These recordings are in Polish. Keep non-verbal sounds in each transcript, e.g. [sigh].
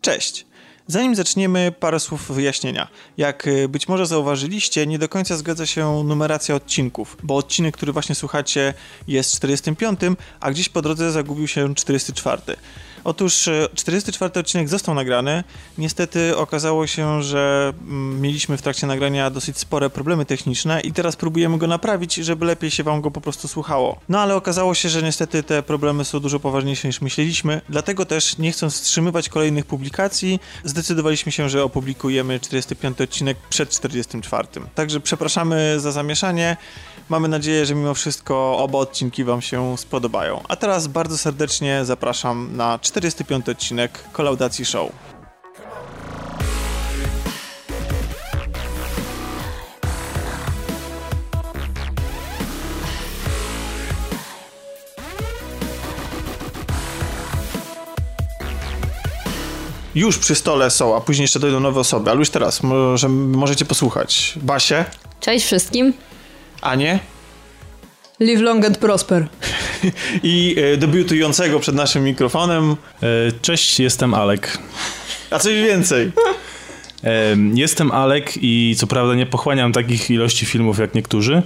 Cześć! Zanim zaczniemy, parę słów wyjaśnienia. Jak y, być może zauważyliście, nie do końca zgadza się numeracja odcinków, bo odcinek, który właśnie słuchacie, jest 45, a gdzieś po drodze zagubił się 44. Otóż 44 e, odcinek został nagrany. Niestety okazało się, że mm, mieliśmy w trakcie nagrania dosyć spore problemy techniczne i teraz próbujemy go naprawić, żeby lepiej się wam go po prostu słuchało. No ale okazało się, że niestety te problemy są dużo poważniejsze niż myśleliśmy, dlatego też nie chcąc wstrzymywać kolejnych publikacji, zdecydowaliśmy się, że opublikujemy 45 odcinek przed 44. Także przepraszamy za zamieszanie. Mamy nadzieję, że mimo wszystko oba odcinki Wam się spodobają. A teraz bardzo serdecznie zapraszam na 45 odcinek Kolaudacji Show. Już przy stole są, a później jeszcze dojdą nowe osoby, ale już teraz może, możecie posłuchać. Basie. Cześć wszystkim. Anię. Live long and prosper. [laughs] I e, debiutującego przed naszym mikrofonem. E, cześć, jestem Alek. A coś więcej. E, jestem Alek i co prawda nie pochłaniam takich ilości filmów jak niektórzy,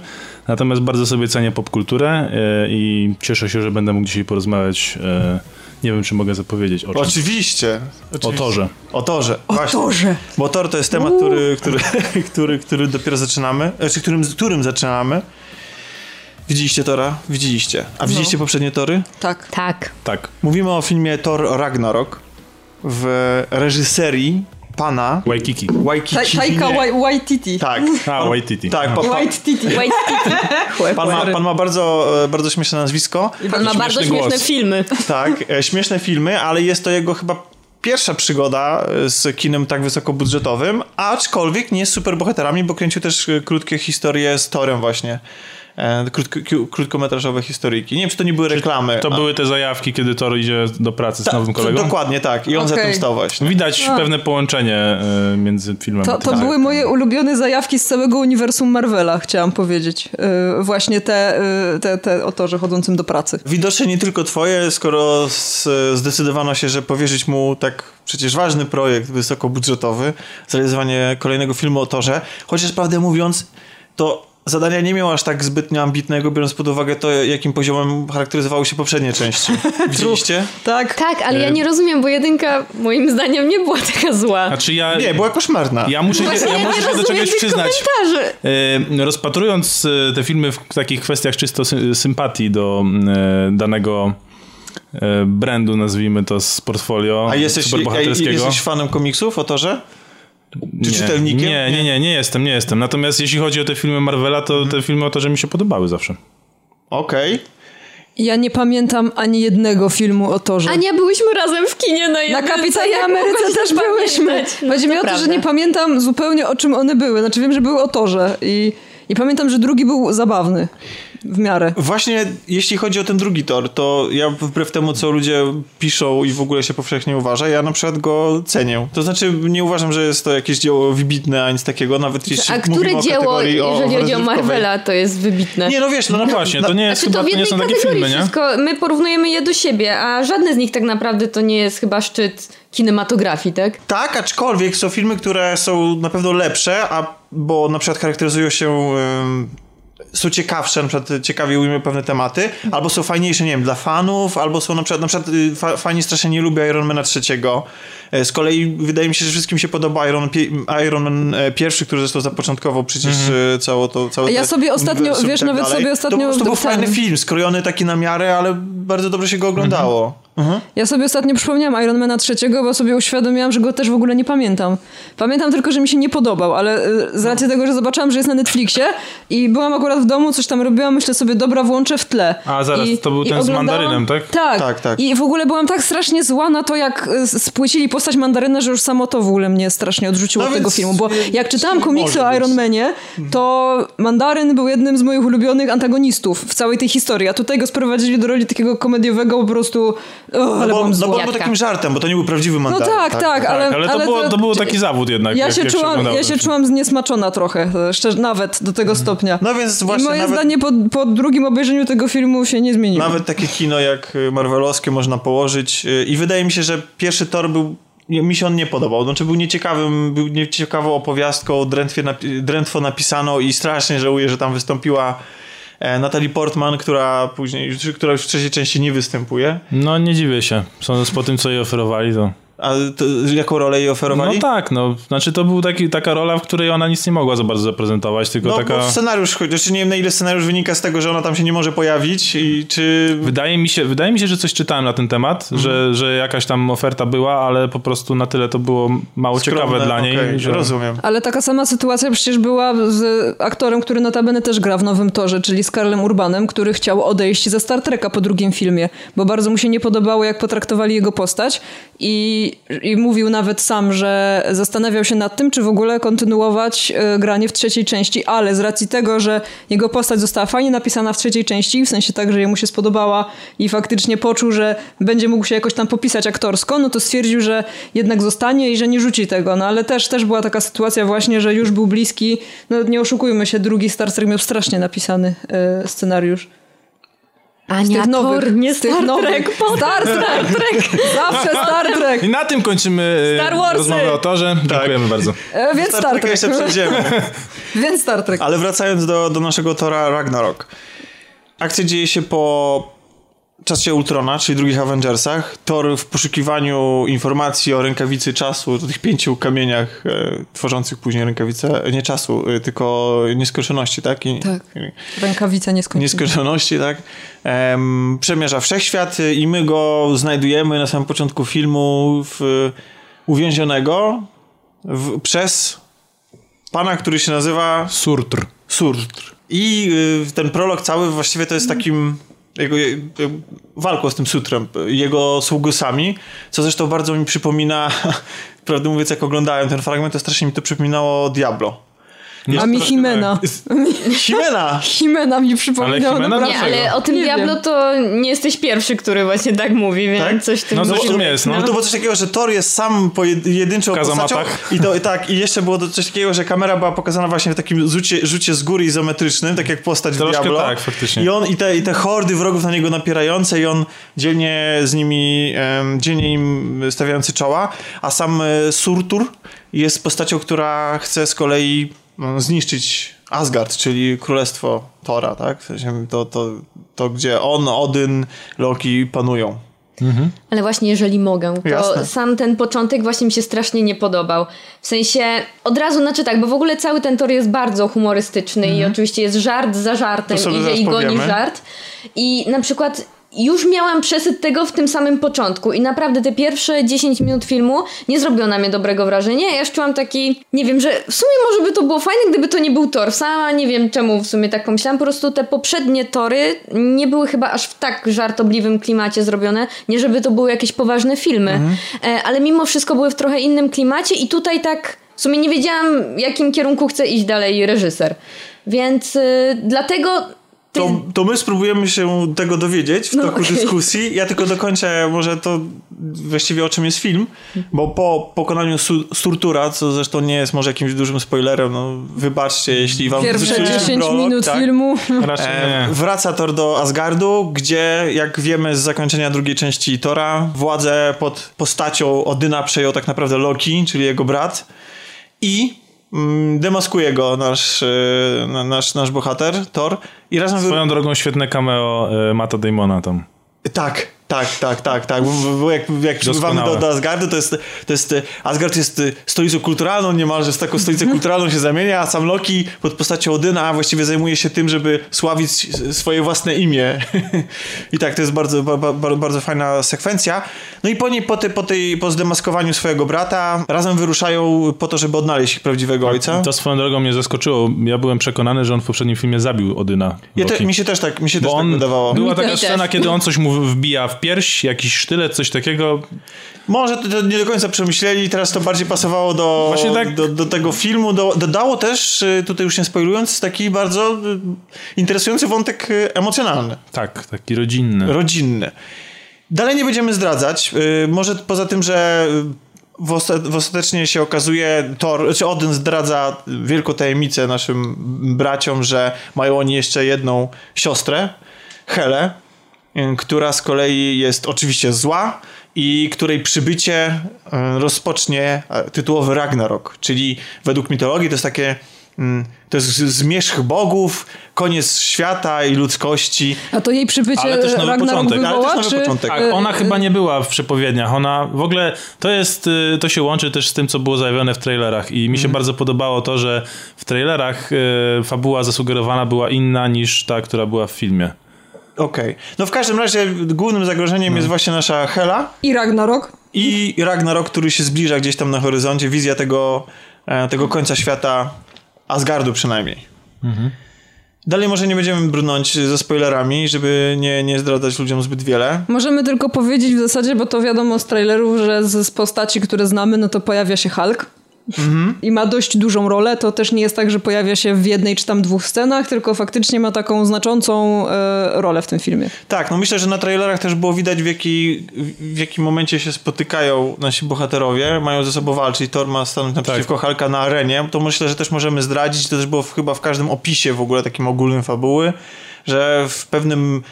natomiast bardzo sobie cenię popkulturę e, i cieszę się, że będę mógł dzisiaj porozmawiać e, nie wiem, czy mogę zapowiedzieć o czym. Oczywiście. oczywiście. O torze. O torze. O torze. Bo tor to jest temat, który, który, [laughs] który, który dopiero zaczynamy, znaczy którym, którym zaczynamy. Widzieliście Tora? Widzieliście. A widzieliście no. poprzednie Tory? Tak. Tak. Tak. Mówimy o filmie Thor Ragnarok w reżyserii pana Waikiki. Waikiki. Taika Waititi. Tak. [laughs] A, Waititi. Tak. Pa, pa, Waititi. [laughs] Pan ma, pan ma bardzo, e, bardzo śmieszne nazwisko. I pan ma bardzo śmieszne głos. filmy. [laughs] Tak, e, śmieszne filmy, ale jest to jego chyba pierwsza przygoda e, z kinem tak wysokobudżetowym, aczkolwiek nie z superbohaterami, bo kręcił też krótkie historie z Torem właśnie. E, krótko, krótkometrażowe historyjki. Nie wiem, czy to nie były reklamy. To a... były te zajawki, kiedy Thor idzie do pracy z Ta, nowym kolegą? Dokładnie tak. I on okay. za tym stał właśnie. Widać a. pewne połączenie y, między filmem to, a To tak. były moje ulubione zajawki z całego uniwersum Marvela, chciałam powiedzieć. Y, właśnie te, y, te, te o torze chodzącym do pracy. Widocznie nie tylko twoje, skoro zdecydowano się, że powierzyć mu tak przecież ważny projekt wysokobudżetowy, zrealizowanie kolejnego filmu o torze. Chociaż prawdę mówiąc, to zadania nie miał aż tak zbytnio ambitnego, biorąc pod uwagę to, jakim poziomem charakteryzowały się poprzednie części. [laughs] Widzieliście? tak. Tak, ale ja nie rozumiem, bo jedynka moim zdaniem nie była taka zła. Znaczy ja... Nie, była koszmarna. Ja muszę, się, ja muszę się do czegoś przyznać. E, rozpatrując e, te filmy w takich kwestiach czysto sympatii do e, danego brandu, nazwijmy to z portfolio A jesteś, a jesteś fanem komiksów o torze? Czy nie, czytelnikiem? Nie, nie, nie, nie jestem, nie jestem. Natomiast jeśli chodzi o te filmy Marvela, to hmm. te filmy o to, że mi się podobały zawsze. Okej. Okay. Ja nie pamiętam ani jednego filmu o Torze. Ania, byłyśmy razem w kinie na jednym. Na Kapitanie Ameryce też byłyśmy. No, Chodzi mi o to, że nie pamiętam zupełnie o czym one były. Znaczy wiem, że były o Torze i, i pamiętam, że drugi był zabawny w miarę. Właśnie jeśli chodzi o ten drugi tor, to ja wbrew temu, co ludzie piszą i w ogóle się powszechnie uważa, ja na przykład go cenię. To znaczy nie uważam, że jest to jakieś dzieło wybitne, ani nic takiego, nawet jeśli A które dzieło, jeżeli chodzi o Marvela, to jest wybitne? Nie, no wiesz, no, no właśnie, to nie jest znaczy, chyba, to, to nie są takie filmy, nie? Wszystko, my porównujemy je do siebie, a żadne z nich tak naprawdę to nie jest chyba szczyt kinematografii, tak? Tak, aczkolwiek są filmy, które są na pewno lepsze, a bo na przykład charakteryzują się są ciekawsze, na przykład ciekawie ujmą pewne tematy, albo są fajniejsze, nie wiem, dla fanów, albo są na przykład, na przykład y, fa fani strasznie nie lubią Ironmana trzeciego. E, z kolei wydaje mi się, że wszystkim się podoba Iron, Iron Man e, pierwszy, który zresztą zapoczątkował przecież mm -hmm. całe to całe Ja sobie ostatnio, wiesz, tak nawet dalej. sobie ostatnio... To, to był fajny film, skrojony taki na miarę, ale bardzo dobrze się go oglądało. Mm -hmm. Mhm. Ja sobie ostatnio przypomniałam Ironmana trzeciego, bo sobie uświadomiłam, że go też w ogóle nie pamiętam. Pamiętam tylko, że mi się nie podobał, ale z racji tego, że zobaczyłam, że jest na Netflixie i byłam akurat w domu, coś tam robiłam, myślę sobie, dobra, włączę w tle. A zaraz, I, to był ten z mandarynem, tak? tak? Tak, tak. I w ogóle byłam tak strasznie zła na to, jak spłycili postać mandaryna, że już samo to w ogóle mnie strasznie odrzuciło no od tego filmu, bo jak czytałam komiksy o Ironmanie, to mandaryn był jednym z moich ulubionych antagonistów w całej tej historii, a tutaj go sprowadzili do roli takiego komediowego po prostu... Oh, ale no, bo, no bo był takim żartem, bo to nie był prawdziwy mandat. No tak, tak, tak, ale, ale, to, ale było, to, był taki zawód jednak. Ja, się, czułam, ja się czułam zniesmaczona trochę, szczerze, nawet do tego mhm. stopnia. No więc właśnie. I moje nawet, zdanie po, po drugim obejrzeniu tego filmu się nie zmieniło. Nawet takie kino jak Marvelowskie można położyć y, i wydaje mi się, że pierwszy tor był mi się on nie podobał. Znaczy był nieciekawym, był nieciekawą opowiastką, drętwie drętwo napisano i strasznie żałuję, że tam wystąpiła e, Natalie Portman, która później, która już w trzeciej części nie występuje. No nie dziwię się. Sądząc po tym, co jej oferowali, to... A to, jaką rolę jej oferowali? No tak, no. Znaczy to był taki, taka rola, w której ona nic nie mogła za bardzo zaprezentować, tylko no, taka... No scenariusz, chociaż nie wiem na ile scenariusz wynika z tego, że ona tam się nie może pojawić i czy... Wydaje mi się, wydaje mi się że coś czytałem na ten temat, mhm. że, że jakaś tam oferta była, ale po prostu na tyle to było mało Skromne, ciekawe dla niej. Okay, że... Rozumiem. Ale taka sama sytuacja przecież była z aktorem, który notabene też gra w Nowym Torze, czyli z Karlem Urbanem, który chciał odejść ze Star Treka po drugim filmie, bo bardzo mu się nie podobało, jak potraktowali jego postać i, i mówił nawet sam, że zastanawiał się nad tym, czy w ogóle kontynuować e, granie w trzeciej części, ale z racji tego, że jego postać została fajnie napisana w trzeciej części, w sensie tak, że jemu się spodobała i faktycznie poczuł, że będzie mógł się jakoś tam popisać aktorsko, no to stwierdził, że jednak zostanie i że nie rzuci tego. No ale też, też była taka sytuacja właśnie, że już był bliski, no nie oszukujmy się, drugi Star Trek miał strasznie napisany e, scenariusz. Ania, z tych nowych, nie Star Trek, Star Trek, Zawsze [laughs] Star Trek. I na tym kończymy e, Star Warsy. rozmowę o torze. Tak. Dziękujemy bardzo. E, więc Star, Star Trek. jeszcze przejdziemy. [laughs] więc Star Trek. Ale wracając do, do naszego Tora Ragnarok. Akcja dzieje się po czasie Ultrona, czyli drugich Avengersach, Thor w poszukiwaniu informacji o rękawicy czasu, o tych pięciu kamieniach e, tworzących później rękawicę, nie czasu, e, tylko nieskończoności, tak? I, tak, rękawica nieskończoności. Nieskończoności, tak? Ehm, przemierza wszechświat i my go znajdujemy na samym początku filmu w, uwięzionego w, przez pana, który się nazywa... Surtr. Surtr. I y, ten prolog cały właściwie to jest takim jego, walką z tym sutrem, jego sługusami, co zresztą bardzo mi przypomina, [laughs] prawdę mówiąc, jak oglądałem ten fragment, to strasznie mi to przypominało Diablo. A mi Himena. Himena! [laughs] Himena mi przypomniała. Ale nie, ale o tym nie Diablo wiem. to nie jesteś pierwszy, który właśnie tak mówi, więc tak? coś tym... No coś tym jest, no. no. to było coś takiego, że Thor jest sam pojedynczą postacią i, to, tak, i jeszcze było coś takiego, że kamera była pokazana właśnie w takim rzucie, rzucie z góry izometrycznym, tak jak postać Troszkę w Diablo. tak, faktycznie. I on, i te, i te hordy wrogów na niego napierające i on dzielnie z nimi, um, dzielnie im stawiający czoła, a sam e, Surtur jest postacią, która chce z kolei no, zniszczyć Asgard, czyli królestwo Tora, tak? W sensie to, to, to gdzie on, Odyn, Loki panują. Mhm. Ale właśnie jeżeli mogę, to Jasne. sam ten początek właśnie mi się strasznie nie podobał. W sensie od razu, znaczy tak, bo w ogóle cały ten tor jest bardzo humorystyczny mhm. i oczywiście jest żart za żartem i, i goni żart. I na przykład już miałam przesyt tego w tym samym początku i naprawdę te pierwsze 10 minut filmu nie zrobiło na mnie dobrego wrażenia. Ja już czułam taki, nie wiem, że w sumie może by to było fajne, gdyby to nie był tor. Sama nie wiem czemu w sumie tak pomyślałam. Po prostu te poprzednie tory nie były chyba aż w tak żartobliwym klimacie zrobione, nie żeby to były jakieś poważne filmy. Mhm. E, ale mimo wszystko były w trochę innym klimacie i tutaj tak w sumie nie wiedziałam, w jakim kierunku chce iść dalej reżyser. Więc y, dlatego to, to my spróbujemy się tego dowiedzieć w no toku okay. dyskusji. Ja tylko dokończę może to właściwie o czym jest film, bo po pokonaniu Surtura, co zresztą nie jest może jakimś dużym spoilerem, no wybaczcie, jeśli wam Pierwsze 10 prolog, minut tak, filmu. [laughs] E, wraca Thor do Asgardu, gdzie jak wiemy z zakończenia drugiej części Tora, władzę pod postacią Odyna przejął tak naprawdę Loki, czyli jego brat i demaskuje go nasz, y, nasz, nasz bohater, Thor. I razem Swoją wy... drogą świetne cameo y, Mata Damona tam. Tak, tak, tak, tak, tak. Bo jak, jak przybywamy do, do Asgardu, to jest, to jest. Asgard jest stolicą kulturalną, niemalże z taką stolicą kulturalną się zamienia, a sam Loki pod postacią Odyna właściwie zajmuje się tym, żeby sławić swoje własne imię. [laughs] I tak, to jest bardzo, bardzo, bardzo fajna sekwencja. No i po niej, po, tej, po, tej, po zdemaskowaniu swojego brata, razem wyruszają po to, żeby odnaleźć ich prawdziwego ojca. To swoją drogą mnie zaskoczyło. Ja byłem przekonany, że on w poprzednim filmie zabił Odyna. Ja te, mi się też tak, mi się też tak wydawało. Była taka scena, kiedy on coś mu wbija w pierś, jakiś sztylet, coś takiego. Może to, to nie do końca przemyśleli, teraz to bardziej pasowało do, tak... do, do, tego filmu. Do, dodało też, y, tutaj już nie spoilując, taki bardzo y, interesujący wątek y, emocjonalny. Tak, taki rodzinny. Rodzinny. Dalej nie będziemy zdradzać. Może poza tym, że w, w ostatecznie się okazuje, Thor, czy Odyn zdradza wielką tajemnicę naszym braciom, że mają oni jeszcze jedną siostrę, Helę, która z kolei jest oczywiście zła i której przybycie e, rozpocznie tytułowy Ragnarok, czyli według mitologii to jest takie mm, to jest zmierzch bogów, koniec świata i ludzkości. A to jej przybycie Ale też nowy Ragnarok początek. Wywoła, Ale też nowy czy... początek. Tak, ona chyba nie była w przepowiedniach. Ona w ogóle, to jest, y, to się łączy też z tym, co było zajawione w trailerach i mi się mm. bardzo podobało to, że w trailerach y, fabuła zasugerowana była inna niż ta, która była w filmie. Okej. Okay. No w każdym razie głównym zagrożeniem no. jest właśnie nasza Hela. I Ragnarok. I Ragnarok, który się zbliża gdzieś tam na horyzoncie. Wizja tego, e, tego końca świata, Asgardu przynajmniej. Mhm. Dalej może nie będziemy brnąć ze spoilerami, żeby nie, nie zdradzać ludziom zbyt wiele. Możemy tylko powiedzieć w zasadzie, bo to wiadomo z trailerów, że z postaci, które znamy, no to pojawia się Hulk. Mhm. I ma dość dużą rolę. To też nie jest tak, że pojawia się w jednej czy tam dwóch scenach, tylko faktycznie ma taką znaczącą e, rolę w tym filmie. Tak, no myślę, że na trailerach też było widać w, jaki, w jakim momencie się spotykają nasi bohaterowie, mają ze sobą walczyć. Thor ma stanąć naprzeciwko tak. Hulka na arenie. To myślę, że też możemy zdradzić. To też było chyba w każdym opisie w ogóle takim ogólnym fabuły, że w pewnym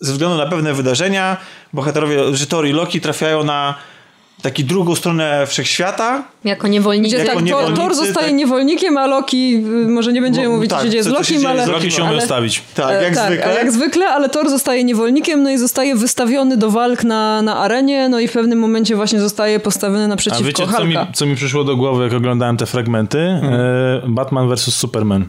ze względu na pewne wydarzenia bohaterowie, że Thor i Loki trafiają na taki drugą stronę wszechświata. Jako niewolnik. Gdzie tak, Thor zostaje tak. niewolnikiem, a Loki, y, może nie będziemy Bo, mówić, tak, co się dzieje z Lokim, ale... Z Loki się umie stawić. Tak, jak tak, zwykle. jak zwykle, ale Thor zostaje niewolnikiem, no i zostaje wystawiony do walk na, na arenie, no i w pewnym momencie właśnie zostaje postawiony naprzeciwko A wiecie, co mi, co mi przyszło do głowy, jak oglądałem te fragmenty? Hmm. E, Batman vs. Superman.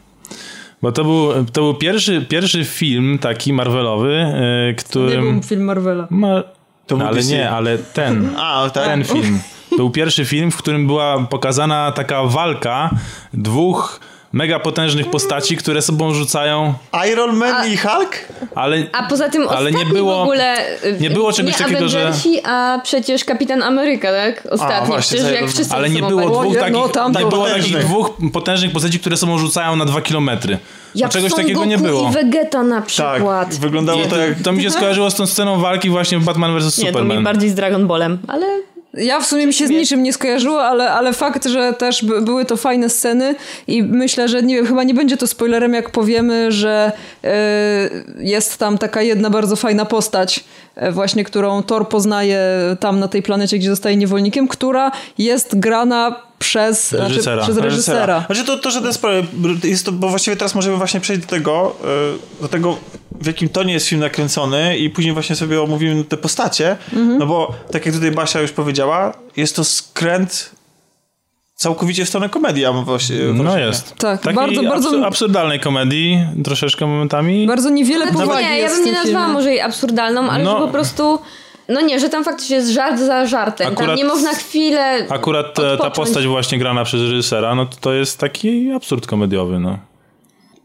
Bo to był, to był pierwszy, pierwszy film taki Marvelowy, e, którym... Nie był film Marvela. Ma to no, ale DC. nie, ale ten. [laughs] A, tak? Ten film. To był pierwszy film, w którym była pokazana taka walka dwóch mega potężnych postaci, które sobą rzucają. Iron Man a, i Hulk? Ale, a poza tym ale nie było, w ogóle nie było czegoś nie takiego, że a przecież Kapitan Ameryka, tak? Ostatnio, a, właśnie, przecież jak wszyscy Ale nie było dwóch takich, no, tam nie było takich dwóch potężnych postaci, które sobą rzucają na dwa kilometry. Jak czegoś takiego Goku nie było. i Vegeta na przykład. Tak, wyglądało to jak... To mi się [laughs] skojarzyło z tą sceną walki właśnie w Batman vs. Superman. Nie, to mi bardziej z Dragon Ballem, ale ja w sumie mi się z niczym nie skojarzyło, ale, ale fakt, że też były to fajne sceny i myślę, że nie wiem, chyba nie będzie to spoilerem, jak powiemy, że yy, jest tam taka jedna bardzo fajna postać, yy, właśnie którą Thor poznaje tam na tej planecie, gdzie zostaje niewolnikiem, która jest grana przez reżysera. Znaczy, przez reżysera. Znaczy to, to, że ten sprawy, jest to, bo właściwie teraz możemy właśnie przejść do tego, e, do tego, w jakim tonie jest film nakręcony i później właśnie sobie omówimy te postacie, mhm. no bo tak jak tutaj Basia już powiedziała, jest to skręt całkowicie w stronę komedii. Właśnie, no jest. Tak, Takiej bardzo, bardzo... absurdalnej komedii, troszeczkę momentami. Bardzo niewiele znaczy, powagi Nie, ja bym nie nazwała może jej absurdalną, ale no. że po prostu no nie, że tam faktycznie jest żart za żartem. Akurat, tam nie można chwilę. Akurat ta, ta postać właśnie grana przez reżysera, no to, to jest taki absurd komediowy, no.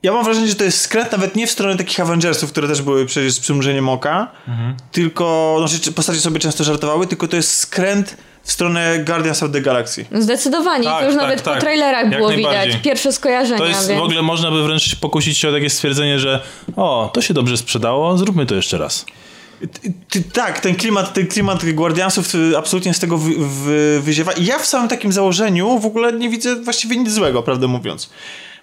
Ja mam wrażenie, że to jest skręt nawet nie w stronę takich Avengersów, które też były przecież z przymrużeniem oka, mhm. tylko, no, postacie sobie często żartowały, tylko to jest skręt w stronę Guardians of the Galaxy. Zdecydowanie, tak, to już tak, nawet tak. po trailerach było widać. Pierwsze skojarzenia. To jest więc... w ogóle można by wręcz pokusić się o takie stwierdzenie, że o, to się dobrze sprzedało, zróbmy to jeszcze raz. Tak, ten klimat, ten klimat Guardiansów absolutnie z tego wy, wy, wyziewa. I ja w samym takim założeniu w ogóle nie widzę właściwie nic złego, prawdę mówiąc.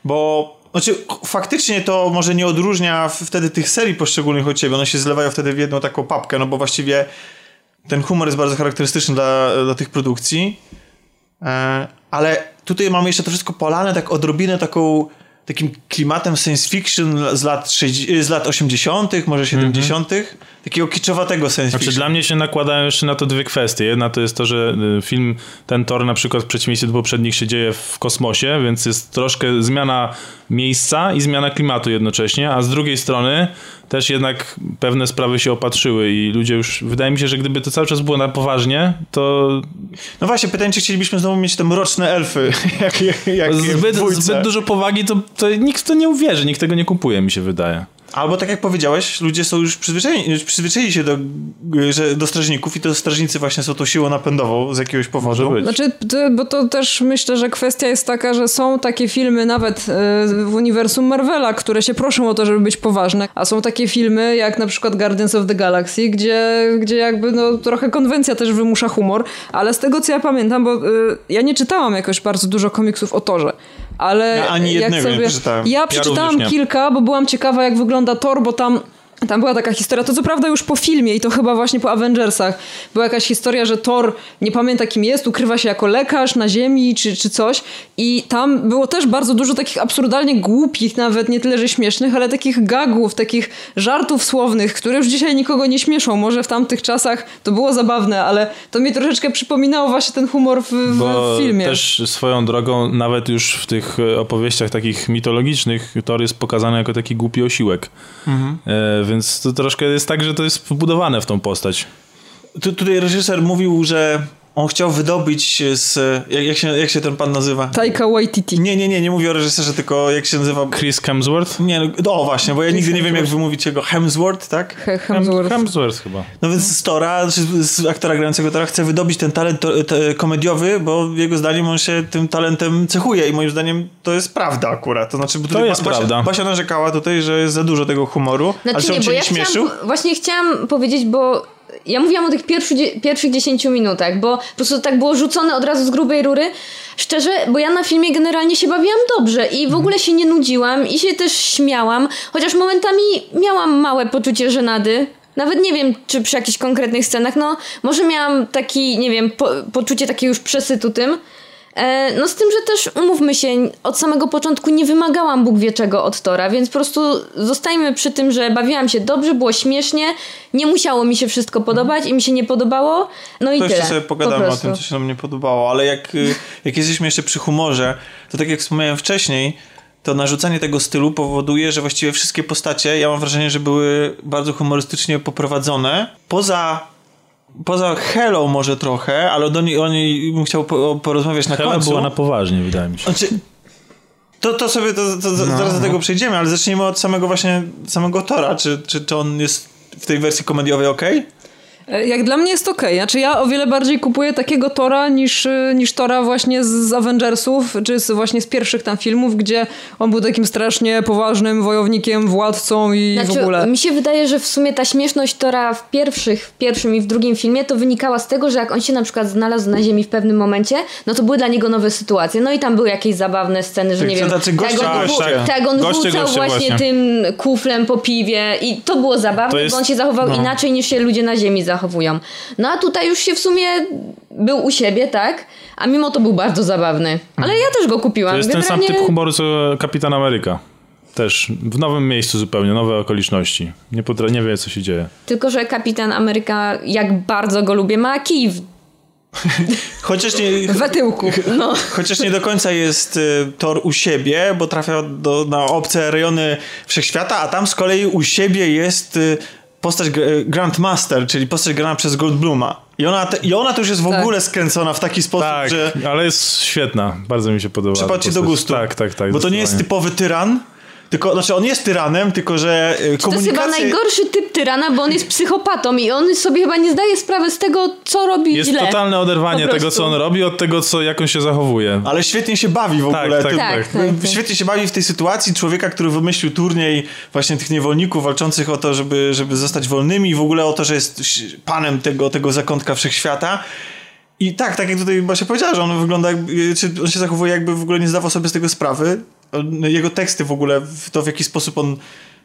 Bo znaczy, faktycznie to może nie odróżnia wtedy tych serii poszczególnych od ciebie. One się zlewają wtedy w jedną taką papkę, no bo właściwie ten humor jest bardzo charakterystyczny dla, dla tych produkcji. E, ale tutaj mamy jeszcze to wszystko polane tak odrobinę taką takim klimatem science fiction z lat, 60, z lat 80., może 70., mm -hmm. takiego kiczowatego science znaczy, fiction. Dla mnie się nakładają jeszcze na to dwie kwestie. Jedna to jest to, że y, film ten Tor na przykład w przeciwieństwie do poprzednich się dzieje w kosmosie, więc jest troszkę zmiana miejsca i zmiana klimatu jednocześnie, a z drugiej strony też jednak pewne sprawy się opatrzyły i ludzie już, wydaje mi się, że gdyby to cały czas było na poważnie, to... No właśnie, pytanie, czy chcielibyśmy znowu mieć te mroczne elfy, [laughs] jak, jak, zbyt, zbyt dużo powagi, to, to nikt w to nie uwierzy, nikt tego nie kupuje, mi się wydaje. Albo tak jak powiedziałeś, ludzie są już przyzwyczajeni, już przyzwyczaili się do, że, do strażników i to strażnicy właśnie są tą siłą napędową z jakiegoś powodu. Może być. Znaczy, bo to też myślę, że kwestia jest taka, że są takie filmy nawet y, w uniwersum Marvela, które się proszą o to, żeby być poważne, a są takie filmy jak na przykład Guardians of the Galaxy, gdzie, gdzie jakby no, trochę konwencja też wymusza humor, ale z tego co ja pamiętam, bo y, ja nie czytałam jakoś bardzo dużo komiksów o Torze, ale ja ani jednego sobie... nie przeczytałem. Ja przeczytałam ja kilka, bo byłam ciekawa jak wygląda Thor, bo tam tam była taka historia, to co prawda już po filmie i to chyba właśnie po Avengersach, była jakaś historia, że Thor nie pamięta kim jest, ukrywa się jako lekarz na ziemi czy, czy coś i tam było też bardzo dużo takich absurdalnie głupich, nawet nie tyle, że śmiesznych, ale takich gagów, takich żartów słownych, które już dzisiaj nikogo nie śmieszą. Może w tamtych czasach to było zabawne, ale to mi troszeczkę przypominało właśnie ten humor w, w filmie. też swoją drogą, nawet już w tych opowieściach takich mitologicznych, Thor jest pokazany jako taki głupi osiłek. Mhm. E, więc to troszkę jest tak, że to jest wbudowane w tą postać. Tu, tutaj reżyser mówił, że on chciał wydobyć z... Jak, jak, się, jak się ten pan nazywa? Taika Waititi. Nie, nie, nie, nie mówię o reżyserze, tylko jak się nazywa... Chris Hemsworth? Nie, no, o właśnie, bo ja Chris nigdy Hemsworth. nie wiem, jak wymówić jego Hemsworth, tak? He Hemsworth. Hemsworth chyba. No więc z Tora, z aktora grającego Tora chce wydobyć ten talent to, to, komediowy, bo jego zdaniem on się tym talentem cechuje i moim zdaniem to jest prawda akurat. To znaczy, bo to jest Basia, prawda. Basia narzekała tutaj, że jest za dużo tego humoru, znaczy, ale się nie, on cię nie, nie śmieszył. Chciałam, właśnie chciałam powiedzieć, bo ja mówiłam o tych pierwszych, pierwszych 10 minutach, bo po prostu tak było rzucone od razu z grubej rury. Szczerze, bo ja na filmie generalnie się bawiłam dobrze i w ogóle się nie nudziłam i się też śmiałam, chociaż momentami miałam małe poczucie żenady. Nawet nie wiem, czy przy jakichś konkretnych scenach, no może miałam taki, nie wiem, po, poczucie takiego już przesytu tym, no z tym, że też umówmy się, od samego początku nie wymagałam Bóg wie czego od Tora, więc po prostu zostajmy przy tym, że bawiłam się dobrze, było śmiesznie, nie musiało mi się wszystko podobać i mi się nie podobało, no i to tyle. jeszcze sobie pogadamy po o tym, co się nam nie podobało, ale jak, y, jak jesteśmy jeszcze przy humorze, to tak jak wspomniałem wcześniej, to narzucanie tego stylu powoduje, że właściwie wszystkie postacie, ja mam wrażenie, że były bardzo humorystycznie poprowadzone. Poza poza Hello może trochę, ale do niej, o niej bym chciał po, porozmawiać na Hello końcu. była na poważnie, wydaje mi się. Znaczy, to, to sobie, to, to, no, zaraz do tego przejdziemy, ale zacznijmy od samego właśnie, samego Tora. Czy, czy, czy on jest w tej wersji komediowej ok? E, jak dla mnie jest okej. Okay. Znaczy ja o wiele bardziej kupuję takiego Tora niż, e, niż Tora właśnie z Avengersów, czy z, właśnie z pierwszych tam filmów, gdzie on był takim strasznie poważnym wojownikiem, władcą i znaczy, w ogóle. Mi się wydaje, że w sumie ta śmieszność Tora w pierwszych, w pierwszym i w drugim filmie to wynikała z tego, że jak on się na przykład znalazł na ziemi w pewnym momencie, no to były dla niego nowe sytuacje. No i tam były jakieś zabawne sceny, że nie wiem, tacy goście, tak on, goście. tak on goście, goście właśnie, właśnie, tym kuflem po piwie i to było zabawne, to jest... bo on się zachował no. inaczej niż się ludzie na ziemi zachowują zachowują. No a tutaj już się w sumie był u siebie, tak? A mimo to był bardzo zabawny. Ale ja też go kupiłam. To jest Generalnie... ten sam typ humoru co Kapitan Ameryka. Też w nowym miejscu zupełnie, nowe okoliczności. Nie, potra- nie wie, co się dzieje. Tylko, że Kapitan Ameryka, jak bardzo go lubię, ma kij w [laughs] Chociaż nie, w tyłku. No. [laughs] Chociaż nie do końca jest y, Thor u siebie, bo trafia do, na obce rejony wszechświata, a tam z kolei u siebie jest y, postać Grandmaster, czyli postać grana przez Goldbluma. I ona, te, I ona to już jest w tak. ogóle skręcona w taki sposób, tak, że... ale jest świetna. Bardzo mi się podoba. Przypadł ci do gustu. Tak, tak, tak. Bo to nie jest typowy tyran, tylko, znaczy on jest tyranem, tylko że komunikacja... To jest chyba najgorszy typ tyrana, bo on jest psychopatą i on sobie chyba nie zdaje sprawy z tego, co robi jest źle. Jest totalne oderwanie tego, co on robi, od tego, co, jak on się zachowuje. Ale świetnie się bawi w tak, ogóle. Tak, tak, tak, tak, Świetnie się bawi w tej sytuacji człowieka, który wymyślił turniej właśnie tych niewolników walczących o to, żeby, żeby zostać wolnymi i w ogóle o to, że jest panem tego, tego zakątka wszechświata. I tak, tak jak tutaj Basia powiedziała, że on wygląda, jakby, czy on się zachowuje jakby w ogóle nie zdawał sobie z tego sprawy jego teksty w ogóle, to w jaki sposób on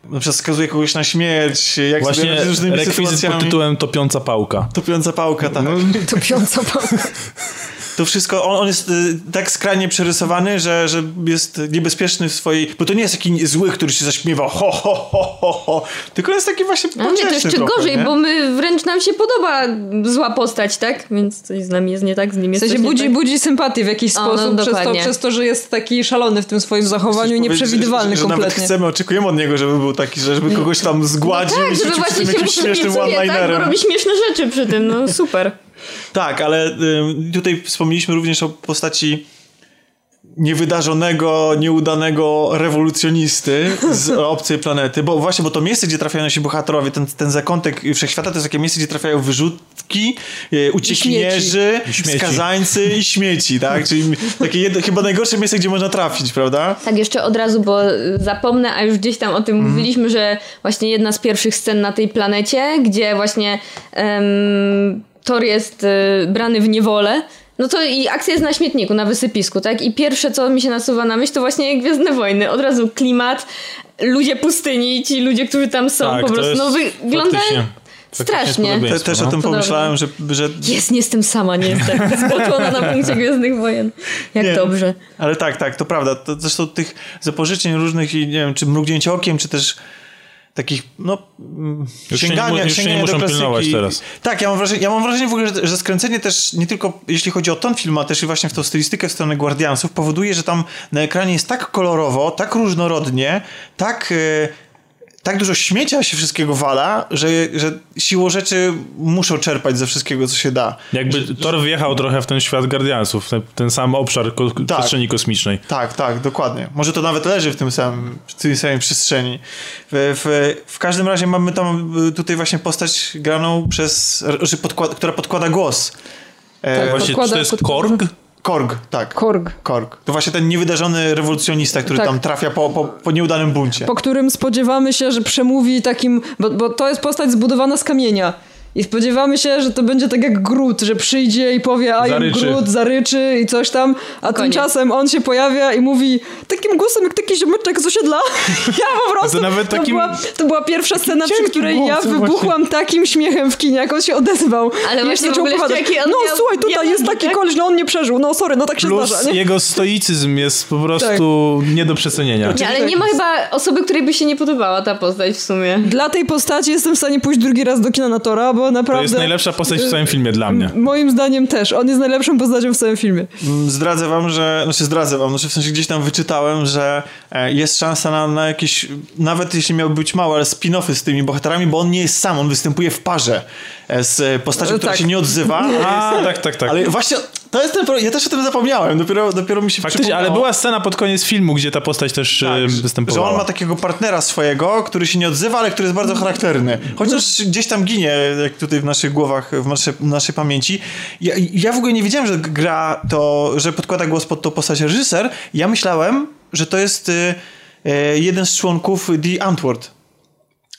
na przykład skazuje kogoś na śmierć, jak Właśnie sobie różnymi rekwizyt pod tytułem Topiąca Pałka. Topiąca Pałka, tak. No. [laughs] Topiąca Pałka. to wszystko, on, on jest y, tak skrajnie przerysowany, że, że jest niebezpieczny w swojej, bo to nie jest taki zły, który się zaśmiewa ho, ho, ho, ho, ho, tylko jest taki właśnie A nie, to jeszcze trochę, gorzej, nie? bo my wręcz nam się podoba zła postać, tak? Więc coś z nami jest nie tak, z nim jest W sensie budzi, tak? budzi sympatię w jakiś o, sposób no, przez, to, przez to, że jest taki szalony w tym swoim zachowaniu i nieprzewidywalny że, że, że kompletnie. nawet chcemy, oczekujemy od niego, żeby był taki, że żeby kogoś tam zgładził no tak, i żeby właśnie się jakimś śmiesznym one-linerem. Tak, robi śmieszne rzeczy przy tym, no super. Tak, ale y, tutaj wspomnieliśmy również o postaci niewydarzonego, nieudanego rewolucjonisty z [laughs] obcej planety, bo właśnie, bo to miejsce, gdzie trafiają nasi bohaterowie, ten, ten zakątek wszechświata, to jest takie miejsce, gdzie trafiają wyrzutki, e, uciekinierzy, I skazańcy i śmieci, tak? Czyli [laughs] takie jedno, chyba najgorsze miejsce, gdzie można trafić, prawda? Tak, jeszcze od razu, bo zapomnę, a już gdzieś tam o tym mm. mówiliśmy, że właśnie jedna z pierwszych scen na tej planecie, gdzie właśnie um, Thor jest y, brany w niewolę No to i akcja jest na śmietniku, na wysypisku, tak? I pierwsze, co mi się nasuwa na myśl, to właśnie Gwiezdne Wojny. Od razu klimat, ludzie pustyni, ci ludzie, którzy tam są, tak, po prostu, no wygląda... Strasznie. Te, też no. o tym pomyślałem, że, że... Jest, nie jestem sama, nie jestem [laughs] zboczona na punkcie Gwiezdnych Wojen. Jak nie, dobrze. Ale tak, tak, to prawda. To zresztą tych zapożyczeń różnych, nie wiem, czy mrugnięcie okiem, czy też takich, no, już sięgania, nie, sięgania nie muszą do klasyki. teraz. Tak, ja mam, wrażenie, ja mam wrażenie w ogóle, że, że skręcenie też nie tylko jeśli chodzi o ton filmu, a też i właśnie w tą stylistykę w stronę Guardiansów powoduje, że tam na ekranie jest tak kolorowo, tak różnorodnie, tak... Yy, tak dużo śmiecia się wszystkiego wala, że, że siłą rzeczy muszą czerpać ze wszystkiego, co się da. Jakby że, Thor wjechał trochę w ten świat Guardiansów, ten, ten sam obszar ko tak, przestrzeni kosmicznej. Tak, tak, dokładnie. Może to nawet leży w tym samym, w tej samej przestrzeni. W, w, w każdym razie mamy tam y, tutaj właśnie postać graną przez, podkład, która podkłada głos. Tak, e, właśnie, podkłada, czy to jest podkłada. Korg? Korg, tak. Korg. Korg. To właśnie ten niewydarzony rewolucjonista, który tak. tam trafia po, po, po, nieudanym buncie. Po którym spodziewamy się, że przemówi takim... Bo, bo to jest postać zbudowana z kamienia. I spodziewamy się, że to będzie tak jak Grut, że przyjdzie i powie I am Grut, zaryczy i coś tam, a Koniec. tymczasem on się pojawia i mówi takim głosem jak taki ziomeczek z osiedla. [laughs] Ja po prostu... To, nawet takim... to, była, to była pierwsza scena, przy której ja wybuchłam właśnie. takim śmiechem w kinie, jak on się odezwał. Ale I zaczął opowiadać, no słuchaj, tutaj jest taki tak? koleś, no on nie przeżył, no sorry, no tak się Plus zdarza. Nie? jego stoicyzm jest po prostu tak. nie do przecenienia. Nie, ale nie ma chyba osoby, której by się nie podobała ta postać w sumie. Dla tej postaci jestem w stanie pójść drugi raz do kina na Tora, bo naprawdę... To jest najlepsza postać w całym filmie dla mnie. Moim zdaniem też. On jest najlepszą postacią w całym filmie. Mm, zdradzę wam, że... Znaczy zdradzę wam, znaczy w sensie gdzieś tam wyczytałem, że e, jest szansa na, na jakieś... Nawet jeśli miałby być małe, ale spin-offy z tymi bohaterami, bo on nie jest sam, on występuje w parze z postacią, która tak. się nie odzywa. A, tak, tak, tak. Ale właśnie to jest ten problem. Ja też o tym zapomniałem. Dopiero, dopiero mi się Faktycznie, ale była scena pod koniec filmu, gdzie ta postać też tak, występowała. Że on ma takiego partnera swojego, który się nie odzywa, ale który jest bardzo charakterny. Chociaż gdzieś tam ginie, jak tutaj w naszych głowach, w naszej, w naszej pamięci. Ja, ja w ogóle nie wiedziałem, że gra to, że podkłada głos pod tą postać reżyser. Ja myślałem, że to jest y, y, jeden z członków The Antwoord.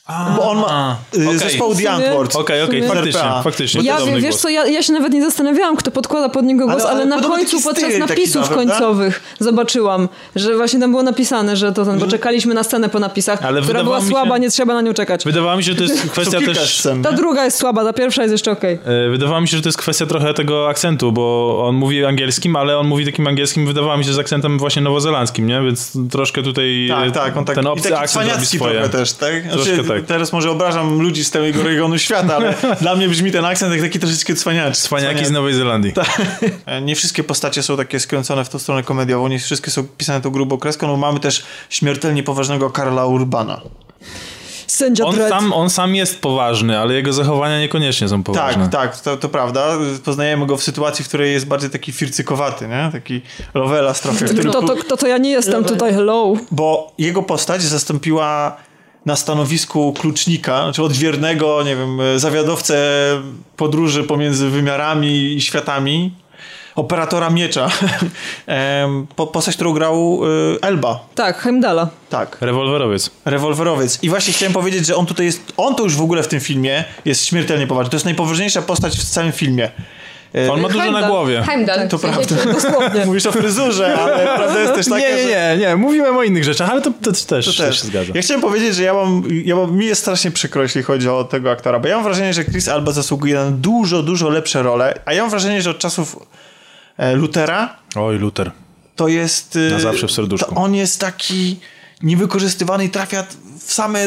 A, bo on ma y, okay. zespołu The Antwoord. Okej, okej, faktycznie, faktycznie. Ja, wiesz co, ja, ja, się nawet nie zastanawiałam, kto podkłada pod niego głos, ale, ale, ale na końcu podczas napisów końcowych zobaczyłam, że właśnie tam było napisane, że to ten, bo czekaliśmy na scenę po napisach, ale która była słaba, się, nie trzeba na nią czekać. Wydawało mi się, że to jest [laughs] kwestia też... Scen, ta druga jest słaba, ta pierwsza jest jeszcze okej. Okay. Wydawało mi się, że to jest kwestia trochę tego akcentu, bo on mówi angielskim, ale on mówi takim angielskim, wydawało mi się, z akcentem właśnie nowozelandzkim, nie? Więc troszkę tutaj tak, tak, on tak, ten obcy akcent robi swoje. też, tak? Znaczy, tak. Teraz może obrażam ludzi z tego regionu świata, ale [laughs] dla mnie brzmi ten akcent jak taki troszeczkę cwaniacz. Cwaniaki z Nowej Zelandii. Tak. [laughs] Nie wszystkie postacie są takie skręcone w tą stronę komediową, nie wszystkie są pisane tą grubą kreską, no mamy też śmiertelnie poważnego Karla Urbana. Sędzia on sam, on sam jest poważny, ale jego zachowania niekoniecznie są poważne. Tak, tak, to, to prawda. Poznajemy go w sytuacji, w której jest bardziej taki fircykowaty, nie? Taki Lovelas trochę. To, to, to, to ja nie jestem tutaj, hello. Bo jego postać zastąpiła na stanowisku klucznika, znaczy odwiernego, nie wiem, zawiadowcę podróży pomiędzy wymiarami i światami, operatora miecza. [laughs] Postać, którą grał y, Elba. Tak, Heimdala. Tak. Rewolwerowiec. Rewolwerowiec. I właśnie chciałem powiedzieć, że on tutaj jest, on to już w ogóle w tym filmie jest śmiertelnie poważny. To jest najpoważniejsza postać w całym filmie. On ma dużo Heimdall. na głowie. Heimdall. To prawda. Dosłownie. Mówisz o fryzurze, ale [laughs] prawda jest też taka, Nie, nie, nie, nie. Mówiłem o innych rzeczach, ale to, to, też, to też, się zgadza. Ja chciałem powiedzieć, że ja mam, ja mam, mi jest strasznie przykro, jeśli chodzi o tego aktora, bo ja mam wrażenie, że Chris Alba zasługuje na dużo, dużo lepsze role, a ja mam wrażenie, że od czasów e, Lutera... Oj, Luter. To jest... Na y, zawsze w serduszku. on jest taki niewykorzystywany i trafia w same,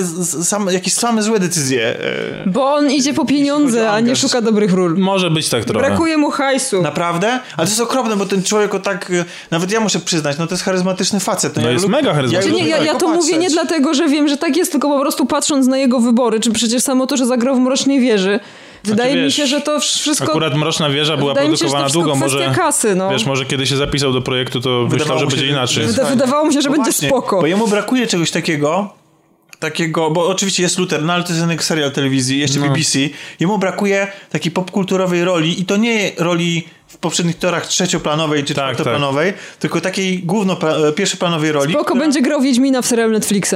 same, jakieś same złe decyzje. E, Bo on idzie po pieniądze, a nie szuka dobrych ról. Może być tak trochę. Brakuje mu hajsu. Naprawdę? Ale to jest okropne, bo ten człowiek o tak, e, nawet ja muszę przyznać, no to jest charyzmatyczny facet. No, no jest mega charyzmatyczny. Ja, ja, ja to mówię nie dlatego, że wiem, że tak jest, tylko po prostu patrząc na jego wybory, czy przecież samo to, że zagrał w Mrocznej Wieży, Wydaje znaczy, wiesz, mi się, że to wszystko. Akurat Mroczna Wieża była produkowana się, długo. Może, kasy, no. Wiesz, może kiedy się zapisał do projektu, to wydawało myślał, że będzie inaczej. Wydawało mi się, że no będzie właśnie, spoko. Bo jemu brakuje czegoś takiego, takiego, bo oczywiście jest Luther, no ale to jest jeden serial telewizji, jeszcze no. BBC. Jemu brakuje takiej popkulturowej roli i to nie roli w poprzednich torach trzecioplanowej czy tak, czwartoplanowej, tak. tylko takiej główno pierwszoplanowej roli. Spoko która... będzie grał Wiedźmina w serialu Netflixa.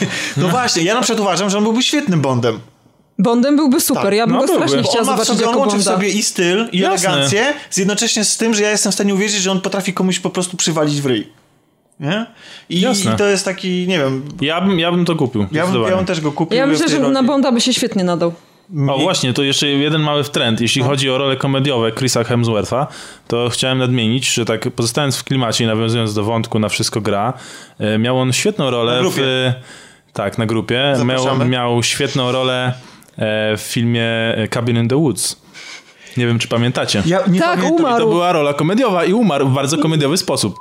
[laughs] no właśnie, ja na przykład uważam, że on byłby świetnym Bondem. Bondem byłby super, tak. ja bym no, go strasznie chciała zobaczyć jako Bonda. w sobie i styl, i Jasne. elegancję, z jednocześnie z tym, że ja jestem w stanie uwierzyć, że on potrafi komuś po prostu przywalić w ryj. Nie? I, I, to jest taki, nie wiem... Ja bym, ja bym to kupił. Ja bym, ja bym też go kupił. Ja myślę, że roli. na Bonda by się świetnie nadał. O właśnie, to jeszcze jeden mały trend. Jeśli chodzi o role komediowe Chrisa Hemswortha, to chciałem nadmienić, że tak pozostając w klimacie i nawiązując do wątku na wszystko gra, e, miał on świetną rolę w... Tak, na grupie. Miał, miał świetną rolę w filmie Cabin in the Woods. Nie wiem, czy pamiętacie. Ja nie tak, pamiętam. umarł. I to była rola komediowa i umarł w bardzo komediowy sposób.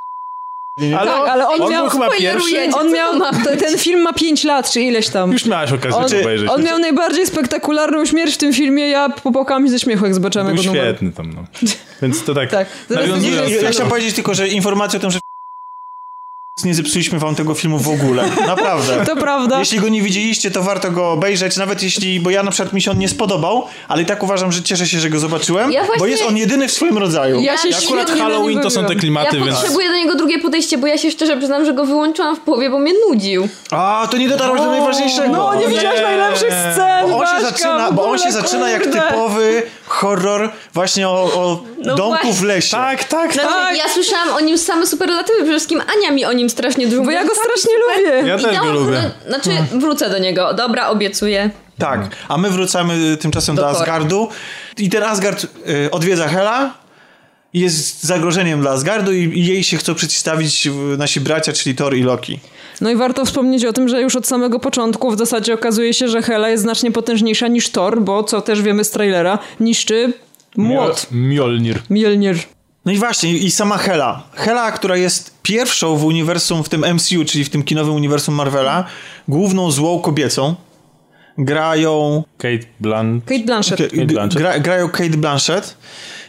Nie, ale, tak, ale on, on miał chyba pierwszy. On miał, ten film ma 5 lat, czy ileś tam. Już miałeś okazję on, obejrzeć. On miał najbardziej spektakularną śmierć w tym filmie. Ja popłakałem ze śmiechu, jak zobaczyłem jego numer. świetny tam, no. Więc to tak. [laughs] tak. Nawiązując... Ja chciałem powiedzieć tylko, że informacja o tym, że nie zepsuliśmy wam tego filmu w ogóle. Naprawdę. To prawda. Jeśli go nie widzieliście, to warto go obejrzeć, nawet jeśli, bo ja na przykład mi się on nie spodobał, ale i tak uważam, że cieszę się, że go zobaczyłem, ja właśnie... bo jest on jedyny w swoim rodzaju. Ja się akurat Halloween to są te klimaty, ja więc... potrzebuję do niego drugie podejście, bo ja się szczerze przyznam, że go wyłączyłam w połowie, bo mnie nudził. A, to nie dotarłeś do najważniejszego. No, nie widziałeś najlepszych scen, Bo on się zaczyna, bo on się zaczyna jak typowy horror właśnie o, o no domku właśnie. w lesie. Tak, tak, znaczy, tak. Ja słyszałam o nim same superlatywy, przede wszystkim Ania mi o nim strasznie dużo Bo ja go strasznie lubię. Ja też go lubię. No, znaczy, no. wrócę do niego. Dobra, obiecuję. Tak, a my wracamy tymczasem do, do Asgardu. I ten Asgard y, odwiedza Hela, jest zagrożeniem dla Asgardu i, i jej się chcą przeciwstawić nasi bracia, czyli Thor i Loki. No i warto wspomnieć o tym, że już od samego początku w zasadzie okazuje się, że Hela jest znacznie potężniejsza niż Thor, bo co też wiemy z trailera, niszczy młot. Mjolnir. Mjolnir. No i właśnie, i sama Hela. Hela, która jest pierwszą w uniwersum, w tym MCU, czyli w tym kinowym uniwersum Marvela, główną złą kobiecą. Grają... Kate, Blan... Kate Blanchett. Kate Blanchett. Gra, grają Kate Blanchett.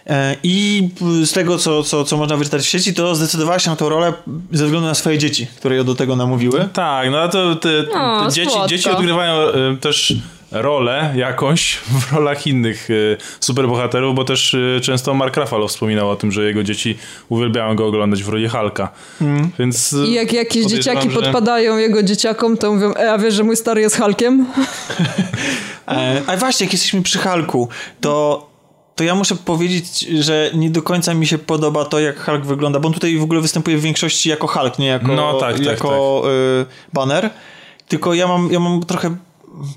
E, I z tego, co, co, co można wyczytać w sieci, to zdecydowała się na tę rolę ze względu na swoje dzieci, które ją do tego namówiły. Tak, no to te, te dzieci, dzieci odgrywają e, też rolę jakąś [laughs] w rolach innych y, superbohaterów, bo też y, często Mark Ruffalo wspominał o tym, że jego dzieci uwielbiają go oglądać w roli Halka. Hmm. Więc I jak jakieś dzieciaki że... podpadają jego dzieciakom, to mówią, e, a wiesz, że mój stary jest Halkiem? [laughs] e, a właśnie, jak jesteśmy przy Halku, to to ja muszę powiedzieć, że nie do końca mi się podoba to, jak Hulk wygląda, bo on tutaj w ogóle występuje w większości jako Hulk, nie jako, no, tak, tak, jako tak. Y, banner. Tylko ja mam, ja mam trochę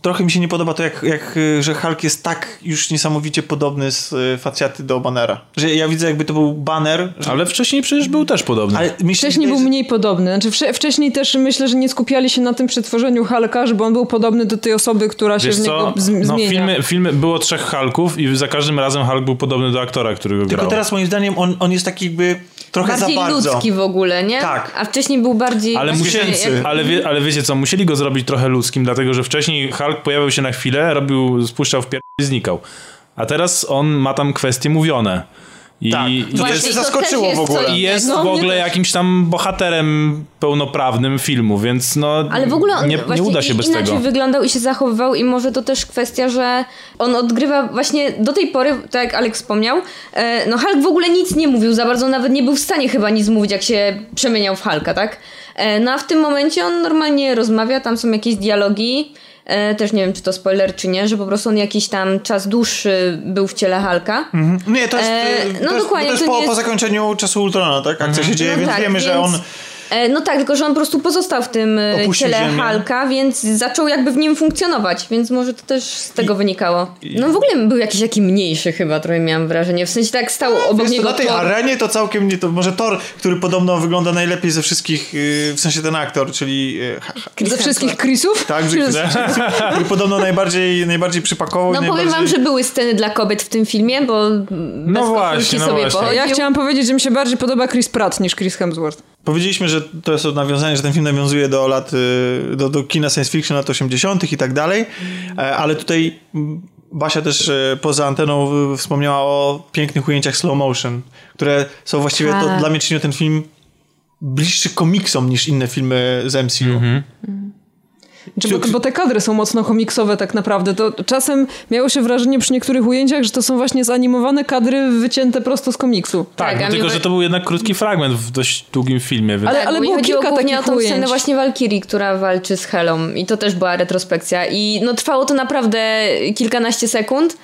trochę mi się nie podoba to, jak, jak, że Hulk jest tak już niesamowicie podobny z y, facjaty do Bannera. Że ja widzę, jakby to był Banner. Że... Ale wcześniej przecież był też podobny. Ale wcześniej był mniej podobny. Znaczy, wcześniej też myślę, że nie skupiali się na tym przetworzeniu Hulka, żeby on był podobny do tej osoby, która Wiesz się w niego z- no, zmienia. Filmy, filmy, było trzech Hulków i za każdym razem Hulk był podobny do aktora, którego grał. Tylko teraz moim zdaniem on, on jest taki jakby trochę bardziej za bardzo. ludzki w ogóle, nie? Tak. A wcześniej był bardziej... Ale, musieli, jak... ale, wie, ale wiecie co, musieli go zrobić trochę ludzkim, dlatego że wcześniej Hulk pojawiał się na chwilę, robił, spuszczał w pier... i znikał. A teraz on ma tam kwestie mówione. I, tak, i to jest, zaskoczyło jest w ogóle. I jest no, w ogóle jakimś tam bohaterem pełnoprawnym filmu, więc no Ale w ogóle on nie, nie uda się bez inaczej tego. wyglądał i się zachowywał i może to też kwestia, że on odgrywa właśnie do tej pory, tak jak Alex wspomniał, e, no Hulk w ogóle nic nie mówił za bardzo, nawet nie był w stanie chyba nic mówić, jak się przemieniał w Hulka, tak? E, no a w tym momencie on normalnie rozmawia, tam są jakieś dialogi, też nie wiem, czy to spoiler, czy nie, że po prostu on jakiś tam czas dłuższy był w ciele Halka. Mhm. Nie, to jest, e, no to jest, dokładnie, to jest, po, jest... po zakończeniu czasu Ultrona, tak? Akcja mhm. się dzieje, no więc tak, wiemy, więc... że on E, no tak, tylko że on po prostu pozostał w tym e, Opuścił ciele ziemię. Halka, więc zaczął jakby w nim funkcjonować, więc może to też z tego I, wynikało. No w ogóle był jakiś taki mniejszy chyba, trochę miałam wrażenie. W sensie tak stał no, obok niego Na tej Thor. arenie to całkiem nie, to może Thor, który podobno wygląda najlepiej ze wszystkich, y, w sensie ten aktor, czyli... Y, ze wszystkich Chrisów? Tak, że, który podobno najbardziej, najbardziej przypakował. No najbardziej... powiem wam, że były sceny dla kobiet w tym filmie, bo no właśnie, no sobie właśnie. Ja chciałam powiedzieć, że mi się bardziej podoba Chris Pratt niż Chris Hemsworth. Powiedzieliśmy, że to jest nawiązanie, że ten film nawiązuje do lat, y, do, do kina science fiction lat 80. i tak dalej, e, ale tutaj Basia też e, poza anteną wspomniała o pięknych ujęciach slow motion, które są właściwie, to tak. dla mnie czynią ten film bliższy komiksom niż inne filmy z MCU. Mhm. Czy, bo, bo, te kadry są mocno komiksowe tak naprawdę. To czasem miało się wrażenie przy niektórych ujęciach, że to są właśnie zanimowane kadry wycięte prosto z komiksu. Tak, tak no tylko, że to był jednak krótki fragment w dość długim filmie. Więc... Ale, tak, ale było kilka takich o tą ujęć. scenę właśnie Valkyrie, która walczy z Helą i to też była retrospekcja i no trwało to naprawdę kilkanaście sekund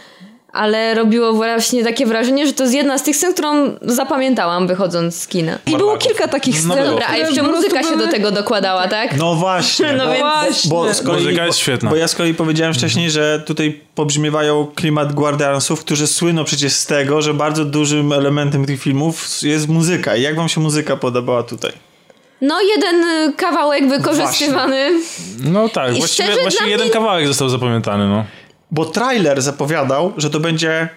ale robiło właśnie takie wrażenie, że to jest jedna z tych scen, którą zapamiętałam wychodząc z kina. I było kilka takich no scen. No dobra, a jeszcze muzyka się do tego dokładała, tak? No właśnie. [laughs] No, bo, więc... właśnie. Bo z kolei, muzyka jest świetna. Bo ja z kolei powiedziałem wcześniej, że tutaj pobrzmiewają klimat Guardiansów, którzy słyną przecież z tego, że bardzo dużym elementem tych filmów jest muzyka. I jak wam się muzyka podobała tutaj? No, jeden kawałek wykorzystywany. Właśnie. No tak, I właściwie, właściwie jeden mnie... kawałek został zapamiętany, no. Bo trailer zapowiadał, że to będzie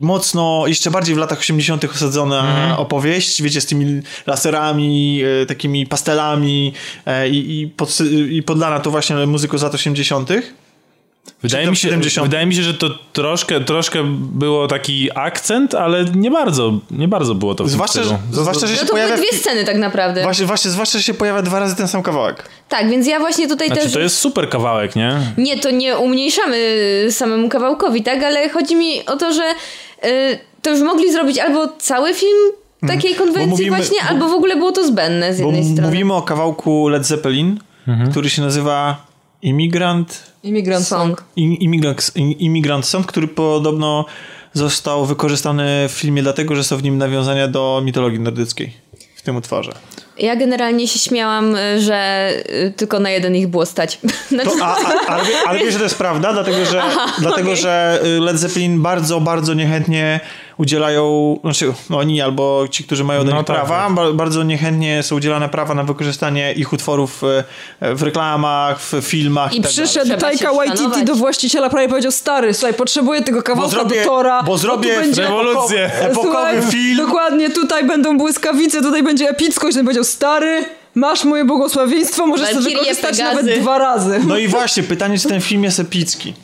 mocno, jeszcze bardziej w latach 80. osadzona mm. opowieść, wiecie, z tymi laserami, e, takimi pastelami e, i, i, pod, i podlana to właśnie muzyką z lat 80. Wydaje mi, się, wydaje mi się, że to troszkę, troszkę było taki akcent, ale nie bardzo, nie bardzo było to w zwłaszcza, że, zwłaszcza, że no się to pojawia... były dwie sceny tak naprawdę. Właśnie, właśnie, zwłaszcza, że się pojawia dwa razy ten sam kawałek. Tak, więc ja właśnie tutaj znaczy, też... to jest super kawałek, nie? Nie, to nie umniejszamy samemu kawałkowi, tak? Ale chodzi mi o to, że y, to już mogli zrobić albo cały film mhm. takiej konwencji mówimy, właśnie, bo, albo w ogóle było to zbędne z jednej strony. mówimy o kawałku Led Zeppelin, mhm. który się nazywa Immigrant... Immigrant Song. Immigrant, Immigrant Song, który podobno został wykorzystany w filmie dlatego, że są w nim nawiązania do mitologii nordyckiej w tym utworze. Ja generalnie się śmiałam, y, że y, tylko na jeden ich było stać. [laughs] To, a, a, ale, ale wiesz, że to jest prawda, dlatego że, Aha, dlatego, okay. że Led Zeppelin bardzo, bardzo niechętnie udzielają, znaczy oni albo ci, którzy mają do no nich tak, prawa, tak. bardzo niechętnie są udzielane prawa na wykorzystanie ich utworów e, w reklamach, w filmach. I, i tak przyszedł Taika Waititi do właściciela prawie powiedział, stary, słuchaj, potrzebuję tego kawałka zrobię, do Tora. Bo zrobię będzie rewolucję. Epokowy, epokowy słuchaj, film. Dokładnie, tutaj będą błyskawice, tutaj będzie epickość. On powiedział, stary, masz moje błogosławieństwo, możesz sobie wykorzystać nawet dwa razy. No i właśnie, pytanie, czy ten film jest epicki.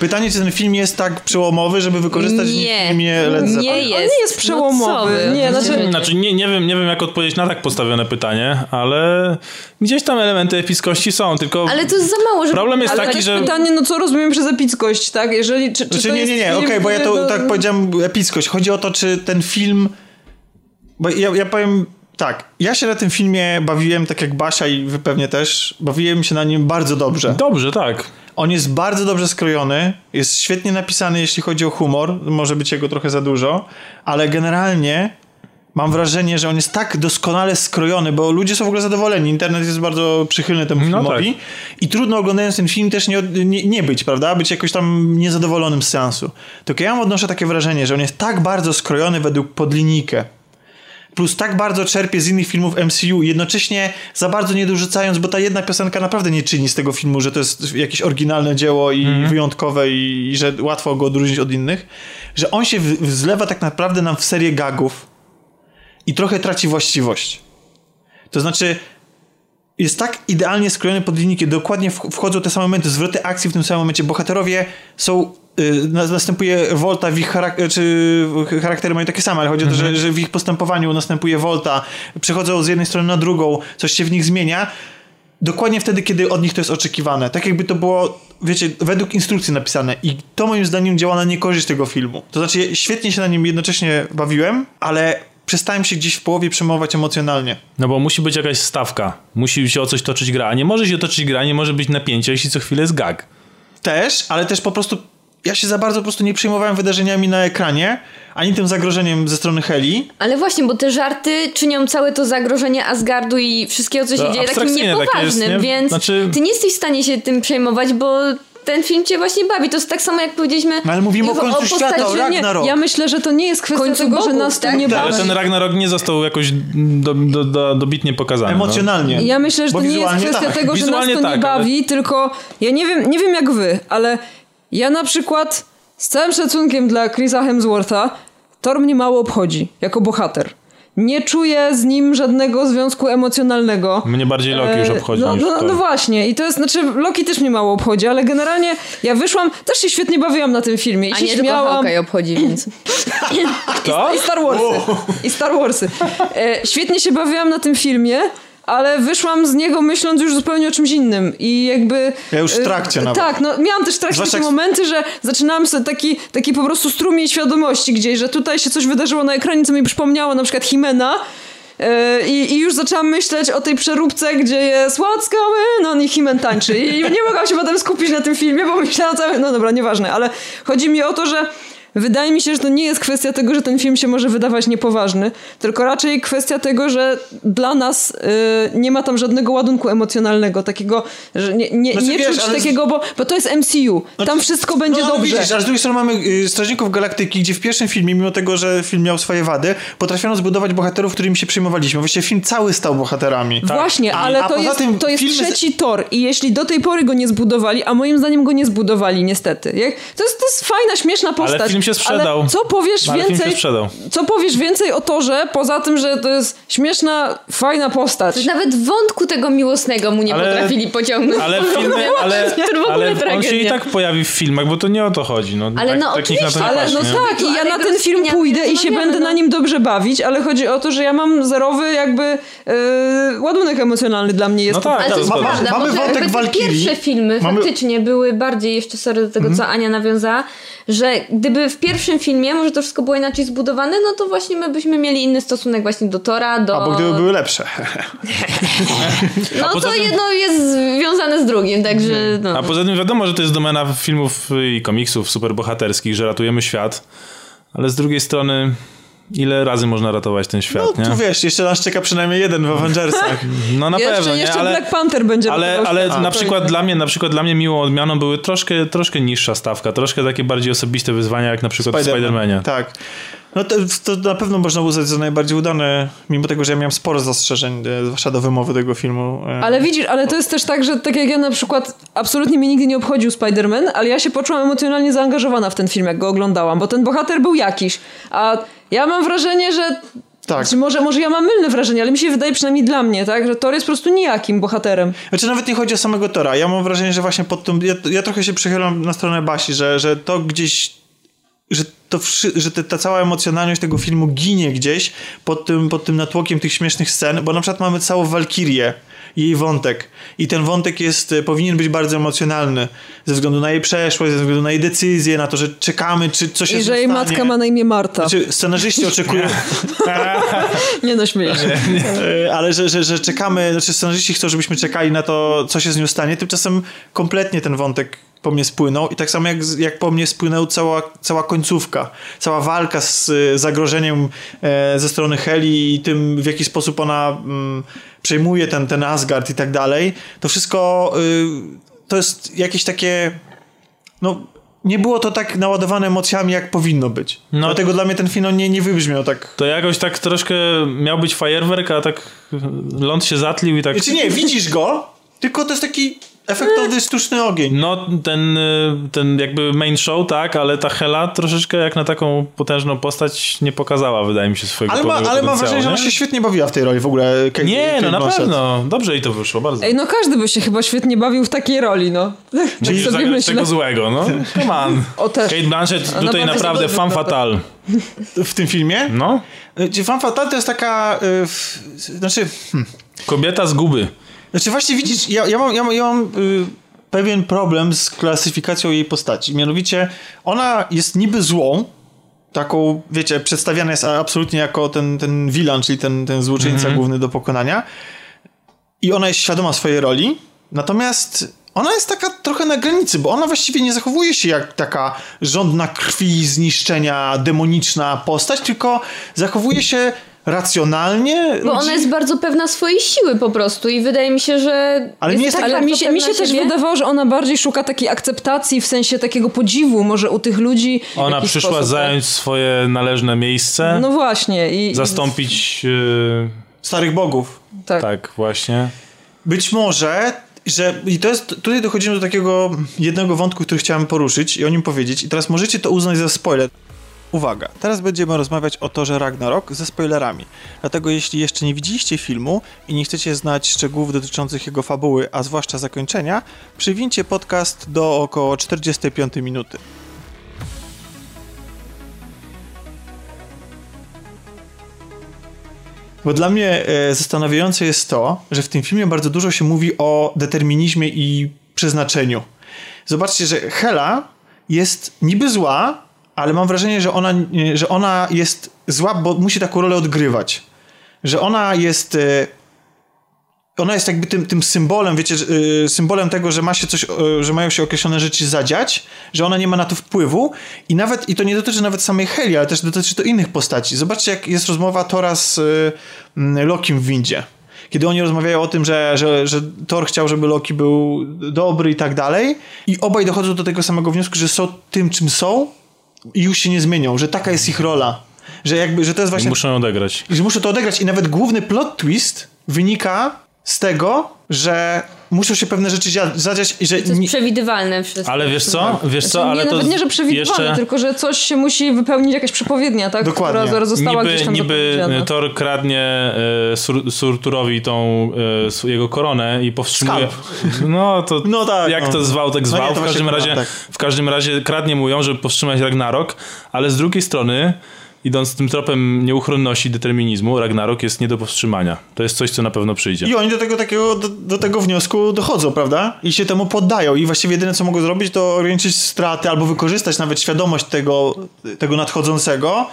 Pytanie, czy ten film jest tak przełomowy, żeby wykorzystać nie, w filmie Led Zeppelin? Nie jest. On nie jest przełomowy. No nie, znaczy, znaczy nie, nie, wiem, nie wiem, jak odpowiedzieć na tak postawione pytanie, ale gdzieś tam elementy epickości są, tylko... Ale to jest za mało, żeby... Problem jest ale taki, że... pytanie, no co rozumiemy przez epickość, tak? Jeżeli... Czy, czy znaczy, nie, nie, nie, okej, okay, bo ja to do... tak powiedziałem epickość. Chodzi o to, czy ten film... Bo ja, ja powiem tak, ja się na tym filmie bawiłem, tak jak Basia i wy pewnie też, bawiłem się na nim bardzo dobrze. Dobrze, tak. On jest bardzo dobrze skrojony, jest świetnie napisany, jeśli chodzi o humor, może być jego trochę za dużo, ale generalnie mam wrażenie, że on jest tak doskonale skrojony, bo ludzie są w ogóle zadowoleni. Internet jest bardzo przychylny temu no filmowi tak. i trudno oglądając ten film też nie, nie, nie, być, prawda? Być jakoś tam niezadowolonym z seansu. Tylko ja odnoszę takie wrażenie, że on jest tak bardzo skrojony według podlinijkę plus tak bardzo czerpie z innych filmów MCU, jednocześnie za bardzo nie dorzucając, bo ta jedna piosenka naprawdę nie czyni z tego filmu, że to jest jakieś oryginalne dzieło i mm. wyjątkowe i, i, że łatwo go odróżnić od innych, że on się wzlewa tak naprawdę nam w serię gagów i trochę traci właściwość. To znaczy, jest tak idealnie skrojony pod linijkę, dokładnie wchodzą te same momenty, zwroty akcji w tym samym momencie. Bohaterowie są następuje Volta w ich charakter, czy charaktery mają takie same, ale chodzi o to, że, mhm. że w ich postępowaniu następuje Volta, przechodzą z jednej strony na drugą, coś się w nich zmienia, dokładnie wtedy, kiedy od nich to jest oczekiwane. Tak jakby to było, wiecie, według instrukcji napisane i to moim zdaniem działa na niekorzyść tego filmu. To znaczy, świetnie się na nim jednocześnie bawiłem, ale przestałem się gdzieś w połowie przejmować emocjonalnie. No bo musi być jakaś stawka, musi się o coś toczyć gra, a nie może się toczyć gra, nie może być napięcie, jeśli co chwilę jest gag. Też, ale też po prostu ja się za bardzo po prostu nie przejmowałem wydarzeniami na ekranie, ani tym zagrożeniem ze strony Heli. Ale właśnie, bo te żarty czynią całe to zagrożenie Asgardu i wszystkiego, co się to dzieje, takim niepoważnym, jest, nie? więc znaczy... ty nie jesteś w stanie się tym przejmować, bo ten film cię właśnie bawi. To jest tak samo, jak powiedzieliśmy... No, ale mówimy o końcu o świata, o Ragnarok. Ja myślę, że to nie jest kwestia końcu tego, że nas to tak? nie bawi. Ale ten Ragnarok nie został jakoś do, do, do, dobitnie pokazany. No. Emocjonalnie. No. Ja myślę, że to nie jest kwestia tak. tego, że nas to tak, nie bawi, ale... tylko ja nie wiem, nie wiem jak wy, ale ja na przykład z całym szacunkiem dla Chrisa Hemswortha, Thor mnie mało obchodzi jako bohater. Nie czuję z nim żadnego związku emocjonalnego. Mnie bardziej Loki już e, obchodzi. No, no, no, właśnie, i to jest, znaczy Loki też mnie mało obchodzi, ale generalnie ja wyszłam, też się świetnie bawiłam na tym filmie. I A się nie śmiałam. tylko obchodzi, więc. Kto? I, I Star Warsy. I Star Warsy. E, świetnie się bawiłam na tym filmie, ale wyszłam z niego myśląc już zupełnie o czymś innym i jakby... Ja już w y, trakcie nawet. Tak, no miałam też w trakcie Zwłaszcza takie momenty, że zaczynałam sobie taki, taki po prostu strumień świadomości gdzieś, że tutaj się coś wydarzyło na ekranie, co mi przypomniało na przykład Himena, y, i, I, już zaczęłam myśleć o tej przeróbce, gdzie jest What's going on i Himen tańczy. I nie mogłam się potem skupić na tym filmie, bo myślałam. No dobra, nieważne, ale chodzi mi o to, że Wydaje mi się, że to nie jest kwestia tego, że ten film się może wydawać niepoważny, tylko raczej kwestia tego, że dla nas y, nie ma tam żadnego ładunku emocjonalnego, takiego, że nie, nie, znaczy, nie wiesz, czuć ale... takiego, bo, bo to jest MCU. Znaczy, tam wszystko będzie no, dobrze. Widzisz, a z drugiej strony mamy y, Strażników Galaktyki, gdzie w pierwszym filmie, mimo tego, że film miał swoje wady, potrafiono zbudować bohaterów, którymi się przyjmowaliśmy. Właściwie film cały stał bohaterami. Tak. Właśnie, ale to jest, to jest trzeci tor i jeśli do tej pory go nie zbudowali, a moim zdaniem go nie zbudowali niestety. Jak, to, jest, to jest fajna, śmieszna postać się sprzedał. Ale co powiesz no, więcej? Co powiesz więcej o torze, poza tym, że to jest śmieszna, fajna postać. Nawet wątku tego miłosnego mu nie ale, potrafili pociągnąć. Ale, [laughs] filmy, ale, ale on się i tak pojawi w filmach, bo to nie o to chodzi. No, ale tak, no oczywiście, ale no tak, i ja na ten film pójdę i się będę na no. nim dobrze bawić, ale chodzi o to, że ja mam zerowy jakby yy, ładunek emocjonalny dla mnie jest. No tak, ale to jest prawda, mamy wątek Valkyrie. Pierwsze filmy mamy... faktycznie były bardziej, jeszcze sorry do tego, co Ania nawiązała, że gdyby w pierwszym filmie może to wszystko było inaczej zbudowane, no to właśnie my byśmy mieli inny stosunek właśnie do Tora, do... Albo gdyby były lepsze. [laughs] no to tym... jedno jest związane z drugim, także... No. A poza tym wiadomo, że to jest domena filmów i komiksów superbohaterskich, że ratujemy świat, ale z drugiej strony ile razy można ratować ten świat, no, nie? tu wiesz, jeszcze nas czeka przynajmniej jeden w Avengersach. [laughs] No na jeszcze, pewno, nie? Jeszcze ale, Black Panther będzie Ale, ale na przykład dla mnie, na przykład dla mnie miłą odmianą były troszkę, troszkę niższa stawka, troszkę takie bardziej osobiste wyzwania, jak na przykład Spider-Man. w Spider-Manie. Tak. No to, to, na pewno można uznać za najbardziej udane, mimo tego, że ja miałem sporo zastrzeżeń, e, zwłaszcza do wymowy tego filmu. E. Ale widzisz, ale to jest też tak, że tak jak ja na przykład absolutnie mnie nigdy nie obchodził Spider-Man, ale ja się poczułam emocjonalnie zaangażowana w ten film, jak go oglądałam, bo ten bohater był jakiś, a ja mam wrażenie, że tak. Znaczy może, może ja mam mylne wrażenie, ale mi się wydaje przynajmniej dla mnie, tak, że Thor jest po prostu nijakim bohaterem. Znaczy nawet nie chodzi o samego Tora. Ja mam wrażenie, że właśnie pod tym. Ja, ja trochę się przychylam na stronę Basi, że, że to gdzieś. Że, to, że te, ta cała emocjonalność tego filmu ginie gdzieś pod tym, pod tym natłokiem tych śmiesznych scen, bo na przykład mamy całą Walkirię, jej wątek. I ten wątek jest, e, powinien być bardzo emocjonalny ze względu na jej przeszłość, ze względu na jej decyzję, na to, że czekamy, czy coś się I że jej matka ma na imię Marta. Znaczy, scenarzyści oczekują... [laughs] nie no, śmieję się. E, ale że, że, że czekamy, znaczy scenarzyści chcą, żebyśmy czekali na to, co się z nią stanie. Tymczasem kompletnie ten wątek po mnie spłynął i tak samo jak, jak po mnie spłynęła cała, cała końcówka, cała walka z zagrożeniem e, ze strony Heli i tym, w jaki sposób ona mm, przejmuje ten, ten Asgard i tak dalej, to wszystko y, to jest jakieś takie no nie było to tak naładowane emocjami, jak powinno być. No, Dlatego dla mnie ten film nie, nie wybrzmiał tak. To jakoś tak troszkę miał być fajerwerk, a tak ląd się zatlił i tak... Znaczy nie, widzisz go, tylko to jest taki efektowny, sztuczny ogień. No, ten, y, ten jakby main show, tak, ale ta Hela troszeczkę jak na taką potężną postać nie pokazała, wydaje mi się, swojego Ale, ma, ale mam wrażenie, że ona się świetnie bawiła w tej roli w ogóle. Kate, nie, Kate no na pewno. Dobrze i to wyszło, bardzo. Ej, no każdy by się chyba świetnie bawił w takiej roli, no. [laughs] Czyli tak sobie myślę. tego złego, no. Come on. O, też. Kate Blanchett tutaj naprawdę fan fatal. W tym filmie? No. Fan fatal to jest taka... Yy, w, znaczy... Hmm. Kobieta z guby. Znaczy właśnie widzisz, ja, ja mam, ja mam, ja mam yy, pewien problem z klasyfikacją jej postaci. Mianowicie ona jest niby złą, taką, wiecie, przedstawiana jest absolutnie jako ten, ten villain, czyli ten, ten złoczyńca mm -hmm. główny do pokonania. I ona jest świadoma swojej roli, natomiast ona jest taka trochę na granicy, bo ona właściwie nie zachowuje się jak taka żądna krwi, zniszczenia, demoniczna postać, tylko zachowuje się racjonalnie. Bo ona jest bardzo pewna swojej siły po prostu i wydaje mi się, że. Ale, jest jest tak ale mi się, mi się też wydawało, że ona bardziej szuka takiej akceptacji, w sensie takiego podziwu może u tych ludzi. Ona przyszła sposób, tak? zająć tak? swoje należne miejsce. No właśnie. I, zastąpić. Yy... Starych bogów. Tak. tak, właśnie. Być może że i to jest, tutaj dochodzimy do takiego jednego wątku, który chciałem poruszyć i o nim powiedzieć i teraz możecie to uznać za spoiler. Uwaga, teraz będziemy rozmawiać o torze Ragnarok ze spoilerami. Dlatego jeśli jeszcze nie widzieliście filmu i nie chcecie znać szczegółów dotyczących jego fabuły, a zwłaszcza zakończenia, przywincie podcast do około 45 minuty. Bo dla mnie e, zastanawiające jest to, że w tym filmie bardzo dużo się mówi o determinizmie i przeznaczeniu. Zobaczcie, że Hela jest niby zła, ale mam wrażenie, że ona, że ona jest zła, bo musi taką rolę odgrywać. Że ona jest e, ona jest jakby tym, tym symbolem, wiecie, yy, symbolem tego, że ma się coś, yy, że mają się określone rzeczy zadziać, że ona nie ma na to wpływu i nawet, i to nie dotyczy nawet samej Heli, ale też dotyczy to innych postaci. Zobaczcie, jak jest rozmowa Tora z Lokim w windzie. Kiedy oni rozmawiają o tym, że, że, że Thor chciał, żeby Loki był dobry i tak dalej i obaj dochodzą do tego samego wniosku, że są tym, czym są i już się nie zmienią, że taka jest ich rola. Że jakby, że to jest właśnie... I muszą odegrać. Że muszą to odegrać i nawet główny plot twist wynika z tego, że muszą się pewne rzeczy zadziać i że... To jest przewidywalne wszystko. Ale wiesz co? Wiesz co, znaczy, ale nie, to... Nawet nie, że przewidywalne, jeszcze... tylko że coś się musi wypełnić, jakaś przepowiednia, tak? Dokładnie. Która została niby, gdzieś tam Niby Thor kradnie e, Sur Surturowi tą e, jego koronę i powstrzymuje... Skalp. No to no tak, jak no. to zwał, tak zwał. No nie, w, każdym razie, tak. w każdym razie kradnie mu ją, żeby powstrzymać Ragnarok, ale z drugiej strony idąc tym tropem nieuchronności determinizmu, Ragnarok jest nie do powstrzymania. To jest coś, co na pewno przyjdzie. I oni do tego takiego, do, do, tego wniosku dochodzą, prawda? I się temu poddają. I właściwie jedyne, co mogą zrobić, to ograniczyć straty albo wykorzystać nawet świadomość tego, tego nadchodzącego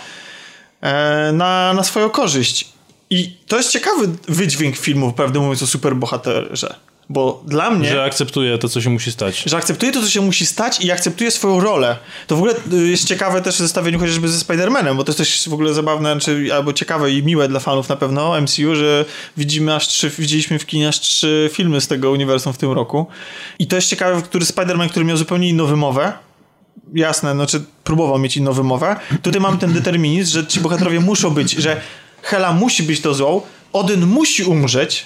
e, na, na swoją korzyść. I to jest ciekawy wydźwięk filmu, prawdę mówiąc, o superbohaterze. Bo dla mnie... Że akceptuje to, co się musi stać. Że akceptuje to, co się musi stać i akceptuje swoją rolę. To w ogóle y, jest ciekawe też w zestawieniu chociażby ze Spider-Manem, bo to jest też w ogóle zabawne, czy, albo ciekawe i miłe dla fanów na pewno MCU, że widzimy aż trzy, widzieliśmy w kinie aż trzy filmy z tego uniwersum w tym roku. I to jest ciekawe, który Spider-Man, który miał zupełnie inną wymowę, jasne, znaczy próbował mieć inną wymowę. Tutaj mamy ten determinizm, że ci bohaterowie muszą być, że Hela musi być to złą, Odyn musi umrzeć.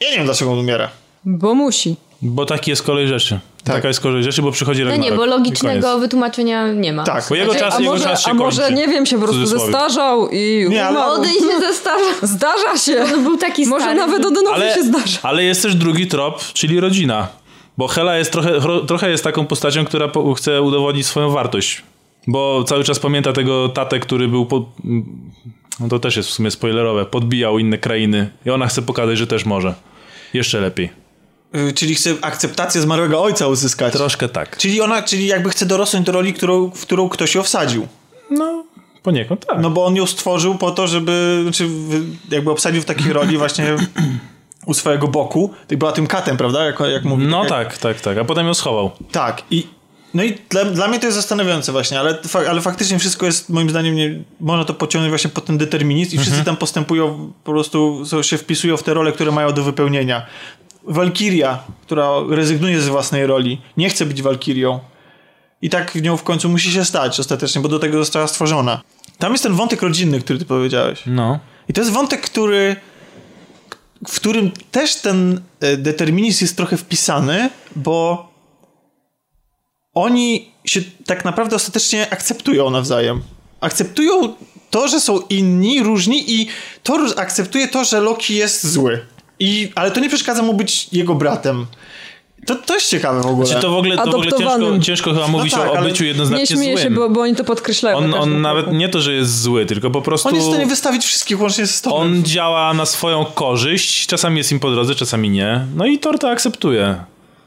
Ja nie wiem, dlaczego on umiera. Bo musi. Bo taki jest kolej rzeczy. Tak. Taka jest kolej rzeczy, bo przychodzi Ragnarok. No nie, bo logicznego wytłumaczenia nie ma. Tak, bo jego znaczy, czas, a jego może, czas się A może, kończy, nie wiem, się po prostu zestarzał i nie, ale... Odyn się zestarza. [laughs] Zdarza się. On był taki stary. Może nawet Odynowi ale, się zdarza. Ale jest też drugi trop, czyli rodzina. Bo Hela jest trochę, trochę jest taką postacią, która chce udowodnić swoją wartość. Bo cały czas pamięta tego tatę, który był po, no to też jest w sumie spoilerowe, podbijał inne krainy i ona chce pokazać, że też może. Jeszcze lepiej. Y, czyli chce akceptację zmarłego ojca uzyskać. Troszkę tak. Czyli ona, czyli jakby chce dorosnąć do roli, którą, w którą ktoś ją wsadził. No, poniekąd tak. No bo on ją stworzył po to, żeby, znaczy jakby obsadził w takiej roli właśnie u swojego boku. Tak była tym katem, prawda? Jak, jak mówi. No tak, tak, tak. A potem ją schował. Tak. I no i dla, dla mnie to jest zastanawiające właśnie, ale, ale faktycznie wszystko jest, moim zdaniem, nie, można to pociągnąć właśnie pod ten determinizm i mhm. wszyscy tam postępują, po prostu się wpisują w te role, które mają do wypełnienia. Walkiria, która rezygnuje z własnej roli, nie chce być Walkirią. I tak w nią w końcu musi się stać ostatecznie, bo do tego została stworzona. Tam jest ten wątek rodzinny, który ty powiedziałeś. No. I to jest wątek, który w którym też ten e, determinizm jest trochę wpisany, bo oni się tak naprawdę ostatecznie akceptują nawzajem. Akceptują to, że są inni, różni i to akceptuje to, że Loki jest zły. I, ale to nie przeszkadza mu być jego bratem. To, to jest ciekawe w ogóle. Znaczy to w ogóle, to w ogóle ciężko, ciężko chyba mówić no tak, o byciu jednoznacznie Nie śmieję się, bo, bo oni to podkreślają. On, on nawet nie to, że jest zły, tylko po prostu... On jest w stanie wystawić wszystkich łącznie z tobą. On działa na swoją korzyść, czasami jest im po drodze, czasami nie. No i Thor to akceptuje.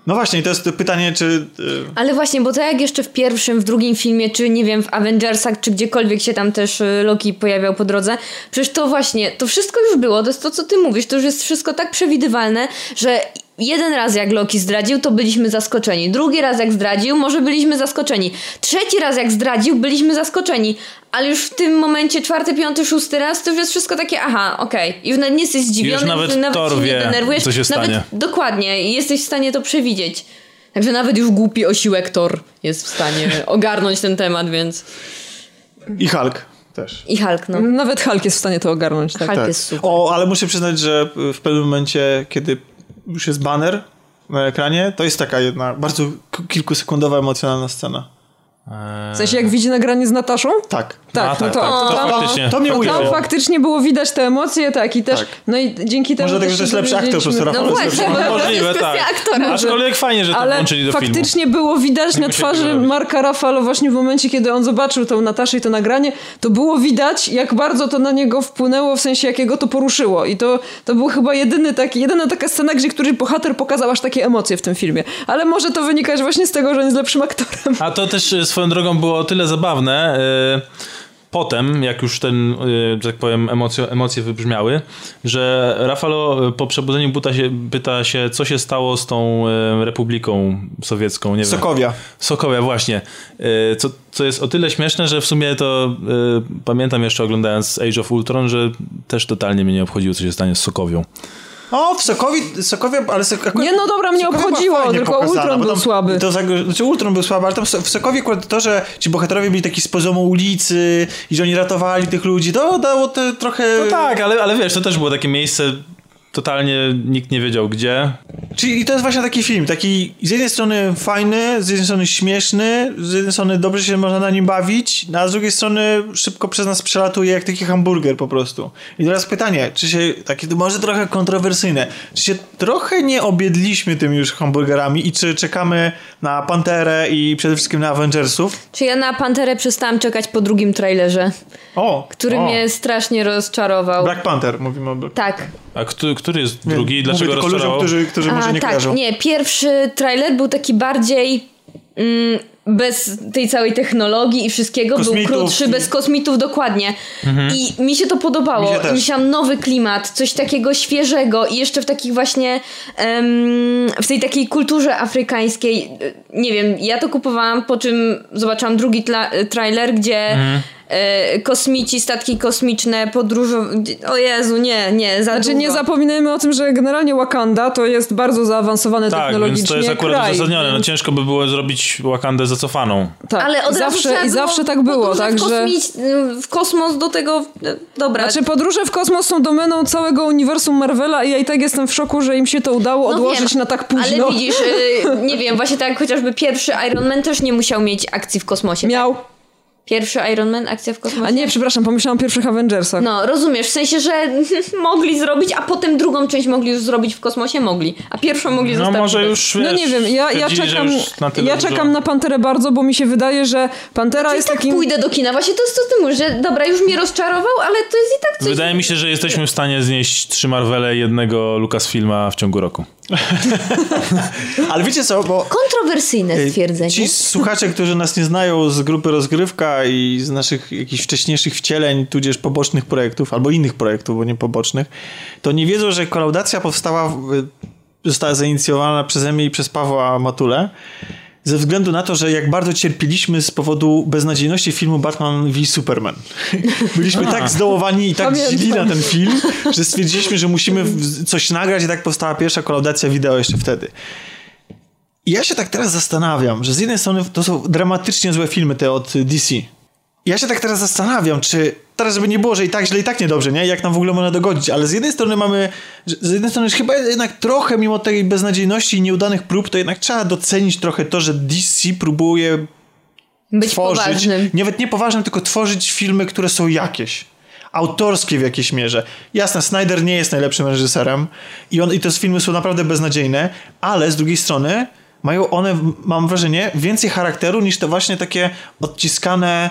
No właśnie, to jest pytanie, czy... Y, Ale właśnie, bo to jak jeszcze w pierwszym, w drugim filmie, czy nie wiem, w Avengersach, czy gdziekolwiek się tam też y, Loki pojawiał po drodze, przecież to właśnie, to wszystko już było, to jest to, co ty mówisz, to już jest wszystko tak przewidywalne, że jeden raz jak Loki zdradził, to byliśmy zaskoczeni. Drugi raz jak zdradził, może byliśmy zaskoczeni. Trzeci raz jak zdradził, byliśmy zaskoczeni. Ale już w tym momencie czwarty, piąty, szósty raz to już jest wszystko takie, aha, okej. Okay. I już nawet nie jesteś zdziwiony, już nawet, nawet Thor się nie denerwujesz. Co się nawet, stanie. Dokładnie. Jesteś w stanie to przewidzieć. Także nawet już głupi osiłek Thor jest w stanie [laughs] ogarnąć ten temat, więc... I Hulk też. I Hulk, no. Nawet Hulk jest w stanie to ogarnąć. Tak? Hulk tak. jest super. O, ale muszę przyznać, że w pewnym momencie, kiedy już jest banner na ekranie, to jest taka jedna bardzo kilkusekundowa emocjonalna scena. W sensie jak widzi nagranie z Nataszą? Tak. Tak, A, no tak, to, tak, to, to tam, faktycznie. to mnie to ujęło. tam faktycznie było widać te emocje, tak, i też, Tak. no i dzięki temu Może też że jest się lepszy aktor, po prostu dowiedzieliśmy- Rafał No jest właśnie, lepszy. to Możliwe, jest tak. aktora. Aczkolwiek fajnie, że to Ale włączyli do filmu. faktycznie było widać na twarzy. Marka Rafalo właśnie w momencie, kiedy on zobaczył tą Nataszę i to nagranie, to było widać, jak bardzo to na niego wpłynęło, w sensie jakiego to poruszyło. I to, to był chyba jedyny taki, jedyna taka scena, gdzie któryś bohater pokazał aż takie emocje w tym filmie. Ale może to wynikać właśnie z tego, że on jest lepszym aktorem. A to też e, swoją drogą było o tyle zabawne. e, Potem, jak już ten, e, że tak powiem, emocje, emocje wybrzmiały, że Rafalo e, po przebudzeniu pyta się, pyta się, co się stało z tą Republiką Sowiecką. Nie wiem. Sokowia. Sokowia, właśnie. Co, co jest o tyle śmieszne, że w sumie to pamiętam jeszcze oglądając Age of Ultron, że też totalnie mnie nie obchodziło, co się stanie z Sokowią. O, w Sokowi, Sokowie, ale Sok, akurat, Nie, no dobra, mnie Sokowie obchodziło, tylko pokazana, Ultron był słaby. To, za- znaczy Ultron był słaby, ale tam w Sokowie akurat to, że ci bohaterowie byli taki z poziomu ulicy i że oni ratowali tych ludzi, to dało te trochę... No tak, ale, ale wiesz, to też było takie miejsce, totalnie nikt nie wiedział gdzie. Czyli to jest właśnie taki film, taki z jednej strony fajny, z jednej strony śmieszny, z jednej strony dobrze się można na nim bawić, no a z drugiej strony szybko przez nas przelatuje jak taki hamburger po prostu. I teraz pytanie, czy się, takie może trochę kontrowersyjne, czy się trochę nie objedliśmy tymi już hamburgerami i czy czekamy na Panterę i przede wszystkim na Avengersów? Czy ja na Panterę przestałam czekać po drugim trailerze, O! który o. mnie strasznie rozczarował. Black Panther, mówimy o Black Tak. A który, który jest Nie, drugi? mówię Dlaczego tylko ludziom, którzy, którzy może A, nie tak, kojarzą. nie, pierwszy trailer był taki bardziej mm, bez tej całej technologii i wszystkiego, Kosmitów był krótszy, bez kosmitów dokładnie. I mi się to podobało. Mi się. Myślałam nowy klimat, coś takiego świeżego i jeszcze w takich właśnie em, w tej takiej kulturze afrykańskiej. Nie wiem, ja to kupowałam, po czym zobaczyłam drugi tla- trailer, gdzie e, kosmici, statki kosmiczne, podróżą... O Jezu, nie, nie, za Znaczy nie zapominajmy o tym, że generalnie Wakanda to jest bardzo zaawansowany Tak, technologicznie więc to jest akurat kraj. uzasadnione. No więc- ciężko by było zrobić Wakandę zacofaną. Tak. Ale od zawsze, I zawsze tak było, podróże tak, w, że... kosmic- w kosmos do tego... Dobra. Znaczy podróże w kosmos są domeną całego uniwersum Marvela i ja i tak jestem w szoku, że im się to udało No odłożyć wiem, na tak późno. Ale widzisz, y, nie wiem, [laughs] właśnie tak jak chociażby pierwszy Iron Man też nie musiał mieć akcji w kosmosie. Miał. Tak? Pierwszy Iron Man, akcja w kosmosie. A nie, przepraszam, pomyślałam o pierwszych Avengersach. No, rozumiesz, w sensie, że [laughs] mogli zrobić, a potem drugą część mogli już zrobić w kosmosie, mogli. A pierwszą mogli No zostawić. może bez. już, No wiesz, nie wiem, ja, ja czekam, już na ja czekam na Panterę bardzo, bo mi się wydaje, że Pantera Czyli jest tak takim... pójdę do kina. Właśnie to jest to, co ty mówisz, że dobra, już mnie rozczarował, ale to jest i tak coś... Wydaje mi się, że jesteśmy w stanie znieść trzy Marvele jednego Lucasfilma w ciągu roku. [laughs] Ale wiecie co, bo Kontrowersyjne stwierdzenie. Ci słuchacze, którzy nas nie znają z grupy Rozgrywka i z naszych jakichś wcześniejszych wcieleń, tudzież pobocznych projektów, albo innych projektów, bo nie pobocznych, to nie wiedzą, że kolaudacja powstała, została zainicjowana przeze mnie i przez Pawła Matule ze względu na to, że jak bardzo cierpieliśmy z powodu beznadziejności filmu Batman v Superman. [laughs] Byliśmy tak zdołowani i tak Pamiętam. źli na ten film, że stwierdziliśmy, że musimy coś nagrać i tak powstała pierwsza kolaudacja wideo jeszcze wtedy. I ja się tak teraz zastanawiam, że z jednej strony to są dramatycznie złe filmy te od DC. Ja się tak teraz zastanawiam, czy teraz żeby nie było, że i tak źle, i tak niedobrze, nie? Jak nam w ogóle można dogodzić, ale z jednej strony mamy, z jednej strony chyba jednak trochę mimo tej beznadziejności i nieudanych prób, to jednak trzeba docenić trochę to, że DC próbuje Być tworzyć, poważnym. nawet nie poważnym, tylko tworzyć filmy, które są jakieś. Autorskie w jakiejś mierze. Jasne, Snyder nie jest najlepszym reżyserem i, on, i te filmy są naprawdę beznadziejne, ale z drugiej strony mają one, mam wrażenie, więcej charakteru niż te właśnie takie odciskane,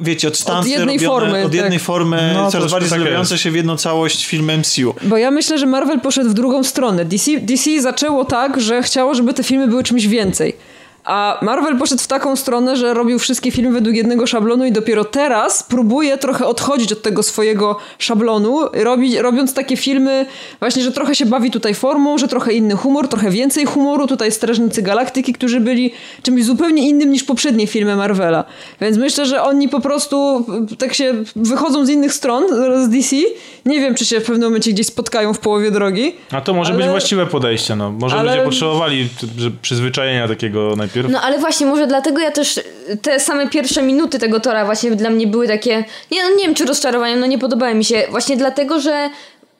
wiecie, od stancy jednej robione, formy, od jednej tak. formy, No, coraz bardziej tak zlepiające jest. się w jedną całość filmy MCU. Bo ja myślę, że Marvel poszedł w drugą stronę. DC, DC zaczęło tak, że chciało, żeby te filmy były czymś więcej. A Marvel poszedł w taką stronę, że robił wszystkie filmy według jednego szablonu i dopiero teraz próbuje trochę odchodzić od tego swojego szablonu, robi, robiąc takie filmy właśnie, że trochę się bawi tutaj formą, że trochę inny humor, trochę więcej humoru. Tutaj Strażnicy Galaktyki, którzy byli czymś zupełnie innym niż poprzednie filmy Marvela. Więc myślę, że oni po prostu tak się wychodzą z innych stron z DC. Nie wiem, czy się w pewnym momencie gdzieś spotkają w połowie drogi. A to może Ale- być właściwe podejście. No. Może ale- ludzie potrzebowali przyzwyczajenia takiego najpierw. No ale właśnie, może dlatego ja też te same pierwsze minuty tego tora właśnie dla mnie były takie, nie, no nie wiem czy rozczarowaniem, no nie podobały mi się. Właśnie dlatego, że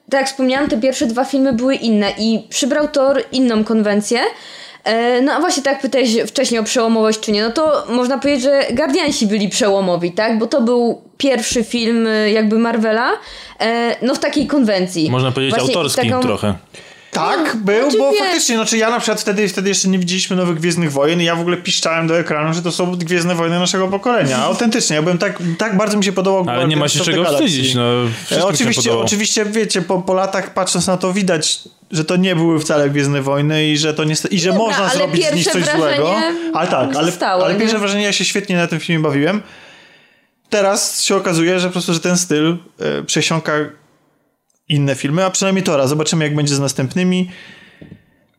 tak jak wspomniałam, te pierwsze dwa filmy były inne i przybrał Thor inną konwencję. E, no a właśnie tak pytałeś wcześniej o przełomowość czy nie, no to można powiedzieć, że Guardiansi byli przełomowi, tak? Bo to był pierwszy film e, jakby Marvela, e, no w takiej konwencji. Można powiedzieć właśnie autorskim taką... trochę. Tak, był, znaczy, bo wiesz... faktycznie, znaczy ja na przykład wtedy, wtedy jeszcze nie widzieliśmy nowych Gwiezdnych Wojen i ja w ogóle piszczałem do ekranu, że to są Gwiezdne Wojny naszego pokolenia. [laughs] Autentycznie, ja byłem tak, tak bardzo mi się podobał. Ale nie ma się czego wstydzić, no. E, oczywiście, oczywiście, wiecie, po, po latach patrząc na to widać, że to nie były wcale Gwiezdne Wojny i że to nie, i że Dobra, można zrobić z nich coś złego. Ale tak, ale, zostało, ale pierwsze wrażenie, ja się świetnie na tym filmie bawiłem. Teraz się okazuje, że po prostu, że ten styl e, przesiąka inne filmy, a przynajmniej to raz. Zobaczymy, jak będzie z następnymi.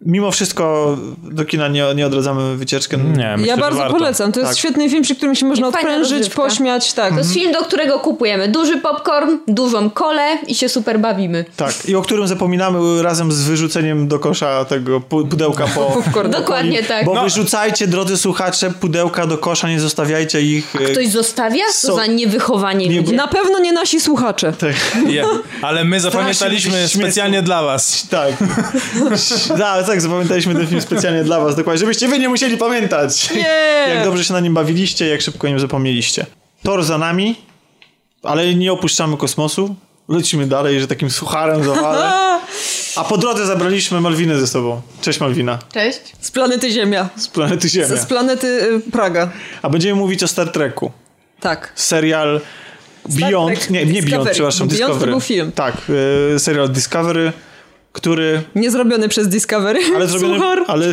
Mimo wszystko do kina nie, nie odradzamy wycieczkę. Nie, myślę, ja bardzo polecam. To jest tak. świetny film, przy którym się można odprężyć, pośmiać. Tak. To jest film, do którego kupujemy duży popcorn, dużą kolę i się super bawimy. Tak, i o którym zapominamy razem z wyrzuceniem do kosza tego pudełka po... Dokładnie tak. Bo no. wyrzucajcie, drodzy słuchacze, pudełka do kosza, nie zostawiajcie ich. A ktoś zostawia? Co so... za niewychowanie nie, Na pewno nie nasi słuchacze. Tak. Yeah. Ale my zapamiętaliśmy specjalnie dla was. Tak. [laughs] tak tak, zapamiętaliśmy ten film specjalnie dla was, dokładnie, żebyście wy nie musieli pamiętać. Yeah. Jak dobrze się na nim bawiliście, jak szybko nim zapomnieliście. Tor za nami, ale nie opuszczamy kosmosu. Lecimy dalej, że takim sucharem zawale. [laughs] A po drodze zabraliśmy Malwinę ze sobą. Cześć Malwina. Cześć. Z planety Ziemia. Z planety Ziemia. Z planety y, Praga. A będziemy mówić o Star Treku. Tak. Serial Star Beyond, Trek nie, nie Beyond, przepraszam, Beyond Discovery. to był film. Tak, y, serial Discovery który... Nie zrobiony przez Discovery. Ale zrobiony, ale,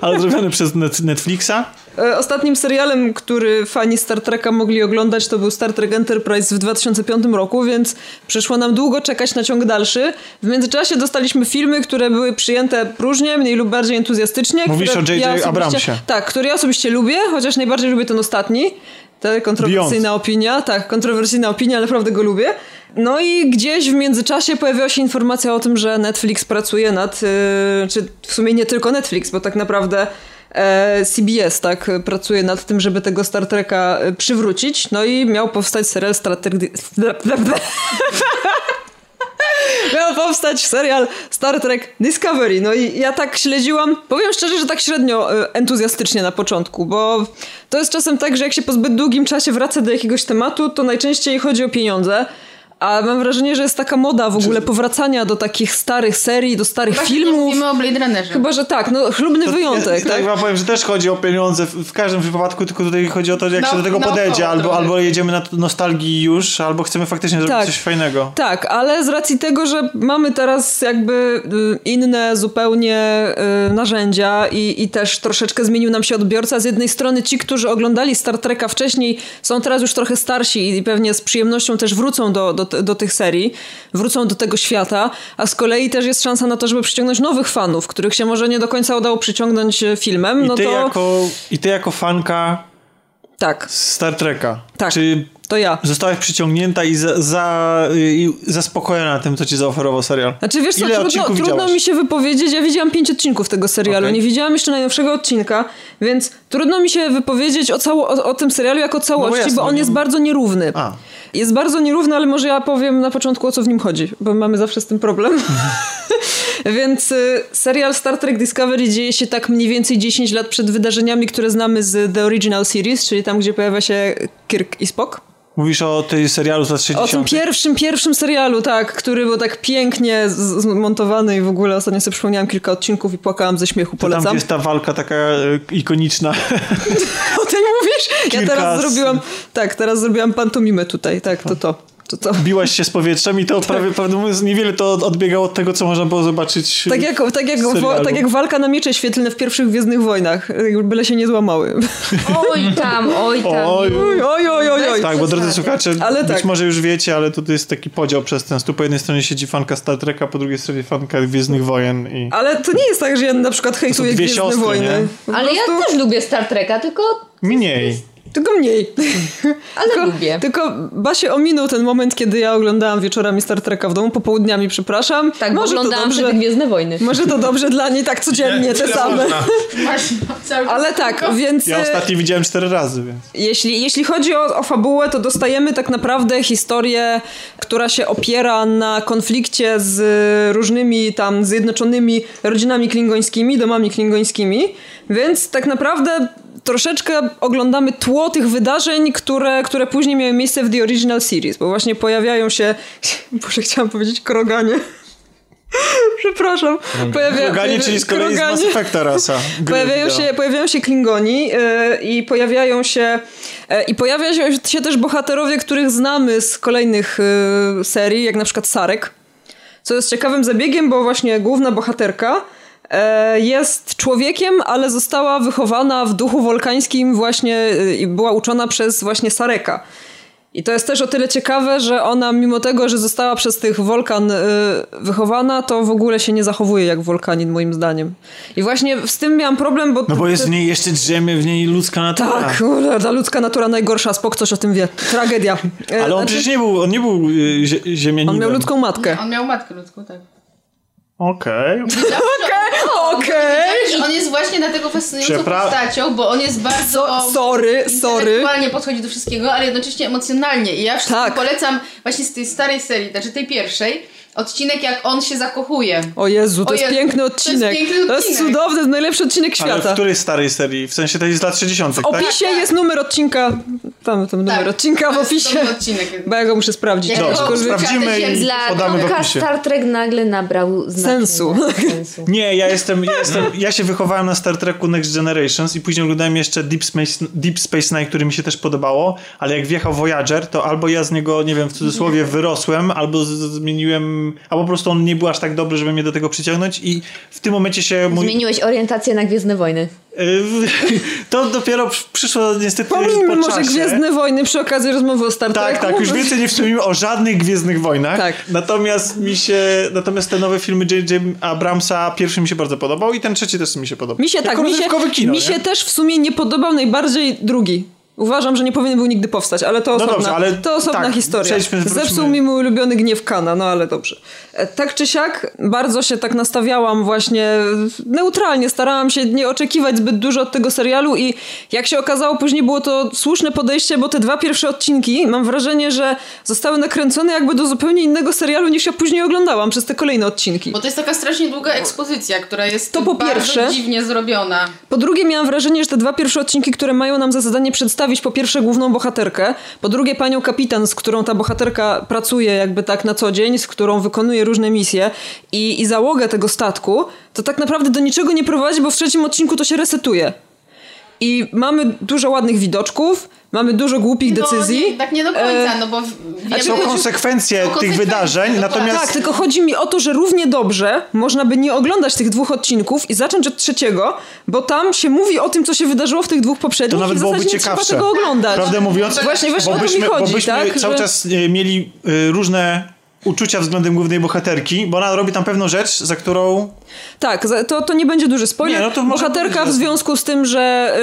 ale zrobiony przez Netflixa. E, ostatnim serialem, który fani Star Treka mogli oglądać, to był Star Trek Enterprise w 2005 roku, więc przyszło nam długo czekać na ciąg dalszy. W międzyczasie dostaliśmy filmy, które były przyjęte różnie, mniej lub bardziej entuzjastycznie. Mówisz o J.J. Ja Abramsie. Tak, który ja osobiście lubię, chociaż najbardziej lubię ten ostatni. To kontrowersyjna Beyond. opinia. Tak, kontrowersyjna opinia, ale naprawdę go lubię. No i gdzieś w międzyczasie pojawiła się informacja o tym, że Netflix pracuje nad, yy, czy w sumie nie tylko Netflix, bo tak naprawdę e, CBS tak pracuje nad tym, żeby tego Star Treka e, przywrócić. No i miał powstać serial Star Trek... [laughs] [laughs] miał powstać serial Star Trek Discovery. No i ja tak śledziłam, powiem szczerze, że tak średnio e, entuzjastycznie na początku, bo to jest czasem tak, że jak się po zbyt długim czasie wraca do jakiegoś tematu, to najczęściej chodzi o pieniądze. A mam wrażenie, że jest taka moda w ogóle powracania do takich starych serii, do starych Chyba filmów. Mówimy o Blade Runnerze. Chyba, że tak, no chlubny to, wyjątek. Ja, tak, ja powiem, że też chodzi o pieniądze w, każdym wypadku, tylko tutaj chodzi o to, jak no, się do tego no, podejdzie. Albo, albo jedziemy na nostalgii już, albo chcemy faktycznie zrobić tak, coś fajnego. Tak, ale z racji tego, że mamy teraz jakby y, inne zupełnie y, narzędzia i, i też troszeczkę zmienił nam się odbiorca. Z jednej strony ci, którzy oglądali Star Treka wcześniej, są teraz już trochę starsi i pewnie z przyjemnością też wrócą do, do do tych serii, wrócą do tego świata, a z kolei też jest szansa na to, żeby przyciągnąć nowych fanów, których się może nie do końca udało przyciągnąć e, filmem. I no ty, to... jako, I ty jako fanka tak. Star Treka. Tak. Czy to ja. Zostałaś przyciągnięta i, za, za, i zaspokojona tym, co ci zaoferował serial. Znaczy wiesz co, trudno, trudno, mi się wypowiedzieć. Ja widziałam pięć odcinków tego serialu. Okay. Nie widziałam jeszcze najnowszego odcinka, więc trudno mi się wypowiedzieć o, cało, o, o tym serialu jako całości, no bo, jasne, bo on nie... jest bardzo nierówny. A. Jest bardzo nierówny, ale może ja powiem na początku o co w nim chodzi, bo mamy zawsze z tym problem. [laughs] Więc y, serial Star Trek Discovery dzieje się tak mniej więcej 10 lat przed wydarzeniami, które znamy z The Original Series, czyli tam, gdzie pojawia się Kirk i Spock. Mówisz o tej serialu z lat 60. O tym pierwszym, pierwszym serialu, tak, który był tak pięknie zmontowany i w ogóle ostatnio sobie przypomniałam kilka odcinków i płakałam ze śmiechu, polecam. To tam jest ta walka taka e, ikoniczna. [laughs] mówisz? Ja teraz zrobiłam, tak, teraz zrobiłam pantomimę tutaj, tak, to to. To, to. Biłaś się z powietrzem i to tak. prawie, prawdę mówiąc, niewiele to odbiegało od tego, co można było zobaczyć Tak jak, tak jak, wo, tak jak walka na miecze świetlne w pierwszych Gwiezdnych Wojnach. Byle się nie złamały. Oj tam, oj tam. Oj, oj, oj, oj. oj, oj. Tak, bo drodzy słuchacze, ale być tak. może już wiecie, ale tutaj jest taki podział przez ten stół. Po jednej stronie siedzi fanka Star Treka, po drugiej stronie fanka Gwiezdnych Wojen. I... Ale to nie jest tak, że ja na przykład hejtuję Gwiezdne siostry, Wojny. Ale ja też lubię Star Treka, tylko... Mniej. Tylko mniej. [laughs] Ale tylko, lubię. Tylko Basie ominął ten moment, kiedy ja oglądałam wieczorami Star Treka w domu, popołudniami, przepraszam. Tak, może oglądałam to dobrze, Gwiezdne Wojny. Może to dobrze dla niej, tak codziennie, te same. Ale tak, więc... Ja ostatnio widziałem cztery razy, więc... Jeśli, jeśli chodzi o, o fabułę, to dostajemy tak naprawdę historię, która się opiera na konflikcie z różnymi tam zjednoczonymi rodzinami klingońskimi, domami klingońskimi, więc tak naprawdę troszeczkę oglądamy tło tych wydarzeń, które, które później miały miejsce w The Original Series, bo właśnie pojawiają się, [laughs] może chciałam powiedzieć kroganie. [laughs] Przepraszam. Pojawia, Kroganie, czyli z kolei z Mass Effecta rasa. [laughs] Pojawiają się, pojawiają się Klingoni yy, i pojawiają się yy, i pojawia się, też bohaterowie, których znamy z kolejnych yy, serii, jak na przykład Sarek. Co jest ciekawym zabiegiem, bo właśnie główna bohaterka jest człowiekiem, ale została wychowana w duchu wolkańskim właśnie i była uczona przez właśnie Sareka. I to jest też o tyle ciekawe, że ona mimo tego, że została przez tych Wolkan y, wychowana, to w ogóle się nie zachowuje jak Wolkanin moim zdaniem. I właśnie z tym miałam problem, bo... No bo jest w niej jeszcze drzemie w niej ludzka natura. Tak, ta ludzka natura najgorsza, Spok coś o tym wie. Tragedia. Ale on znaczy... przecież nie był, on nie był ziemianinem. On miał ludzką matkę. On miał matkę ludzką, tak. Okej. Okej, okej. On jest właśnie dlatego fascynującą Przepra- postacią, bo on jest bardzo... So, sorry, sorry. Intelektualnie podchodzi do wszystkiego, ale jednocześnie emocjonalnie. I ja wszystkim tak. polecam właśnie z tej starej serii, znaczy tej pierwszej, odcinek, jak on się zakochuje. O Jezu, to, o jest, Jezu, piękny odcinek. To jest piękny odcinek. To jest cudowny, to jest najlepszy odcinek świata. Ale w której starej serii? W sensie tej z lat 60. W opisie tak? jest numer odcinka. Tam, tam numer tak, odcinka w opisie. Odcinek. Bo ja go muszę sprawdzić. Jak Dobrze, sprawdzimy i dla podamy w opisie. Star Trek nagle nabrał sensu. sensu. Nie, ja jestem, ja jestem, ja się wychowałem na Star Treku Next Generations i później oglądałem jeszcze Deep Space, Deep Space Nine, który mi się też podobało, ale jak wjechał Voyager, to albo ja z niego, nie wiem, w cudzysłowie wyrosłem, albo zmieniłem, albo po prostu on nie był aż tak dobry, żeby mnie do tego przyciągnąć i w tym momencie się... Mój... Zmieniłeś orientację na Gwiezdne Wojny. [laughs] To dopiero przyszło niestety Pomijmy po może czasie. Gwiezdne Wojny przy okazji rozmowy o Star Tak, tak, już więcej nie wspomnimy o żadnych Gwiezdnych Wojnach. Tak. Natomiast mi się, natomiast te nowe filmy J.J. Abramsa, pierwszy mi się bardzo podobał i ten trzeci też mi się podobał. Mi się tak, mi się, kino, mi się też w sumie nie podobał najbardziej drugi. Uważam, że nie powinien był nigdy powstać, ale to no osobna, dobrze, ale to osobna tak, historia. Zepsuł mi mój ulubiony gniew Kana, no ale dobrze. E, tak czy siak, bardzo się tak nastawiałam właśnie neutralnie, starałam się nie oczekiwać zbyt dużo od tego serialu i jak się okazało, później było to słuszne podejście, bo te dwa pierwsze odcinki, mam wrażenie, że zostały nakręcone jakby do zupełnie innego serialu niż ja później oglądałam przez te kolejne odcinki. Bo to jest taka strasznie długa ekspozycja, która jest to po pierwsze, dziwnie zrobiona. Po drugie miałam wrażenie, że te dwa pierwsze odcinki, które mają nam za zadanie przedstawić przedstawić po pierwsze główną bohaterkę, po drugie panią kapitan, z którą ta bohaterka pracuje jakby tak na co dzień, z którą wykonuje różne misje i, i załogę tego statku, to tak naprawdę do niczego nie prowadzi, bo w trzecim odcinku to się resetuje. I mamy dużo ładnych widoczków, mamy dużo głupich no, decyzji. Nie, tak nie do końca, e... no bo wiemy, są konsekwencje są tych wydarzeń, no natomiast... Tak, tylko chodzi mi o to, że równie dobrze można by nie oglądać tych dwóch odcinków i zacząć od trzeciego, bo tam się mówi o tym, co się wydarzyło w tych dwóch poprzednich to nawet i byłoby ciekawsze. trzeba tego oglądać. Prawdę mówiąc, właśnie, właśnie bo byśmy, o to mi chodzi, bo byśmy tak? cały że... czas e, mieli y, różne uczucia względem głównej bohaterki, bo ona robi tam pewną rzecz, za którą... Tak, to, to nie będzie duży spoiler. Nie, no Bohaterka w związku z tym, że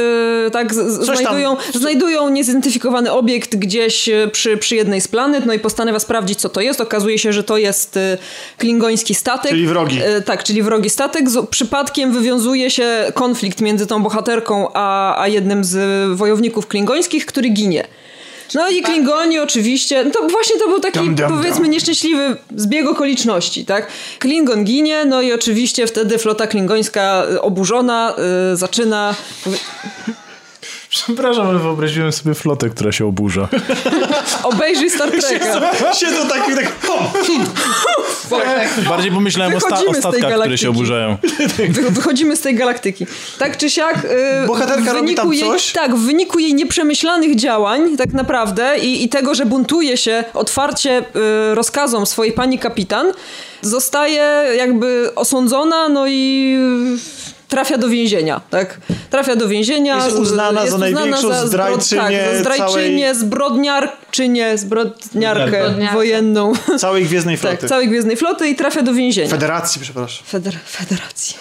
yy, tak znajdują, znajdują niezidentyfikowany obiekt gdzieś y, przy, przy jednej z planet, no i postanawia sprawdzić, co to jest. Okazuje się, że to jest y, klingoński statek. Czyli wrogi. Yy, tak, czyli wrogi statek. Z, przypadkiem wywiązuje się konflikt między tą bohaterką a, a jednym z wojowników klingońskich, który ginie. No i Klingoni oczywiście, no to właśnie to był taki dum, dum, powiedzmy dum. nieszczęśliwy zbieg okoliczności, tak? Klingon ginie, no i oczywiście wtedy flota klingońska oburzona yy, zaczyna... Przepraszam, ale wyobraziłem sobie flotę, która się oburza. Obejrzyj Star [laughs] Treka. Siedzą tak i tak... Bardziej pomyślałem o, sta o statkach, które się oburzają. wychodzimy z tej galaktyki. Tak czy siak... Yy, Bohaterka robi tam jej, coś? Tak, w wyniku jej nieprzemyślanych działań, tak naprawdę, i, i tego, że buntuje się otwarcie yy, rozkazom swojej pani kapitan, zostaje jakby osądzona, no i trafia do więzienia, tak? Trafia do więzienia. Jest uznana jest za największą za zdrajczynię, tak, zdrajczynię, całej... zbrodniarczynię, zbrodniarkę wojenną. Całej Gwiezdnej Floty. Tak, całej Gwiezdnej Floty i trafia do więzienia. Federacji, przepraszam. Feder Federacji.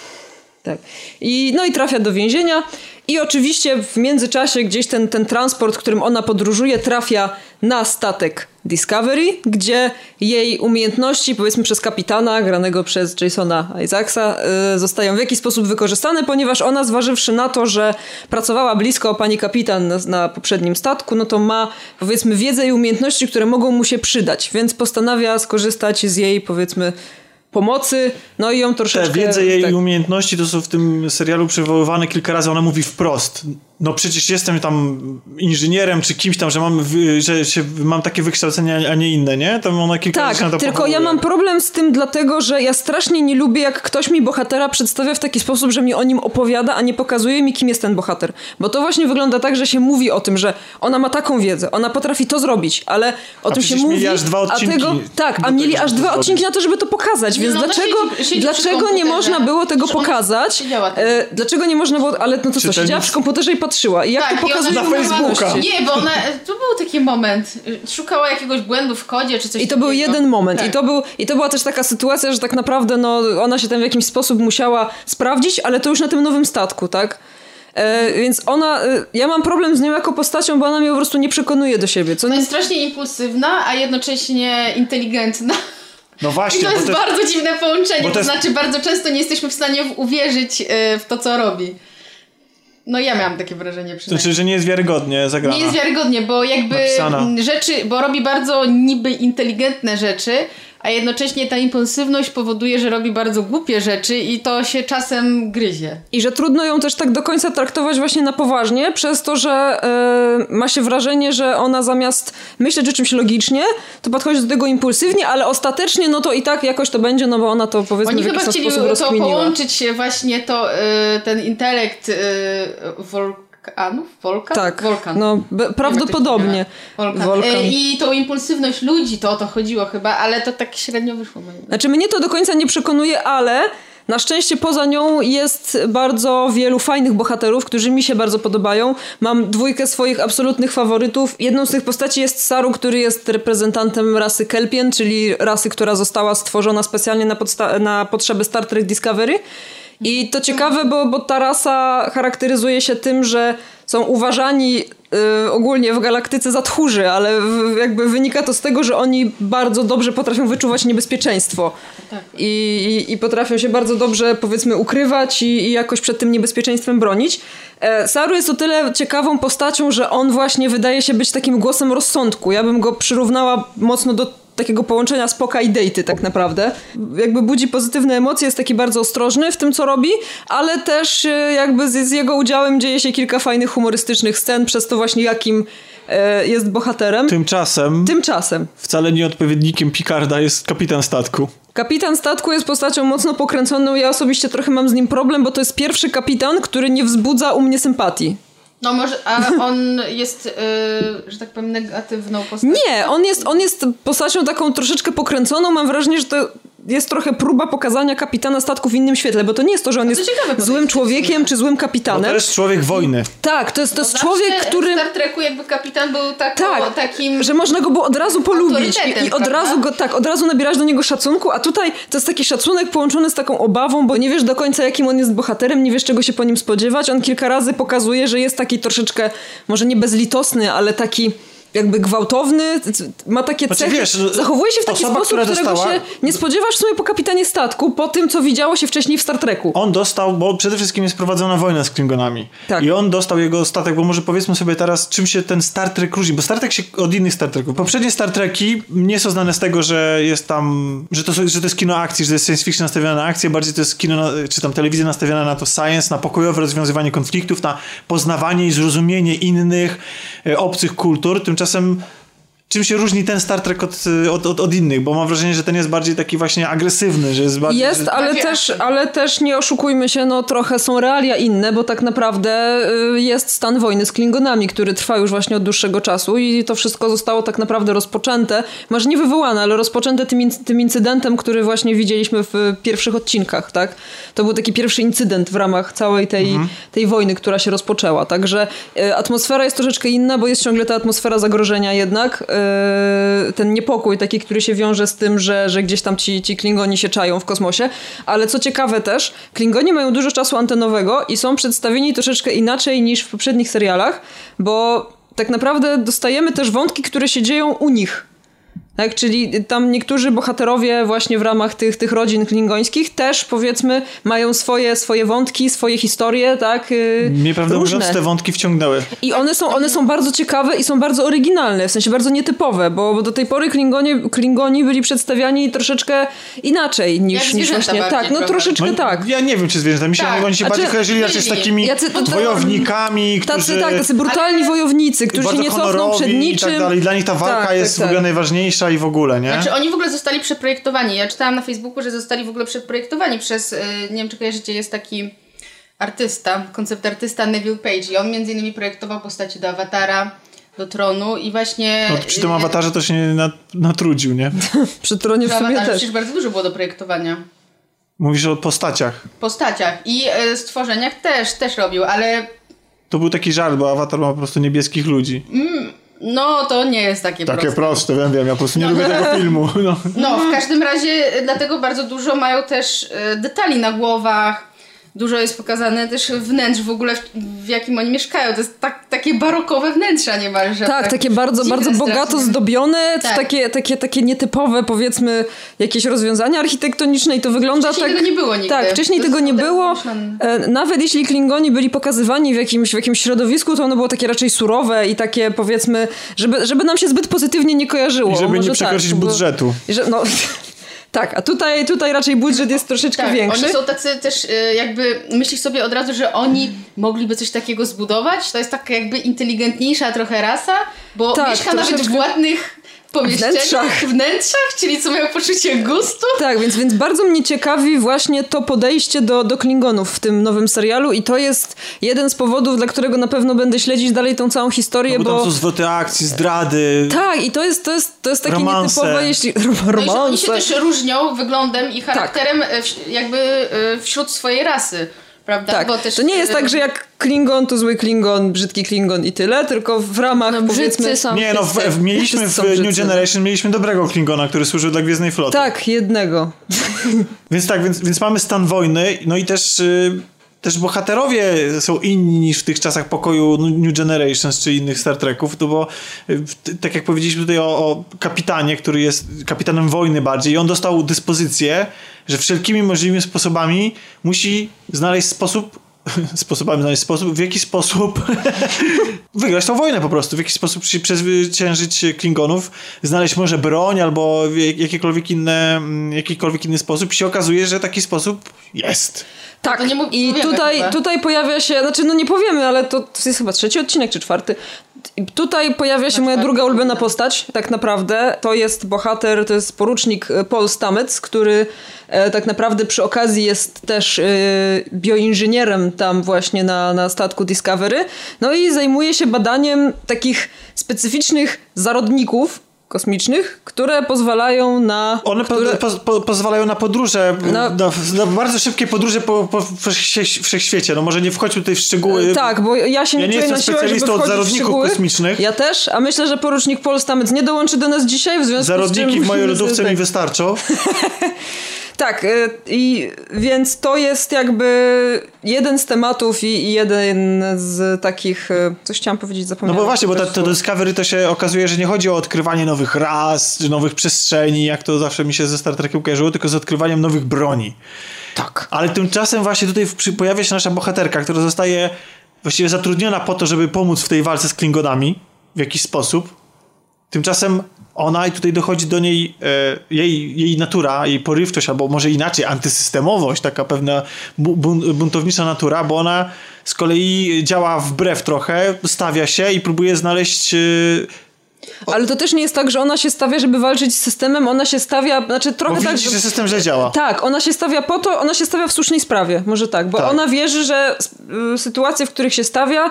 Tak. I, no i trafia do więzienia. I oczywiście w międzyczasie gdzieś ten, ten transport, którym ona podróżuje, trafia na statek Discovery, gdzie jej umiejętności, powiedzmy przez kapitana, granego przez Jasona Isaacsa, yy, zostają w jakiś sposób wykorzystane, ponieważ ona, zważywszy na to, że pracowała blisko pani kapitan na, na poprzednim statku, no to ma, powiedzmy, wiedzę i umiejętności, które mogą mu się przydać, więc postanawia skorzystać z jej, powiedzmy, pomocy, no i ją troszeczkę... Te wiedzę jej tak. umiejętności to są w tym serialu przywoływane kilka razy, ona mówi wprost no przecież jestem tam inżynierem czy kimś tam, że mam, że się, mam takie wykształcenie, a nie inne, nie? To ona kilka tak, na to tylko powołuje. ja mam problem z tym dlatego, że ja strasznie nie lubię, jak ktoś mi bohatera przedstawia w taki sposób, że mi o nim opowiada, a nie pokazuje mi, kim jest ten bohater. Bo to właśnie wygląda tak, że się mówi o tym, że ona ma taką wiedzę, ona potrafi to zrobić, ale o a tym się mówi, aż dwa odcinki a tego, tak, a mieli aż dwa odcinki na to, żeby to pokazać, więc no, dlaczego, siedzi, dlaczego nie można było tego pokazać? E, dlaczego nie można było, ale no to co, siedziała przy komputerze i patrzyła. I jak tak, to pokazuje na Facebooka? Nie, bo ona, to był taki moment. Szukała jakiegoś błędu w kodzie, czy coś I to był jeden moment. Tak. I, to był, I to była też taka sytuacja, że tak naprawdę no, ona się tam w jakimś sposób musiała sprawdzić, ale to już na tym nowym statku, tak? E, więc ona, e, ja mam problem z nią jako postacią, bo ona mnie po prostu nie przekonuje do siebie. Co ona jest strasznie impulsywna, a jednocześnie inteligentna. No właśnie. I to jest to bardzo dziwne połączenie, to, jest... to znaczy bardzo często nie jesteśmy w stanie uwierzyć e, w to, co robi. No ja miałam takie wrażenie przynajmniej. Znaczy, że nie jest wiarygodnie zagrana. Nie jest wiarygodnie, bo jakby Napisana. rzeczy, bo robi bardzo niby inteligentne rzeczy, a jednocześnie ta impulsywność powoduje, że robi bardzo głupie rzeczy i to się czasem gryzie. I że trudno ją też tak do końca traktować właśnie na poważnie, przez to, że yy, ma się wrażenie, że ona zamiast myśleć o czymś logicznie, to podchodzi do tego impulsywnie, ale ostatecznie no to i tak jakoś to będzie, no bo ona to powiedzmy Oni w jakiś chyba chcieli to połączyć się właśnie to, yy, ten intelekt yy, wulkanów? Wolkan? Tak, Wolkan. no prawdopodobnie. Wolkan. E, I tą impulsywność ludzi, to o to chodziło chyba, ale to tak średnio wyszło. Znaczy mnie to do końca nie przekonuje, ale na szczęście poza nią jest bardzo wielu fajnych bohaterów, którzy mi się bardzo podobają. Mam dwójkę swoich absolutnych faworytów. Jedną z tych postaci jest Saru, który jest reprezentantem rasy Kelpien, czyli rasy, która została stworzona specjalnie na, na potrzeby Star Trek Discovery. I to ciekawe, bo, bo ta rasa charakteryzuje się tym, że są uważani y, ogólnie w galaktyce za tchórzy, ale w, jakby wynika to z tego, że oni bardzo dobrze potrafią wyczuwać niebezpieczeństwo. Tak. I, i, I, potrafią się bardzo dobrze, powiedzmy, ukrywać i, i jakoś przed tym niebezpieczeństwem bronić. E, Saru jest o tyle ciekawą postacią, że on właśnie wydaje się być takim głosem rozsądku. Ja bym go przyrównała mocno do takiego połączenia spoka i dejty tak naprawdę. Jakby budzi pozytywne emocje, jest taki bardzo ostrożny w tym, co robi, ale też e, jakby z, z jego udziałem dzieje się kilka fajnych humorystycznych scen przez to właśnie jakim e, jest bohaterem. Tymczasem. Tymczasem. Wcale nie odpowiednikiem Picarda jest kapitan statku. Kapitan statku jest postacią mocno pokręconą. Ja osobiście trochę mam z nim problem, bo to jest pierwszy kapitan, który nie wzbudza u mnie sympatii. No może, a on jest, yy, że tak powiem, negatywną postacią? Nie, on jest, on jest postacią taką troszeczkę pokręconą. Mam wrażenie, że to jest trochę próba pokazania kapitana statku w innym świetle, bo to nie jest to, że on jest ciekawe, złym człowiekiem czy złym kapitanem. Bo to jest człowiek wojny. Tak, to jest, to jest człowiek, który... W Star Treku jakby kapitan był tak, tak takim... że można go było od razu polubić i, i od razu go, tak, od razu nabierać do niego szacunku, a tutaj to jest taki szacunek połączony z taką obawą, bo nie wiesz do końca jakim on jest bohaterem, nie wiesz czego się po nim spodziewać. On kilka razy pokazuje, że jest taki troszeczkę, może nie bezlitosny, ale taki jakby gwałtowny, ma takie znaczy, cechy, wiesz, zachowuje się w taki osoba, sposób, którego dostała... się nie spodziewasz sobie po kapitanie statku, po tym, co widziało się wcześniej w Star Treku. On dostał, bo przede wszystkim jest prowadzona wojna z Klingonami. Tak. I on dostał jego statek, bo może powiedzmy sobie teraz, czym się ten Star Trek różni, bo Star Trek się od innych Star Treków. Poprzednie Star Treki nie są znane z tego, że jest tam, że to, że to jest kino akcji, że to jest science fiction nastawione na akcję, bardziej to jest kino, czy tam telewizja nastawiona na to science, na pokojowe rozwiązywanie konfliktów, na poznawanie i zrozumienie innych, e, obcych kultur. Tymczasem to some czym się różni ten Star Trek od, od, od, od, innych, bo mam wrażenie, że ten jest bardziej taki właśnie agresywny, że jest bardziej... Jest, ale też, ale też nie oszukujmy się, no trochę są realia inne, bo tak naprawdę y, jest stan wojny z Klingonami, który trwa już właśnie od dłuższego czasu i to wszystko zostało tak naprawdę rozpoczęte, może nie wywołane, ale rozpoczęte tym, tym incydentem, który właśnie widzieliśmy w pierwszych odcinkach, tak? To był taki pierwszy incydent w ramach całej tej, mhm. tej wojny, która się rozpoczęła, także y, atmosfera jest troszeczkę inna, bo jest ciągle ta atmosfera zagrożenia jednak, y, ten niepokój taki, który się wiąże z tym, że, że gdzieś tam ci, ci Klingoni się czają w kosmosie. Ale co ciekawe też, Klingoni mają dużo czasu antenowego i są przedstawieni troszeczkę inaczej niż w poprzednich serialach, bo tak naprawdę dostajemy też wątki, które się dzieją u nich. Tak, czyli tam niektórzy bohaterowie właśnie w ramach tych, tych rodzin klingońskich też powiedzmy mają swoje, swoje wątki, swoje historie, tak? Y, Mnie prawdę różne. mówiąc te wątki wciągnęły. I one są, one są bardzo ciekawe i są bardzo oryginalne, w sensie bardzo nietypowe, bo, bo do tej pory Klingonie, Klingoni byli przedstawiani troszeczkę inaczej niż, niż właśnie. Tak, no troszeczkę no, tak. Ja nie wiem, czy zwierzęta. Mi się tak. oni się bardziej kojarzyli raczej z takimi jacy, to, to, wojownikami, którzy... Tacy, tak, tacy brutalni tak. wojownicy, którzy się nie cofną przed niczym. I tak dalej. Dla nich ta walka tak, jest tak, w ogóle najważniejsza i w ogóle, nie? Znaczy oni w ogóle zostali przeprojektowani. Ja czytałam na Facebooku, że zostali w ogóle przeprojektowani przez, y, nie wiem czy kojarzycie, jest taki artysta, koncept artysta Neville Page i on między innymi projektował postaci do Awatara, do Tronu i właśnie... No, przy tym y, Awatarze to się nie natrudził, nie? [laughs] przy Tronie w sumie też. przecież bardzo dużo było do projektowania. Mówisz o postaciach. Postaciach i y, stworzeniach też, też robił, ale... To był taki żart, bo Awatar ma po prostu niebieskich ludzi. Mm. No, to nie jest takie, takie proste. proste, wiem, wiem, ja po prostu nie no. lubię tego filmu. No. no, w każdym razie dlatego bardzo dużo mają też e, detali na głowach, dużo jest pokazane też wnętrz w ogóle, w, w jakim oni mieszkają. To jest tak, takie barokowe wnętrza niemalże. Tak, tak takie bardzo, bardzo bogato zdobione, tak. takie, takie, takie nietypowe powiedzmy jakieś rozwiązania architektoniczne i to wygląda wcześniej tak... tego nie było nigdy. Tak, wcześniej tego nie było. E, nawet jeśli Klingoni byli pokazywani w jakimś, w jakimś środowisku, to ono było takie raczej surowe i takie powiedzmy, żeby, żeby nam się zbyt pozytywnie nie kojarzyło. I żeby Może nie tak, przekroczyć tak, budżetu. Że, no, Tak, a tutaj, tutaj raczej budżet jest troszeczkę tak, większy. Oni są tacy też y, jakby, myślisz sobie od razu, że oni mogliby coś takiego zbudować. To jest taka jakby inteligentniejsza trochę rasa, bo tak, mieszka nawet w ładnych wnętrzach. wnętrzach, czyli co mają poczucie gustu. Tak, więc, więc bardzo mnie ciekawi właśnie to podejście do, do Klingonów w tym nowym serialu i to jest jeden z powodów, dla którego na pewno będę śledzić dalej tą całą historię, no bo... bo tam są zwroty akcji, zdrady. Tak, i to jest, to jest, to jest takie romanse. nietypowe, jeśli... Romanse. [laughs] No i oni się też różnią wyglądem i charakterem tak. jakby e, wśród swojej rasy prawda? Tak. Też, to nie jest tak, że jak Klingon to zły Klingon, brzydki Klingon i tyle, tylko w ramach no, powiedzmy... Są nie, no w, w, mieliśmy w New Generation mieliśmy dobrego Klingona, który służył dla Gwiezdnej Floty. Tak, jednego. [laughs] więc tak, więc, więc mamy stan wojny, no i też... Yy, też bohaterowie są inni niż w tych czasach pokoju New Generations czy innych Star Treków, to bo y, tak jak powiedzieliśmy tutaj o, o kapitanie, który jest kapitanem wojny bardziej i on dostał dyspozycję, że wszelkimi możliwymi sposobami musi znaleźć sposób [laughs] sposobami znaleźć sposób, w jaki sposób [laughs] wygrać tą wojnę po prostu, w jaki sposób przezwyciężyć Klingonów, znaleźć może broń albo jakikolwiek, inne, mm, jakikolwiek inny sposób i się okazuje, że taki sposób jest. Tak, i tutaj, tutaj pojawia się, znaczy no nie powiemy, ale to, jest chyba trzeci odcinek czy czwarty. I tutaj pojawia się moja druga ulubiona postać, tak naprawdę. To jest bohater, to jest porucznik e, Paul Stamets, który e, tak naprawdę przy okazji jest też e, bioinżynierem tam właśnie na, na statku Discovery. No i zajmuje się badaniem takich specyficznych zarodników, kosmicznych, które pozwalają na... One które... po, po, pozwalają na podróże, na... Na, na... bardzo szybkie podróże po, po wszechświecie. No może nie wchodźmy tutaj w szczegóły. E, tak, bo ja się ja nie jestem specjalistą od zarodników kosmicznych. Ja też, a myślę, że porucznik Paul Stamets nie dołączy do nas dzisiaj w związku Zarodniki z czym... w mojej lodówce mi wystarczą. [laughs] Tak, y, i więc to jest jakby jeden z tematów i jeden z takich, y, coś chciałam powiedzieć, zapomniałam. No bo właśnie, bo to, to Discovery to się okazuje, że nie chodzi o odkrywanie nowych ras, czy nowych przestrzeni, jak to zawsze mi się ze Star Trekiem kojarzyło, tylko z odkrywaniem nowych broni. Tak. Ale tymczasem właśnie tutaj pojawia się nasza bohaterka, która zostaje właściwie zatrudniona po to, żeby pomóc w tej walce z Klingonami w jakiś sposób. Tymczasem ona i tutaj dochodzi do niej e, jej, jej natura, jej porywczość, albo może inaczej, antysystemowość, taka pewna buntownicza natura, bo ona z kolei działa wbrew trochę, stawia się i próbuje znaleźć e, ale to też nie jest tak, że ona się stawia, żeby walczyć z systemem, ona się stawia, znaczy trochę bo tak... Widzi, że system źle działa. Tak, ona się stawia po to, ona się stawia w słusznej sprawie, może tak, bo tak. ona wierzy, że y, sytuacje, w których się stawia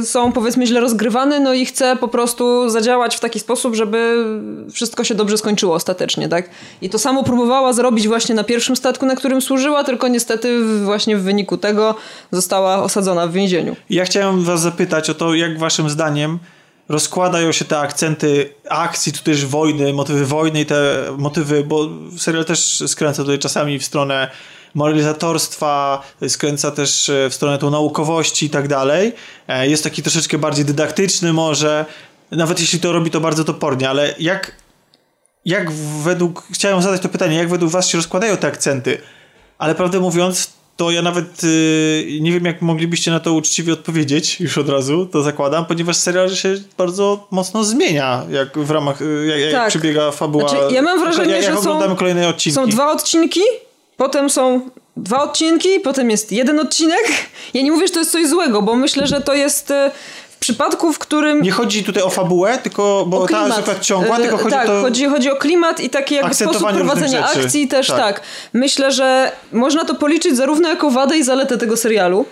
y, są powiedzmy źle rozgrywane, no i chce po prostu zadziałać w taki sposób, żeby wszystko się dobrze skończyło ostatecznie, tak? I to samo próbowała zrobić właśnie na pierwszym statku, na którym służyła, tylko niestety właśnie w wyniku tego została osadzona w więzieniu. Ja chciałem was zapytać o to, jak waszym zdaniem rozkładają się te akcenty akcji, tu też wojny, motywy wojny i te motywy, bo serial też skręca tutaj czasami w stronę moralizatorstwa, skręca też e, w stronę tą naukowości i tak dalej. E, jest taki troszeczkę bardziej dydaktyczny może, nawet jeśli to robi to bardzo topornie, ale jak, jak według, chciałem zadać to pytanie, jak według was się rozkładają te akcenty? Ale prawdę mówiąc, to ja nawet yy, nie wiem, jak moglibyście na to uczciwie odpowiedzieć już od razu, to zakładam, ponieważ serial się bardzo mocno zmienia, jak w ramach, y, jak, jak tak. przebiega fabuła. Znaczy, ja mam wrażenie, że są, kolejne odcinki. są dwa odcinki, potem są dwa odcinki, potem jest jeden odcinek. Ja nie mówię, że to jest coś złego, bo myślę, że to jest y, przypadku, w którym... Nie chodzi tutaj o fabułę, tylko, bo ta jest ciągła, tylko chodzi tak, to... chodzi, chodzi o klimat i taki jakby sposób prowadzenia akcji też, tak. tak. Myślę, że można to policzyć zarówno jako wadę i zaletę tego serialu.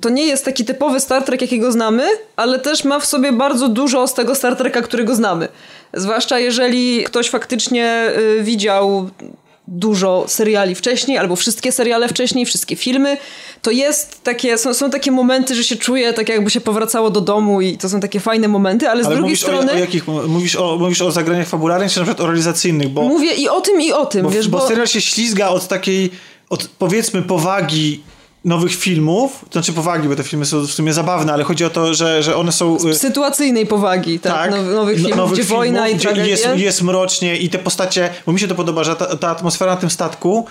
To nie jest taki typowy Star Trek, jakiego znamy, ale też ma w sobie bardzo dużo z tego Star Treka, którego znamy. Zwłaszcza jeżeli ktoś faktycznie y, widział dużo seriali wcześniej, albo wszystkie seriale wcześniej, wszystkie filmy, to jest takie, są, są takie momenty, że się czuje tak jakby się powracało do domu i to są takie fajne momenty, ale z ale drugiej strony... O, o jakich, mówisz, o, mówisz o zagraniach fabularnych, czy na przykład o realizacyjnych, bo... Mówię i o tym, i o tym, bo, wiesz, bo... Bo serial się ślizga od takiej, od powiedzmy powagi nowych filmów, to znaczy powagi, bo te filmy są w sumie zabawne, ale chodzi o to, że, że one są... Y, sytuacyjnej powagi, tak, tak nowych filmów, nowych gdzie filmów, wojna i gdzie jest, jest mrocznie i te postacie, bo mi się to podoba, że ta, ta atmosfera na tym statku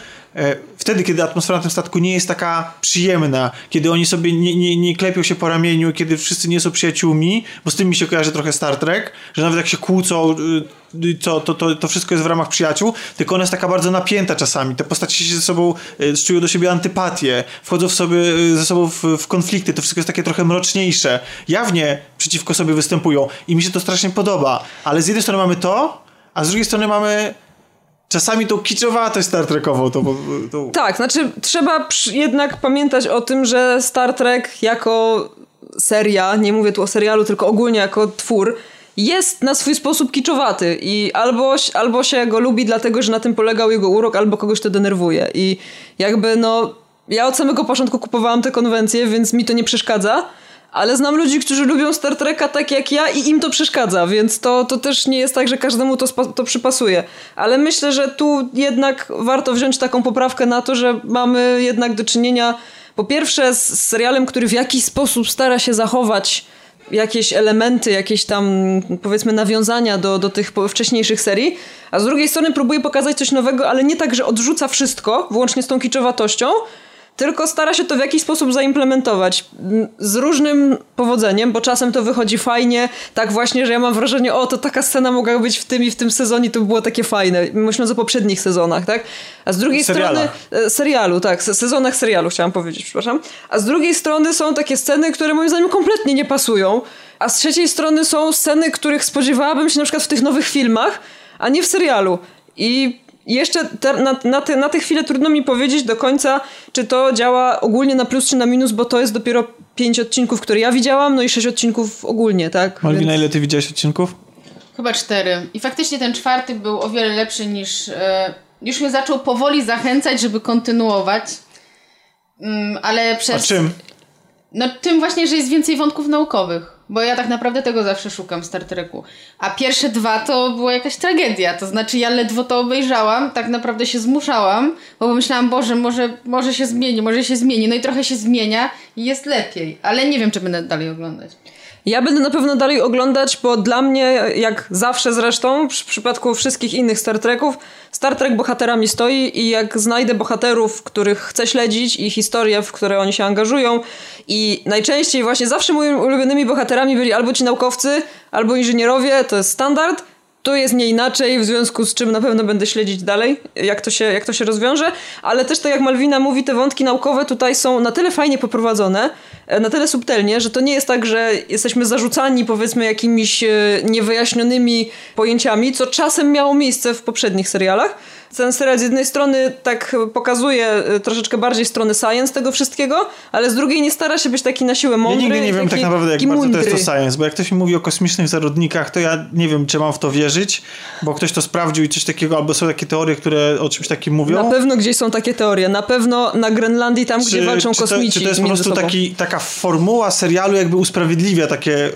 wtedy, kiedy atmosfera na tym statku nie jest taka przyjemna, kiedy oni sobie nie, nie, nie klepią się po ramieniu, kiedy wszyscy nie są przyjaciółmi, bo z tym mi się kojarzy trochę Star Trek, że nawet jak się kłócą, y, to, to, to, to wszystko jest w ramach przyjaciół, tylko ona jest taka bardzo napięta czasami. Te postacie się ze sobą y, czują do siebie antypatię, wchodzą w sobie, y, ze sobą w, w konflikty, to wszystko jest takie trochę mroczniejsze. Jawnie przeciwko sobie występują i mi się to strasznie podoba, ale z jednej strony mamy to, a z drugiej strony mamy czasami tą kiczowatość Star Trekową. To, to... Tak, znaczy trzeba jednak pamiętać o tym, że Star Trek jako seria, nie mówię tu o serialu, tylko ogólnie jako twór, jest na swój sposób kiczowaty i albo, albo się go lubi dlatego, że na tym polegał jego urok, albo kogoś to denerwuje. I jakby no, ja od samego początku kupowałam te konwencje, więc mi to nie przeszkadza ale znam ludzi, którzy lubią Star Treka tak jak ja i im to przeszkadza, więc to, to też nie jest tak, że każdemu to, to przypasuje. Ale myślę, że tu jednak warto wziąć taką poprawkę na to, że mamy jednak do czynienia po pierwsze z serialem, który w jakiś sposób stara się zachować jakieś elementy, jakieś tam powiedzmy nawiązania do, do tych wcześniejszych serii, a z drugiej strony próbuje pokazać coś nowego, ale nie tak, że odrzuca wszystko, włącznie z tą kiczowatością, tylko stara się to w jakiś sposób zaimplementować. Z różnym powodzeniem, bo czasem to wychodzi fajnie, tak właśnie, że ja mam wrażenie, o, to taka scena mogła być w tym i w tym sezonie, to by było takie fajne. Myśląc o poprzednich sezonach, tak? A z drugiej strony... E, serialu, tak. Sezonach serialu chciałam powiedzieć, przepraszam. A z drugiej strony są takie sceny, które moim zdaniem kompletnie nie pasują. A z trzeciej strony są sceny, których spodziewałabym się na przykład w tych nowych filmach, a nie w serialu. I jeszcze te, na, na, te, na tę chwilę trudno mi powiedzieć do końca, czy to działa ogólnie na plus czy na minus, bo to jest dopiero pięć odcinków, które ja widziałam, no i sześć odcinków ogólnie, tak? Malwina, Więc... ile ty widziałeś odcinków? Chyba cztery. I faktycznie ten czwarty był o wiele lepszy niż... E, już mnie zaczął powoli zachęcać, żeby kontynuować. Mm, ale przez... A czym? No tym właśnie, że jest więcej wątków naukowych. Bo ja tak naprawdę tego zawsze szukam Star Treku. A pierwsze dwa to była jakaś tragedia. To znaczy ja ledwo to obejrzałam, tak naprawdę się zmuszałam, bo pomyślałam, Boże, może, może się zmieni, może się zmieni. No i trochę się zmienia i jest lepiej. Ale nie wiem, czy będę dalej oglądać. Ja będę na pewno dalej oglądać, bo dla mnie, jak zawsze zresztą, w przypadku wszystkich innych Star Treków, Star Trek bohaterami stoi i jak znajdę bohaterów, których chcę śledzić i historie, w które oni się angażują i najczęściej właśnie zawsze moimi ulubionymi bohaterami byli albo ci naukowcy, albo inżynierowie, to jest standard, tu jest nie inaczej, w związku z czym na pewno będę śledzić dalej, jak to się, jak to się rozwiąże, ale też tak jak Malwina mówi, te wątki naukowe tutaj są na tyle fajnie poprowadzone, e, na tyle subtelnie, że to nie jest tak, że jesteśmy zarzucani powiedzmy jakimiś e, niewyjaśnionymi pojęciami, co czasem miało miejsce w poprzednich serialach, ten serial z jednej strony tak pokazuje y, troszeczkę bardziej strony science tego wszystkiego, ale z drugiej nie stara się być taki na siłę mądry. Ja nigdy nie wiem tak naprawdę, jak bardzo to jest to science, bo jak ktoś mi mówi o kosmicznych zarodnikach, to ja nie wiem, czy mam w to wierzyć, bo ktoś to sprawdził i coś takiego, albo są takie teorie, które o czymś takim mówią. Na pewno gdzieś są takie teorie. Na pewno na Grenlandii, tam, czy, gdzie walczą czy kosmici. To, czy to jest po prostu taki, taka formuła serialu jakby usprawiedliwia takie e,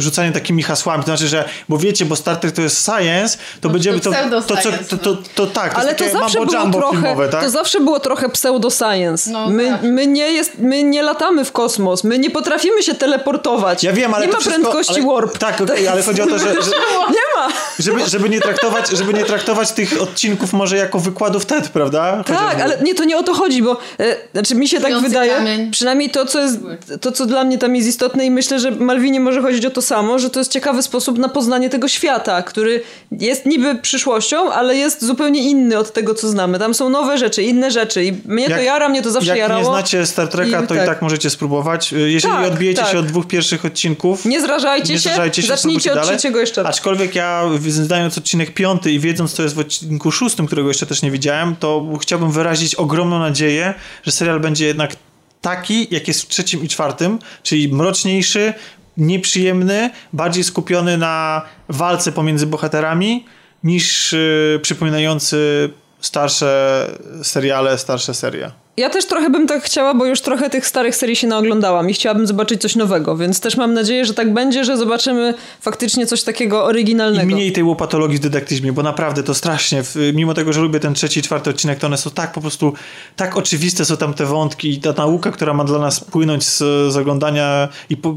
rzucanie takimi hasłami. To znaczy, że bo wiecie, bo Star Trek to jest science, to no, będziemy to, to, to, co, to, to, to, tak, to Ale to zawsze było trochę, filmowe, tak? to zawsze było trochę pseudoscience. No, my, tak. my, nie jest, my nie latamy w kosmos, my nie potrafimy się teleportować. Ja wiem, ale nie ma wszystko, prędkości ale, warp. Tak, okay, ale chodzi o to, że, że [laughs] nie ma. Żeby, żeby, nie traktować, żeby nie traktować tych odcinków może jako wykładów TED, prawda? tak, ale nie, to nie o to chodzi, bo e, znaczy mi się tak wydaje, kamień. przynajmniej to co, jest, to, co dla mnie tam jest istotne i myślę, że Malwinie może chodzić o to samo, że to jest ciekawy sposób na poznanie tego świata, który jest niby przyszłością, ale jest zupełnie inny od tego, co znamy. Tam są nowe rzeczy, inne rzeczy i mnie jak, to jara, mnie to zawsze jak jarało. Jak nie znacie Star Treka, I, to tak. i tak możecie spróbować. Jeżeli tak, odbijecie tak. się od dwóch pierwszych odcinków, nie zrażajcie, nie zrażajcie się, zacznijcie od dalej. trzeciego jeszcze raz. Aczkolwiek ja znając odcinek piąty i wiedząc, co jest w odcinku szóstym, którego jeszcze też nie widziałem, to chciałbym wyrazić ogromną nadzieję, że serial będzie jednak taki, jak jest w trzecim i czwartym, czyli mroczniejszy, nieprzyjemny, bardziej skupiony na walce pomiędzy bohaterami, niż yy, przypominający starsze seriale, starsze serie. Ja też trochę bym tak chciała, bo już trochę tych starych serii się naoglądałam i chciałabym zobaczyć coś nowego, więc też mam nadzieję, że tak będzie, że zobaczymy faktycznie coś takiego oryginalnego. I mniej tej łopatologii w detektywizmie, bo naprawdę to strasznie, mimo tego, że lubię ten trzeci i czwarty odcinek, to one są tak po prostu, tak oczywiste są tam te wątki i ta nauka, która ma dla nas płynąć z, z oglądania i po,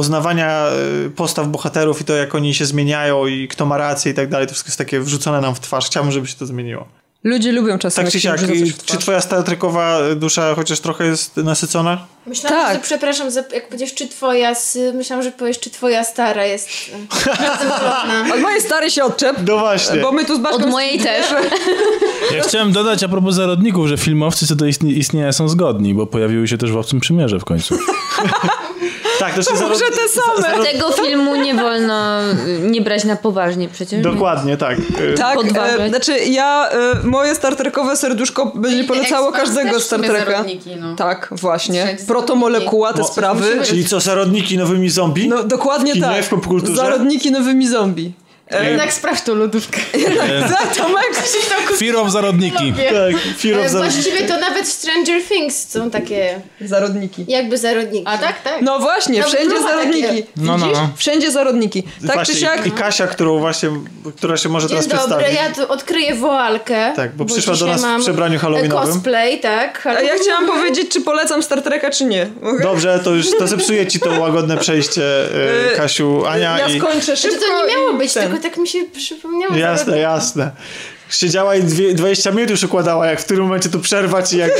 poznawania e, postaw bohaterów i to, jak oni się zmieniają i kto ma rację i tak dalej, to wszystko jest takie wrzucone nam w twarz. Chciałbym, żeby się to zmieniło. Ludzie lubią czasem. Tak czy siak, czy twoja Star Trekowa dusza chociaż trochę jest nasycona? Myślałam, tak. że przepraszam, jak powiedziesz czy twoja, myślałam, że powiesz czy twoja stara jest e, [laughs] Od mojej starej się odczep. No właśnie. Bo my tu z Od mojej też. Ja chciałem dodać a propos zarodników, że filmowcy co do istnienia są zgodni, bo pojawiły się też w Obcym Przymierze w końcu. [laughs] Tak, to, to może te same. Tego filmu nie wolno y, nie brać na poważnie przecież. Dokładnie, tak. Y, tak, e, znaczy ja, e, moje starterkowe serduszko będzie polecało każdego starterka. No. Tak, właśnie. Protomolekuła, te sprawy. Czyli co, zarodniki nowymi zombie? No dokładnie tak. W Zarodniki nowymi zombie. Jednak sprawdź tą lodówkę. [laughs] tak, Tomek. Fear of zarodniki. Tak, Fear of zarodniki. Właściwie to nawet Stranger Things są takie... Zarodniki. Jakby zarodniki. A tak? Tak. No właśnie, no, wszędzie zarodniki. No, no, no. Wszędzie zarodniki. Tak właśnie, czy siak... I Kasia, którą właśnie, która się może Dzień teraz dobry, przedstawić. ja tu odkryję woalkę. Tak, bo, bo przyszła do nas w przebraniu halloweenowym. cosplay, tak. A ja chciałam powiedzieć, czy polecam Star Treka, czy nie. Mogę? Dobrze, to już to zepsuje ci to łagodne przejście, Kasiu, Ania. Ja i... skończę szybko. Znaczy, to nie miało być, tylko tak mi się przy przypomniałam. Jasne, jasne. Siedziała i dwie, 20 minut już układała, jak w którym momencie tu przerwać i jak...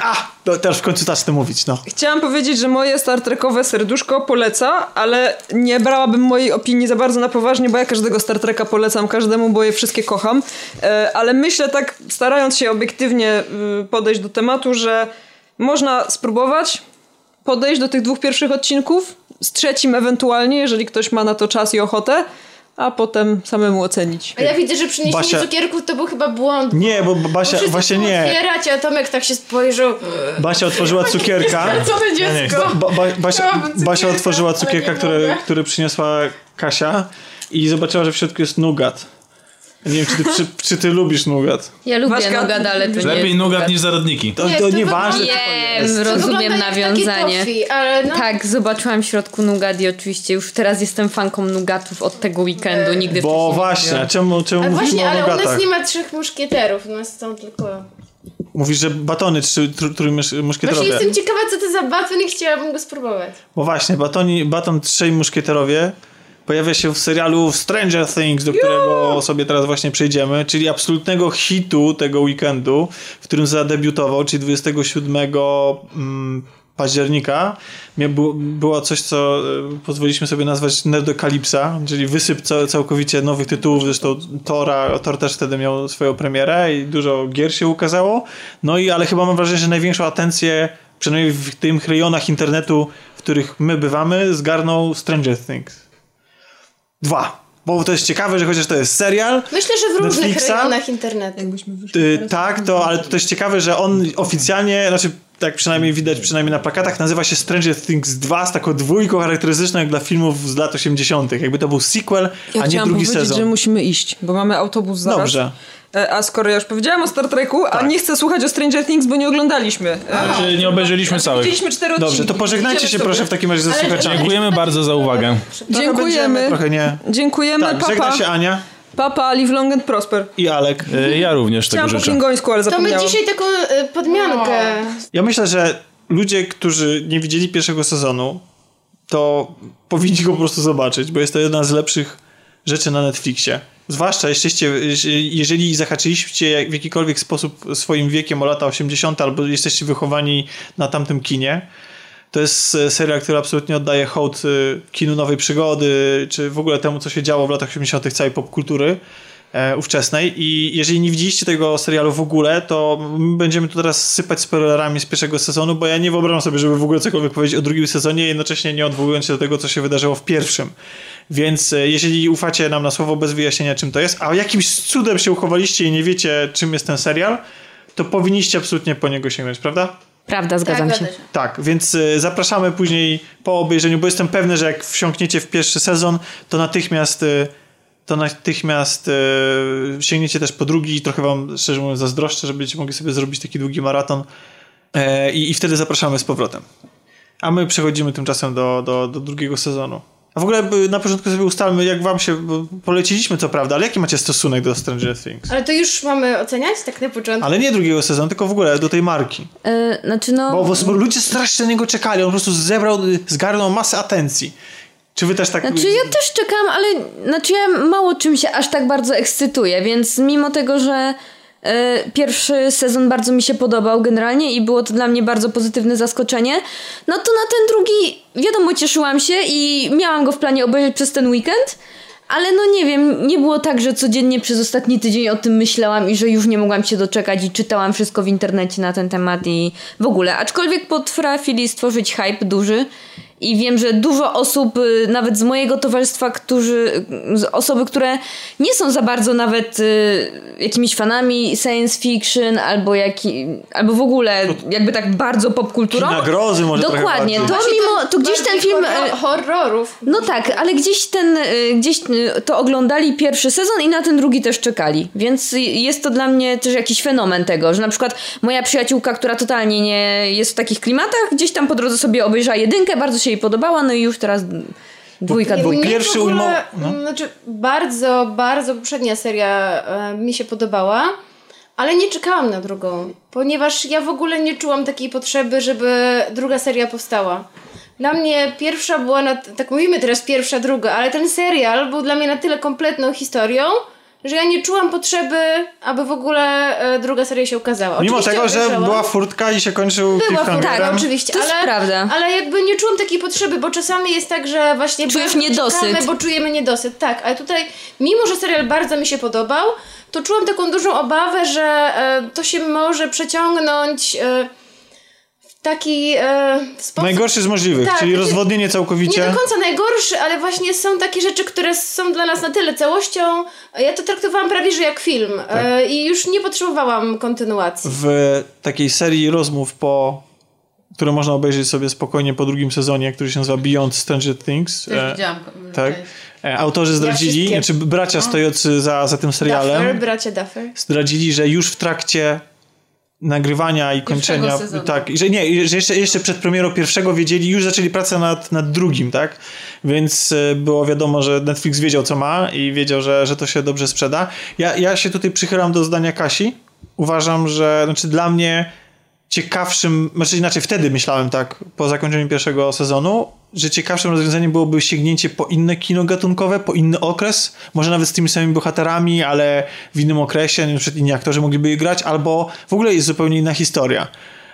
A, no teraz w końcu zacznę mówić, no. Chciałam powiedzieć, że moje Star Trekowe serduszko poleca, ale nie brałabym mojej opinii za bardzo na poważnie, bo ja każdego Star Treka polecam każdemu, bo je wszystkie kocham. E, ale myślę tak, starając się obiektywnie y, podejść do tematu, że można spróbować podejść do tych dwóch pierwszych odcinków, z trzecim ewentualnie, jeżeli ktoś ma na to czas i ochotę, a potem samemu ocenić. A ja widzę, że przyniesienie Basia... cukierków to był chyba błąd. Nie, bo Basia właśnie nie. otwierać, a Tomek tak się spojrzał. Basia otworzyła cukierka. [laughs] Co to dziecko? Ba, ba, Basia, Basia otworzyła cukierka, który, który przyniosła Kasia i zobaczyła, że w środku jest nugat. Nie wiem, czy ty, czy, czy ty lubisz nugat? Ja lubię Waszka, nugat, ale to Lepiej nie nugat niż zarodniki. To, nie, to, to nieważne. Nie, rozumiem nawiązanie. Toffee, no. Tak, zobaczyłam w środku nugat i oczywiście już teraz jestem fanką nugatów od tego weekendu. Nigdy Bo właśnie, a czemu, czemu mówimy właśnie, o nugatach? ale u nas nie ma trzech muszkieterów, u nas są tylko... Mówisz, że batony trzy muszkieterowie. Właśnie jestem ciekawa, co to za baton i chciałabym go spróbować. Bo właśnie, batoni, baton trzej muszkieterowie pojawia się w serialu Stranger Things, do którego sobie teraz właśnie przejdziemy, czyli absolutnego hitu tego weekendu, w którym zadebiutował, czyli 27 mm, października. Było coś, co e, pozwoliliśmy sobie nazwać Nerdokalipsa, czyli wysyp całkowicie nowych tytułów, zresztą Tora, Tor też wtedy miał swoją premierę i dużo gier się ukazało, no i ale chyba mam wrażenie, że największą atencję przynajmniej w tych rejonach internetu, w których my bywamy, zgarnął Stranger Things. Dwa. Bo to jest ciekawe, że chociaż to jest serial. Myślę, że w różnych Netflixa, rejonach internetu. Jakbyśmy wyszli y, tak, to, ale to jest ciekawe, że on oficjalnie, znaczy tak przynajmniej widać, przynajmniej na plakatach, nazywa się Stranger Things 2 z taką dwójką charakterystyczną jak dla filmów z lat 80. Jakby to był sequel, ja a nie drugi sezon. że musimy iść, bo mamy autobus zaraz. Dobrze. E, a skoro ja już powiedziałam o Star Treku, tak. a nie chcę słuchać o Stranger Things, bo nie oglądaliśmy. Znaczy, nie obejrzeliśmy całych. Widzieliśmy cztery odcinki. Dobrze, to pożegnajcie się proszę w takim razie ze słuchaczami. Dziękujemy bardzo za uwagę. Trochę Dziękujemy. Trochę nie. Dziękujemy, tak, papa. Żegna się Ania. Papa, live long and prosper. I Alek. E, ja również Chciałam tego życzę. po klingońsku, ale zapomniałam. To my dzisiaj taką y, podmiankę. Ja myślę, że ludzie, którzy nie widzieli pierwszego sezonu, to powinni go po prostu zobaczyć, bo jest to jedna z lepszych rzeczy na Netflixie. Zwłaszcza jesteście, jeżeli zahaczyliście w jakikolwiek sposób swoim wiekiem o lata 80. albo jesteście wychowani na tamtym kinie, to jest serial, który absolutnie oddaje hołd y, kinu nowej przygody, czy w ogóle temu, co się działo w latach 80. całej popkultury e, ówczesnej i jeżeli nie widzieliście tego serialu w ogóle, to będziemy tu teraz sypać spoilerami z pierwszego sezonu, bo ja nie wyobrażam sobie, żeby w ogóle cokolwiek powiedzieć o drugim sezonie, jednocześnie nie odwołując się do tego, co się wydarzyło w pierwszym. Więc e, jeżeli ufacie nam na słowo bez wyjaśnienia, czym to jest, a jakimś cudem się uchowaliście i nie wiecie, czym jest ten serial, to powinniście absolutnie po niego sięgnąć, prawda? Prawda, zgadzam tak, się. Tak, więc e, zapraszamy później po obejrzeniu, bo jestem pewny, że jak wsiąkniecie w pierwszy sezon, to natychmiast e, to natychmiast sięgniecie też po drugi i trochę wam, szczerze mówiąc, zazdroszczę, że będziecie mogli sobie zrobić taki długi maraton i, i wtedy zapraszamy z powrotem. A my przechodzimy tymczasem do, do, do drugiego sezonu. A w ogóle na początku sobie ustalmy, jak wam się, poleciliśmy co prawda, ale jaki macie stosunek do Stranger Things? Ale to już mamy oceniać tak na początku? Ale nie drugiego sezonu, tylko w ogóle do tej marki. Yy, znaczy no... Bo, bo, ludzie strasznie na niego czekali, on po prostu zebrał, zgarnął masę atencji. Czy wy też tak... Znaczy ja też czekam, ale znaczy ja mało czym się aż tak bardzo ekscytuję, więc mimo tego, że E, pierwszy sezon bardzo mi się podobał generalnie i było to dla mnie bardzo pozytywne zaskoczenie. No to na ten drugi, wiadomo, cieszyłam się i miałam go w planie obejrzeć przez ten weekend. Ale no nie wiem, nie było tak, że codziennie przez ostatni tydzień o tym myślałam i że już nie mogłam się doczekać i czytałam wszystko w internecie na ten temat i w ogóle. Aczkolwiek potrafili stworzyć hype duży i wiem, że dużo osób, y, nawet z mojego towarzystwa, którzy, osoby, które nie są za bardzo nawet y, jakimiś fanami science fiction albo, jaki, albo w ogóle jakby tak bardzo popkulturą. Nagrozy może Dokładnie. To mimo, to gdzieś ten film... Y, horrorów. No tak, ale gdzieś ten, gdzieś to oglądali pierwszy sezon i na ten drugi też czekali. Więc jest to dla mnie też jakiś fenomen tego, że na przykład moja przyjaciółka, która totalnie nie jest w takich klimatach, gdzieś tam po drodze sobie obejrzała jedynkę, bardzo się jej podobała, no i już teraz dwójka, bo, dwójka. Bo pierwszy ujmował... No. Znaczy, bardzo, bardzo poprzednia seria e, mi się podobała, ale nie czekałam na drugą, ponieważ ja w ogóle nie czułam takiej potrzeby, żeby druga seria powstała. Dla mnie pierwsza była, na, tak mówimy teraz pierwsza, druga, ale ten serial był dla mnie na tyle kompletną historią, że ja nie czułam potrzeby, aby w ogóle e, druga seria się ukazała. Mimo tego, że była furtka i się kończył Była furtka, tak, oczywiście, to ale, jest prawda. ale jakby nie czułam takiej potrzeby, bo czasami jest tak, że właśnie czujesz niedosyt. Czekamy, bo czujemy niedosyt. Tak, ale tutaj, mimo że serial bardzo mi się podobał, to czułam taką dużą obawę, że e, to się może przeciągnąć... E, taki e, sposób. Najgorszy z możliwych, tak, czyli rozwodnienie całkowicie. Nie do końca najgorszy, ale właśnie są takie rzeczy, które są dla nas na tyle całością. Ja to traktowałam prawie, że jak film tak. e, i już nie potrzebowałam kontynuacji. W takiej serii rozmów po które można obejrzeć sobie spokojnie po drugim sezonie, który się nazywa Beyond Stranger Things. Też e, widziałam. Tak. E, autorzy zdradzili, ja znaczy bracia stojący za, za tym serialem, Duffer, bracia Duffer. zdradzili, że już w trakcie nagrywania i kończenia. Tak, że nie, że jeszcze, jeszcze przed premierą pierwszego wiedzieli, już zaczęli pracę nad, nad drugim, tak? Więc e, było wiadomo, że Netflix wiedział, co ma i wiedział, że, że to się dobrze sprzeda. Ja, ja się tutaj przychylam do zdania Kasi. Uważam, że znaczy dla mnie ciekawszym, znaczy inaczej wtedy myślałem tak, po zakończeniu pierwszego sezonu, że ciekawszym rozwiązaniem byłoby sięgnięcie po inne kino gatunkowe, po inny okres, może nawet z tymi samymi bohaterami, ale w innym okresie, na przykład inni aktorzy mogliby je grać, albo w ogóle jest zupełnie inna historia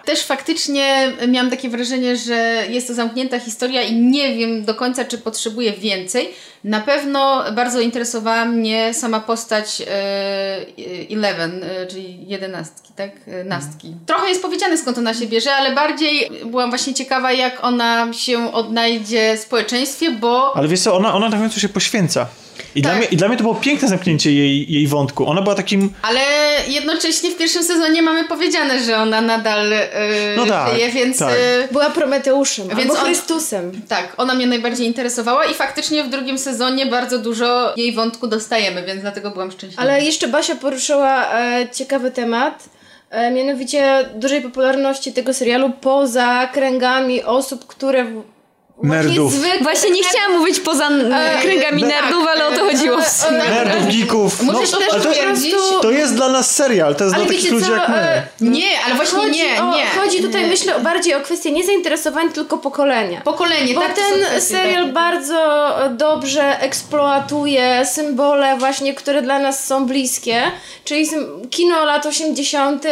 też faktycznie miałam takie wrażenie, że jest to zamknięta historia i nie wiem do końca, czy potrzebuję więcej. Na pewno bardzo interesowała mnie sama postać e, Eleven, e, czyli jedenastki, tak? E, nastki. Trochę jest powiedziane skąd ona się bierze, ale bardziej byłam właśnie ciekawa, jak ona się odnajdzie w społeczeństwie, bo... Ale wiesz co, ona, ona na końcu się poświęca. I, tak. dla mnie, I dla mnie to było piękne zamknięcie jej, jej wątku. Ona była takim... Ale jednocześnie w pierwszym sezonie mamy powiedziane, że ona nadal yy, no tak, żyje, więc... Tak. Była Prometeuszem więc albo Chrystusem. On, tak, ona mnie najbardziej interesowała i faktycznie w drugim sezonie bardzo dużo jej wątku dostajemy, więc dlatego byłam szczęśliwa. Ale jeszcze Basia poruszyła e, ciekawy temat, e, mianowicie dużej popularności tego serialu poza kręgami osób, które Nerdów. Zwykle, Właśnie nie chciałam mówić poza e, kręgami nerdów, ale o to chodziło w sumie. Nerdów, geeków. No, Możesz też to, to jest dla nas serial, to jest ale dla takich ludzi co? jak my. E, nie, ale właśnie chodzi nie, o, nie. Chodzi tutaj, nie. myślę, bardziej o kwestię nie zainteresowań, tylko pokolenia. Pokolenie, Bo tak. ten kwestie, serial tak. bardzo dobrze eksploatuje symbole właśnie, które dla nas są bliskie, czyli kino lat 80.,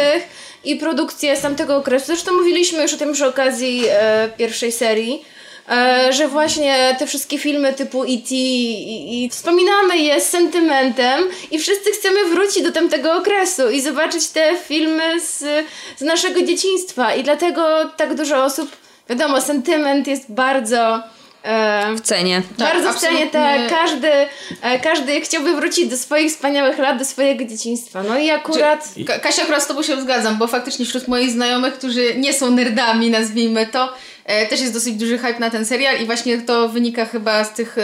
i produkcje z tamtego okresu. Zresztą mówiliśmy już o tym przy okazji e, pierwszej serii. E, że właśnie te wszystkie filmy typu E.T. I, i wspominamy je z sentymentem i wszyscy chcemy wrócić do tamtego okresu i zobaczyć te filmy z, z naszego dzieciństwa i dlatego tak dużo osób, wiadomo, sentyment jest bardzo e, w cenie. Tak, bardzo w cenie, tak. Każdy, e, każdy chciałby wrócić do swoich wspaniałych lat, do swojego dzieciństwa. No i akurat... Kasia, akurat z tobą się zgadzam, bo faktycznie wśród moich znajomych, którzy nie są nerdami, nazwijmy to, też jest dosyć duży hype na ten serial i właśnie to wynika chyba z tych e,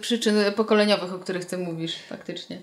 przyczyn pokoleniowych, o których ty mówisz faktycznie.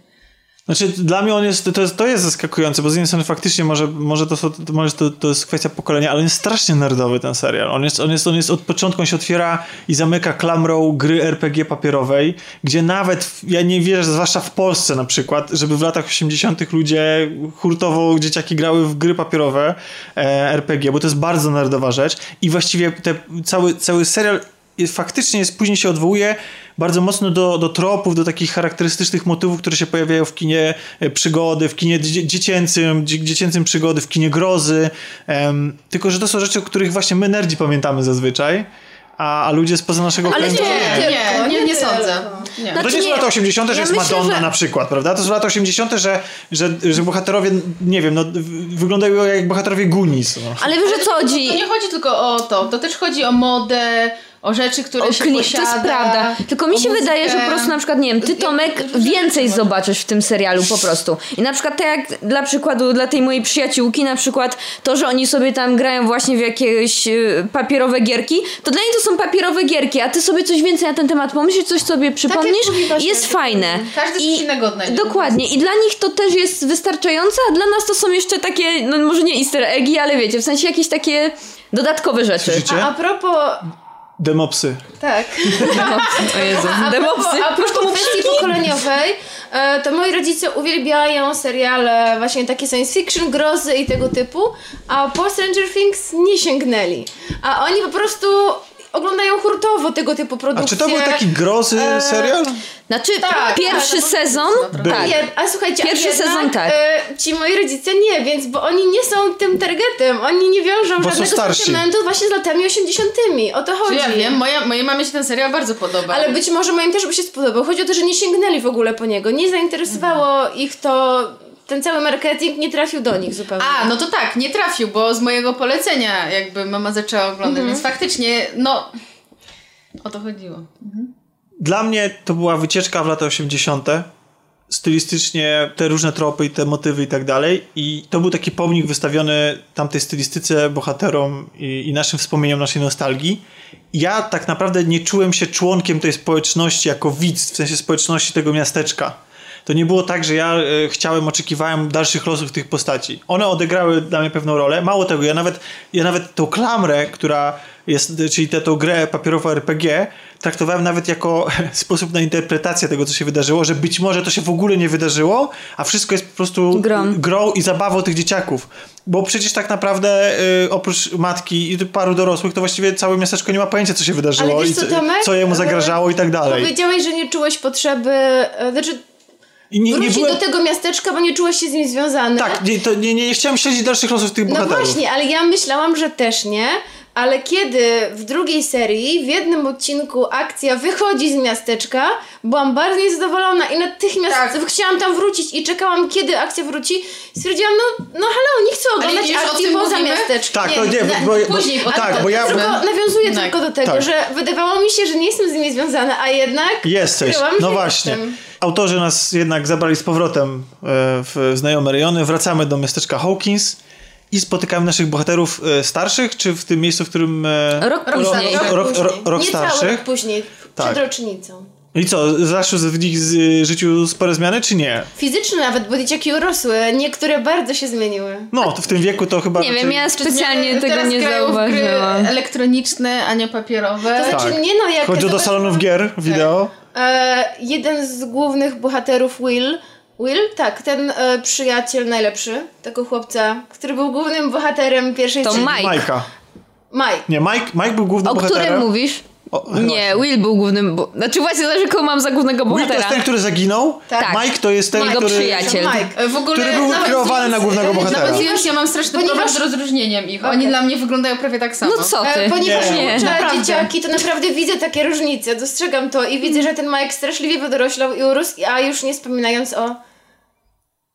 Znaczy, dla mnie on jest, to jest, to jest zaskakujące, bo z jednej strony faktycznie może, może, to, może to, to jest kwestia pokolenia, ale on jest strasznie nerdowy ten serial. On jest, on jest, on jest od początku, on się otwiera i zamyka klamrą gry RPG papierowej, gdzie nawet, ja nie wierzę, zwłaszcza w Polsce na przykład, żeby w latach 80 ludzie hurtowo, dzieciaki grały w gry papierowe e, RPG, bo to jest bardzo nerdowa rzecz i właściwie te, cały, cały serial faktycznie jest, później się odwołuje bardzo mocno do, do tropów, do takich charakterystycznych motywów, które się pojawiają w kinie e, przygody, w kinie dziecięcym, dziecięcym przygody, w kinie grozy. Um, tylko, że to są rzeczy, o których właśnie my nerdzi pamiętamy zazwyczaj a, a ludzie spoza naszego Ale kręgu... Nie, nie, nie, nie, nie sądzę. Nie. Znaczy, to nie są lata 80., że ja jest myślę, Madonna że... na przykład, prawda? To są lata 80., że, że, że bohaterowie, nie wiem, no, wyglądają jak bohaterowie Goonies. No. Ale wiesz o co chodzi? To nie chodzi tylko o to, to też chodzi o modę, o rzeczy, które o się posiada. To jest prawda. Tylko mi się wydaje, że po prostu na przykład, nie wiem, ty Tomek więcej zobaczysz w tym serialu po prostu. I na przykład tak jak dla przykładu dla tej mojej przyjaciółki na przykład to, że oni sobie tam grają właśnie w jakieś y, papierowe gierki, to dla niej to są papierowe gierki, a ty sobie coś więcej na ten temat pomyślisz, coś sobie przypomnisz tak i jest fajne. Każdy I, innego. Dokładnie. I dla nich to też jest wystarczające, a dla nas to są jeszcze takie, no może nie easter eggi, ale wiecie, w sensie jakieś takie dodatkowe rzeczy. A, a propos Demopsy. Tak. Demopsy. O Jezu. A Demopsy. A propos kwestii pokoleniowej, e, to moi rodzice uwielbiają seriale właśnie takie science fiction, grozy i tego typu, a po Stranger Things nie sięgnęli. A oni po prostu oglądają hurtowo tego typu produkcje. A czy to był taki grozy e... serial? Znaczy, tak, pierwszy tak, sezon, tak. A, słuchajcie, pierwszy jednak, sezon tak. E, ci moi rodzice nie, więc, bo oni nie są tym targetem, oni nie wiążą bo żadnego sentymentu właśnie z latami 80 O to chodzi. Ja wiem, moja, mojej mamie się ten serial bardzo podoba. Ale być może moim też by się spodobał. Chodzi o to, że nie sięgnęli w ogóle po niego. Nie zainteresowało mhm. ich to ten cały marketing nie trafił do nich zupełnie. A, no to tak, nie trafił, bo z mojego polecenia jakby mama zaczęła oglądać, mhm. więc faktycznie, no, o to chodziło. Mhm. Dla mnie to była wycieczka w lata 80. Stylistycznie te różne tropy i te motywy i tak dalej. I to był taki pomnik wystawiony tamtej stylistyce, bohaterom i, i naszym wspomnieniom, naszej nostalgii. Ja tak naprawdę nie czułem się członkiem tej społeczności jako widz, w sensie społeczności tego miasteczka to nie było tak, że ja e, chciałem, oczekiwałem dalszych losów tych postaci. One odegrały dla mnie pewną rolę. Mało tego, ja nawet, ja nawet tą klamrę, która jest, czyli tę, grę papierową RPG, traktowałem nawet jako [laughs] sposób na interpretację tego, co się wydarzyło, że być może to się w ogóle nie wydarzyło, a wszystko jest po prostu grą, grą i zabawą tych dzieciaków. Bo przecież tak naprawdę y, oprócz matki i paru dorosłych, to właściwie całe miasteczko nie ma pojęcia, co się wydarzyło i co, co jemu zagrażało i tak dalej. Powiedziałeś, że nie czułeś potrzeby, e, znaczy i nie, nie byłem... do tego miasteczka, bo nie czułeś się z nim związany. Tak, nie, to nie, nie, nie chciałem śledzić dalszych losów tych bohaterów. No właśnie, ale ja myślałam, że też nie. Ale kiedy w drugiej serii, w jednym odcinku akcja wychodzi z miasteczka, byłam bardzo niezadowolona i natychmiast tak. chciałam tam wrócić i czekałam, kiedy akcja wróci. Stwierdziłam, no, no hello, nie chcę oglądać akcji poza miasteczkiem. Tak, nie, to nie, bo, bo, później, bo, tak, bo ja... Tylko nawiązuję tak. tylko do tego, tak. że wydawało mi się, że nie jestem z nimi związana, a jednak... Jesteś, no właśnie. Jestem. autorzy nas jednak zabrali z powrotem e, w znajome rejony. Wracamy do miasteczka Hawkins i spotykamy naszych bohaterów e, starszych, czy w tym miejscu, w którym... E, rok później. Rok, rok, rok, rok Nie starszych. cały rok później, tak. przed rocznicą. I co, zaszły w ich życiu spore zmiany, czy nie? Fizyczne nawet, bo dzieciaki urosły. Niektóre bardzo się zmieniły. No, to w tym wieku to chyba... Nie wiem, ja specjalnie tego nie zauważyłam. elektroniczne, a nie papierowe. To znaczy, tak. nie no, jak... Chodzi do salonów gier, wideo. E, jeden z głównych bohaterów, Will, Will? Tak, ten e, przyjaciel najlepszy tego chłopca, który był głównym bohaterem pierwszej To Mike. Majka. Mike. Nie, Mike, Mike był głównym o bohaterem. O którym mówisz? O, nie, Will był głównym. Bo... Znaczy właśnie znaczy, kogo mam za głównego bohatera. Will to jest ten, który zaginął. Tak. Mike to jest ten, Jego który. przyjaciel. Mike. W ogóle który był kreowany na głównego bohatera. Nawet ja mam straszny Ponieważ... problem z rozróżnieniem ich. Oni dla mnie wyglądają prawie tak samo. No co ty? E, ponieważ nie. uczę dzieciaki, to naprawdę widzę takie różnice. Dostrzegam to i widzę, że ten Mike straszliwie wydoroślał i urósł, a już nie wspominając o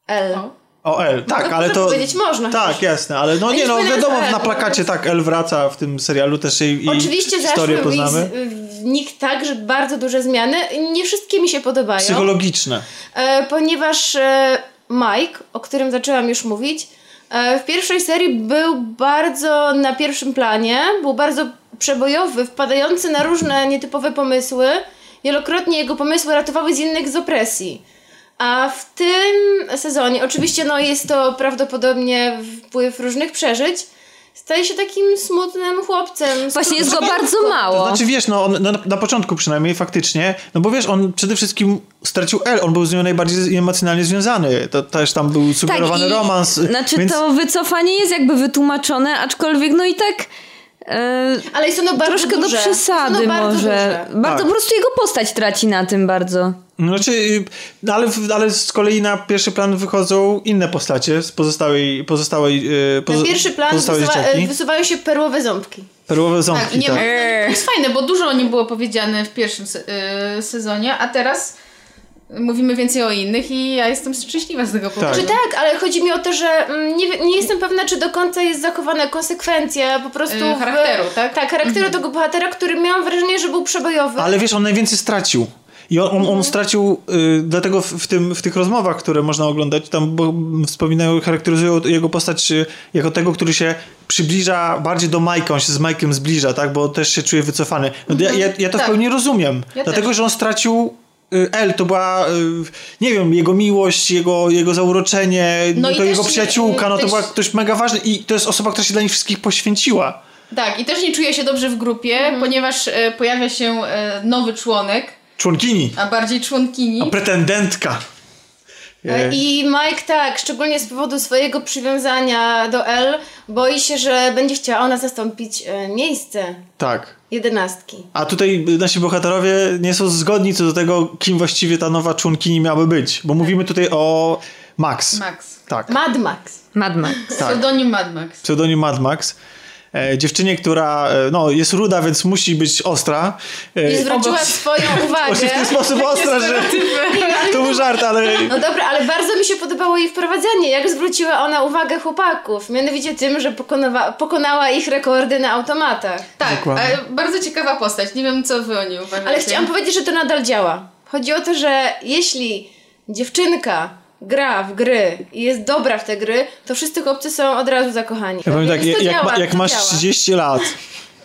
L. O. O L, tak, no, ale to. powiedzieć można. Tak, jasne, ale no nie, no wiadomo, na plakacie tak, L wraca w tym serialu też jej Oczywiście historię poznamy. w nich także bardzo duże zmiany. Nie wszystkie mi się podobają. Psychologiczne. E, ponieważ e, Mike, o którym zaczęłam już mówić, e, w pierwszej serii był bardzo na pierwszym planie, był bardzo przebojowy, wpadający na różne nietypowe pomysły. Wielokrotnie jego pomysły ratowały z innych z opresji. A w tym sezonie, oczywiście no jest to prawdopodobnie wpływ różnych przeżyć, staje się takim smutnym chłopcem. Właśnie jest go bardzo mało. To znaczy wiesz, no on, na, na, początku przynajmniej faktycznie, no bo wiesz, on przede wszystkim stracił L, on był z nią najbardziej emocjonalnie związany. To też tam był sugerowany tak, romans. Znaczy więc... to wycofanie jest jakby wytłumaczone, aczkolwiek no i tak ale jest ono bardzo Troszkę duże. do przesady bardzo może. Duże. Bardzo tak. po prostu jego postać traci na tym bardzo. Znaczy, no ale, ale z kolei na pierwszy plan wychodzą inne postacie z pozostałej, pozostałej y, pozo, Na pierwszy plan wysuwa, wysuwają się perłowe ząbki. Perłowe ząbki, tak. Nie, tak. To jest fajne, bo dużo o nim było powiedziane w pierwszym se sezonie, a teraz mówimy więcej o innych i ja jestem szczęśliwa z tego powodu. Tak. Czy tak, ale chodzi mi o to, że mm, nie, nie jestem pewna, czy do końca jest zachowana konsekwencja po prostu yy, charakteru, w, tak? Tak, charakteru mhm. tego bohatera, który miałam wrażenie, że był przebojowy. Ale wiesz, on najwięcej stracił. I on, on, on mhm. stracił, y, dlatego w, w, tym, w tych rozmowach, które można oglądać, tam bo wspominają, charakteryzują jego postać y, jako tego, który się przybliża bardziej do Majka, on się z Majkiem zbliża, tak, bo też się czuje wycofany. No, ja, ja, ja to tak. w pełni rozumiem, ja dlatego, też. że on stracił L to była, y, nie wiem, jego miłość, jego, jego zauroczenie, no to jego przyjaciółka, no to była ktoś mega ważny i to jest osoba, która się dla nich wszystkich poświęciła. Tak, i też nie czuje się dobrze w grupie, mhm. ponieważ e, pojawia się nowy członek. Członkini. A bardziej członkini. A pretendentka. E, I Mike tak, szczególnie z powodu swojego przywiązania do L, boi się, że będzie chciała ona zastąpić miejsce. Tak jedenastki. A tutaj nasi bohaterowie nie są zgodni co do tego, kim właściwie ta nowa członkini miałaby być, bo mówimy tutaj o Max. Max. Tak. Mad Max. Mad Max. Tak. Pseudonim Mad Max. Pseudonim Mad Max. E, dziewczynie, która e, no, jest ruda, więc musi być ostra. E, I zwróciła obok... swoją [laughs] uwagę. w ten sposób ostra, że to był żart, ale... No dobra, ale bardzo mi się podobało jej wprowadzenie, jak zwróciła ona uwagę chłopaków, mianowicie tym, że pokonała, pokonała ich rekordy na automatach. Tak, bardzo ciekawa postać, nie wiem co wy o niej uważacie. Ale chciałam powiedzieć, że to nadal działa. Chodzi o to, że jeśli dziewczynka gra w gry i jest dobra w te gry, to wszyscy chłopcy są od razu zakochani. Ja powiem tak, jak, działa, jak masz działa. 30 lat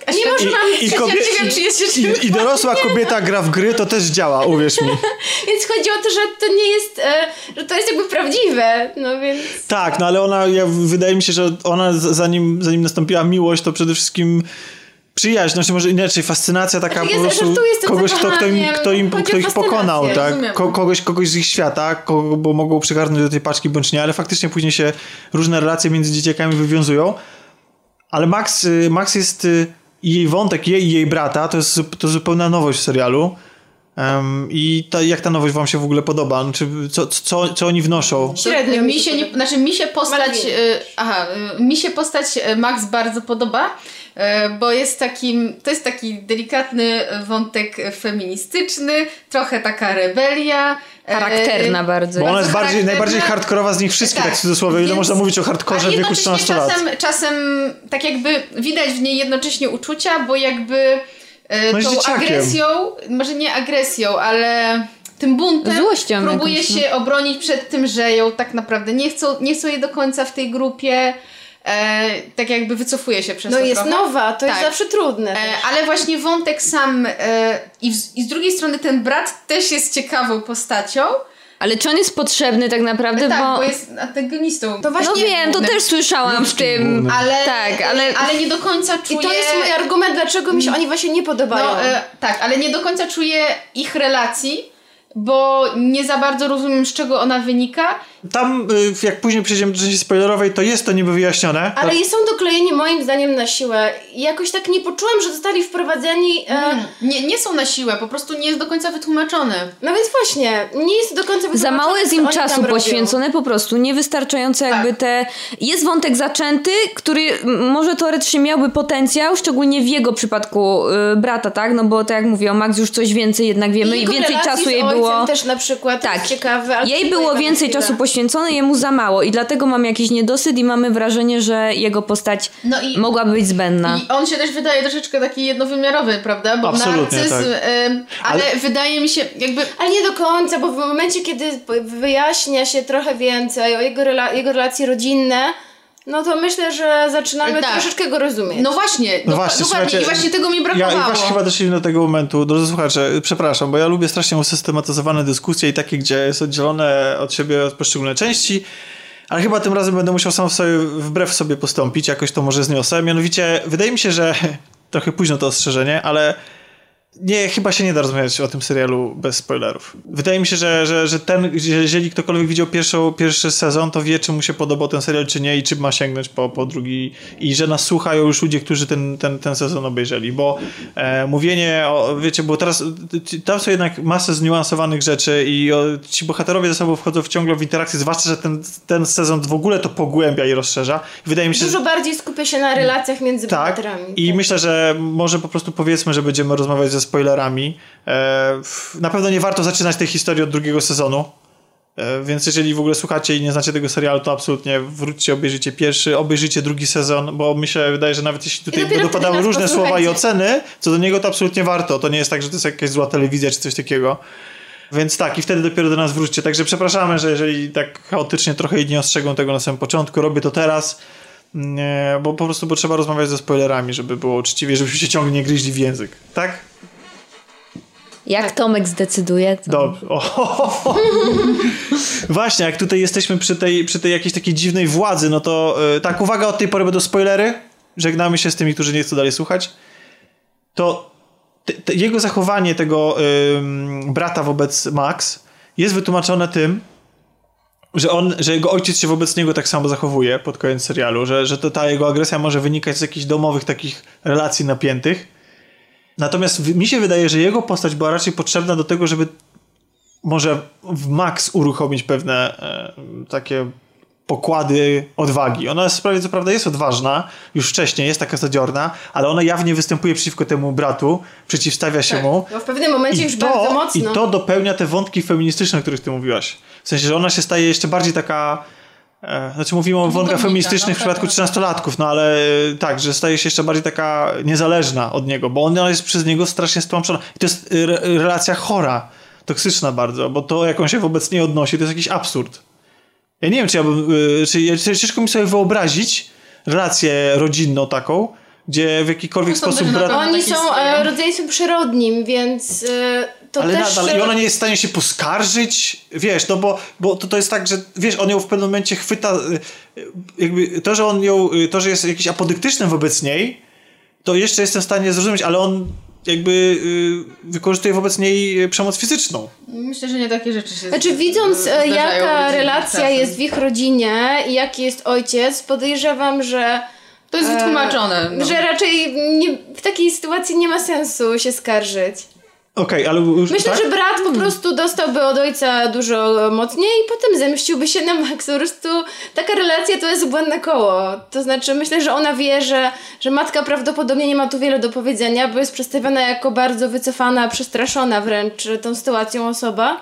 a nie może mam i, i, i, I dorosła kobieta gra w gry, to też działa, uwierz mi. [laughs] więc chodzi o to, że to nie jest, e, że to jest jakby prawdziwe, no więc... Tak, no ale ona, ja, wydaje mi się, że ona zanim, zanim nastąpiła miłość, to przede wszystkim przyjaźń, znaczy może inaczej, fascynacja taka znaczy, po prostu kogoś, kto, kto im, kto im, kto ich pokonał, tak? Ko, kogoś, kogoś z ich świata, kogo, bo mogą przygarnąć do tej paczki bądź nie, ale faktycznie później się różne relacje między dzieciakami wywiązują. Ale Max, y, Max jest y, jej wątek, jej i jej brata, to jest to zupełna nowość w serialu. Um, I ta, jak ta nowość wam się w ogóle podoba? Znaczy, co, co, co oni wnoszą? Średnio. Mi się, nie, znaczy mi się postać, y, aha, y, mi się postać Max bardzo podoba. E, bo jest takim, to jest taki delikatny wątek feministyczny, trochę taka rebelia. E, Charakterna bardzo. Bo ona jest bardziej, najbardziej hardkorowa z nich wszystkich, tak, tak w cudzysłowie, ile można mówić o hardkorze w wieku 14 lat. Czasem, czasem tak jakby widać w niej jednocześnie uczucia, bo jakby e, no tą agresją, może nie agresją, ale tym buntem Złością próbuje jakąś, no. się obronić przed tym, że ją tak naprawdę nie chcą, nie chcą jej do końca w tej grupie. E, tak jakby wycofuje się przez no to jest trochę. nowa, to tak. jest zawsze trudne. E, ale właśnie wątek sam e, i, i z drugiej strony ten brat też jest ciekawą postacią, ale czy on jest potrzebny tak naprawdę? Tak, bo, bo jest antagonistą. To właśnie, no wiem, to też słyszałam w tym. Ale, tak, ale, ale nie do końca czuję... I to jest mój argument, dlaczego mi się oni właśnie nie podobają. No, e, tak, ale nie do końca czuję ich relacji, bo nie za bardzo rozumiem, z czego ona wynika tam, y, jak później przejdziemy do części spoilerowej, to jest to niby wyjaśnione. Ale tak. są doklejeni moim zdaniem na siłę. Jakoś tak nie poczułam, że zostali wprowadzeni... E... Nie, nie są na siłę, po prostu nie jest do końca wytłumaczone. No więc właśnie, nie jest do końca wytłumaczone. Za mało jest im czasu poświęcone po prostu, niewystarczające tak. jakby te... Jest wątek zaczęty, który może teoretycznie miałby potencjał, szczególnie w jego przypadku y, brata, tak? No bo tak jak mówię, o Max już coś więcej jednak wiemy i, i więcej czasu jej było... też na przykład tak. ciekawy. Jej było więcej czasu poświęcone poświęcony, jemu za mało i dlatego mam jakiś niedosyt i mamy wrażenie, że jego postać no i, mogłaby być zbędna. I on się też wydaje troszeczkę taki jednowymiarowy, prawda? Bo Absolutnie, narcyzm, tak. y, ale, ale, wydaje mi się jakby... Ale nie do końca, bo w momencie, kiedy wyjaśnia się trochę więcej o jego, rela jego relacje rodzinne, no to myślę, że zaczynamy tak. troszeczkę go rozumieć. No właśnie, no, właśnie, dokładnie. I właśnie tego mi brakowało. Ja i właśnie chyba doszliśmy do tego momentu, drodzy słuchacze, przepraszam, bo ja lubię strasznie usystematyzowane dyskusje i takie, gdzie jest oddzielone od siebie poszczególne części, ale chyba tym razem będę musiał sam sobie wbrew sobie postąpić, jakoś to może zniosę. Mianowicie, wydaje mi się, że [laughs] trochę późno to ostrzeżenie, ale nie, chyba się nie da rozmawiać o tym serialu bez spoilerów. Wydaje mi się, że, że, że ten, jeżeli ktokolwiek widział pierwszą, pierwszy sezon, to wie, czy mu się podobał ten serial, czy nie i czy ma sięgnąć po, po drugi i że nas słuchają już ludzie, którzy ten, ten, ten sezon obejrzeli, bo e, mówienie o, wiecie, bo teraz tam są jednak masę zniuansowanych rzeczy i o, ci bohaterowie ze sobą wchodzą w ciągle w interakcję, zwłaszcza, że ten, ten sezon w ogóle to pogłębia i rozszerza. Wydaje mi się, Dużo bardziej skupia się na relacjach między tak, bohaterami. I tak. myślę, że może po prostu powiedzmy, że będziemy rozmawiać ze spoilerami. E, na pewno nie warto zaczynać tej historii od drugiego sezonu. E, więc jeżeli w ogóle słuchacie i nie znacie tego serialu, to absolutnie wróćcie, obejrzyjcie pierwszy, obejrzyjcie drugi sezon, bo mi się wydaje, że nawet jeśli tutaj będą padały różne słowa i oceny, co do niego to absolutnie warto. To nie jest tak, że to jest jakaś zła telewizja czy coś takiego. Więc tak, i wtedy dopiero do nas wróćcie. Także przepraszamy, że jeżeli tak chaotycznie trochę nie ostrzegą tego na samym początku, robię to teraz. Nie, bo po prostu bo trzeba rozmawiać ze spoilerami, żeby było uczciwie, żebyśmy się ciągle nie gryźli w język. Tak? Jak Tomek zdecyduje? To... Dobrze. [laughs] Właśnie, jak tutaj jesteśmy przy tej, przy tej jakiejś takiej dziwnej władzy, no to yy, tak, uwaga, od tej pory będą spoilery. Żegnamy się z tymi, którzy nie chcą dalej słuchać. To te, te, jego zachowanie tego yy, brata wobec Max jest wytłumaczone tym, że on, że jego ojciec się wobec niego tak samo zachowuje pod koniec serialu, że, że to ta jego agresja może wynikać z jakichś domowych takich relacji napiętych. Natomiast mi się wydaje, że jego postać była raczej potrzebna do tego, żeby może w max uruchomić pewne e, takie pokłady odwagi. Ona w sprawie co prawda jest odważna, już wcześniej jest taka zadziorna, ale ona jawnie występuje przeciwko temu bratu, przeciwstawia się tak. mu. No w pewnym momencie I już to, bardzo mocno. I to dopełnia te wątki feministyczne, o których ty mówiłaś. W sensie, że ona się staje jeszcze bardziej taka znaczy mówimy o wątkach feministycznych no, w przypadku trzynastolatków, no ale e, tak, że staje się jeszcze bardziej taka niezależna od niego, bo ona jest przez niego strasznie stłamszona. I to jest re relacja chora, toksyczna bardzo, bo to jak on się wobec niej odnosi, to jest jakiś absurd. Ja nie wiem, czy ja bym, e, czy, czy ciężko mi sobie wyobrazić relację rodzinną taką, gdzie w jakikolwiek no, sposób... Brat... Oni są rodzeństwem przyrodnim, więc to ale też... nadal, i ona nie jest w stanie się poskarżyć, wiesz, no bo, bo to, to jest tak, że wiesz, on ją w pewnym momencie chwyta, y, jakby to, że on ją, y, to, że jest jakiś apodyktyczny wobec niej, to jeszcze jestem w stanie zrozumieć, ale on jakby y, wykorzystuje wobec niej przemoc fizyczną. Myślę, że nie takie rzeczy się Znaczy widząc e, jaka relacja jest w ich rodzinie i jaki jest ojciec, podejrzewam, że to jest wytłumaczone. No. Że raczej nie, w takiej sytuacji nie ma sensu się skarżyć. Okej, okay, ale już, Myślę, tak? że brat po hmm. prostu dostałby od ojca dużo mocniej i potem zemściłby się na Max. Po prostu taka relacja to jest błędne koło. To znaczy, myślę, że ona wie, że, że matka prawdopodobnie nie ma tu wiele do powiedzenia, bo jest przedstawiona jako bardzo wycofana, przestraszona wręcz tą sytuacją osoba.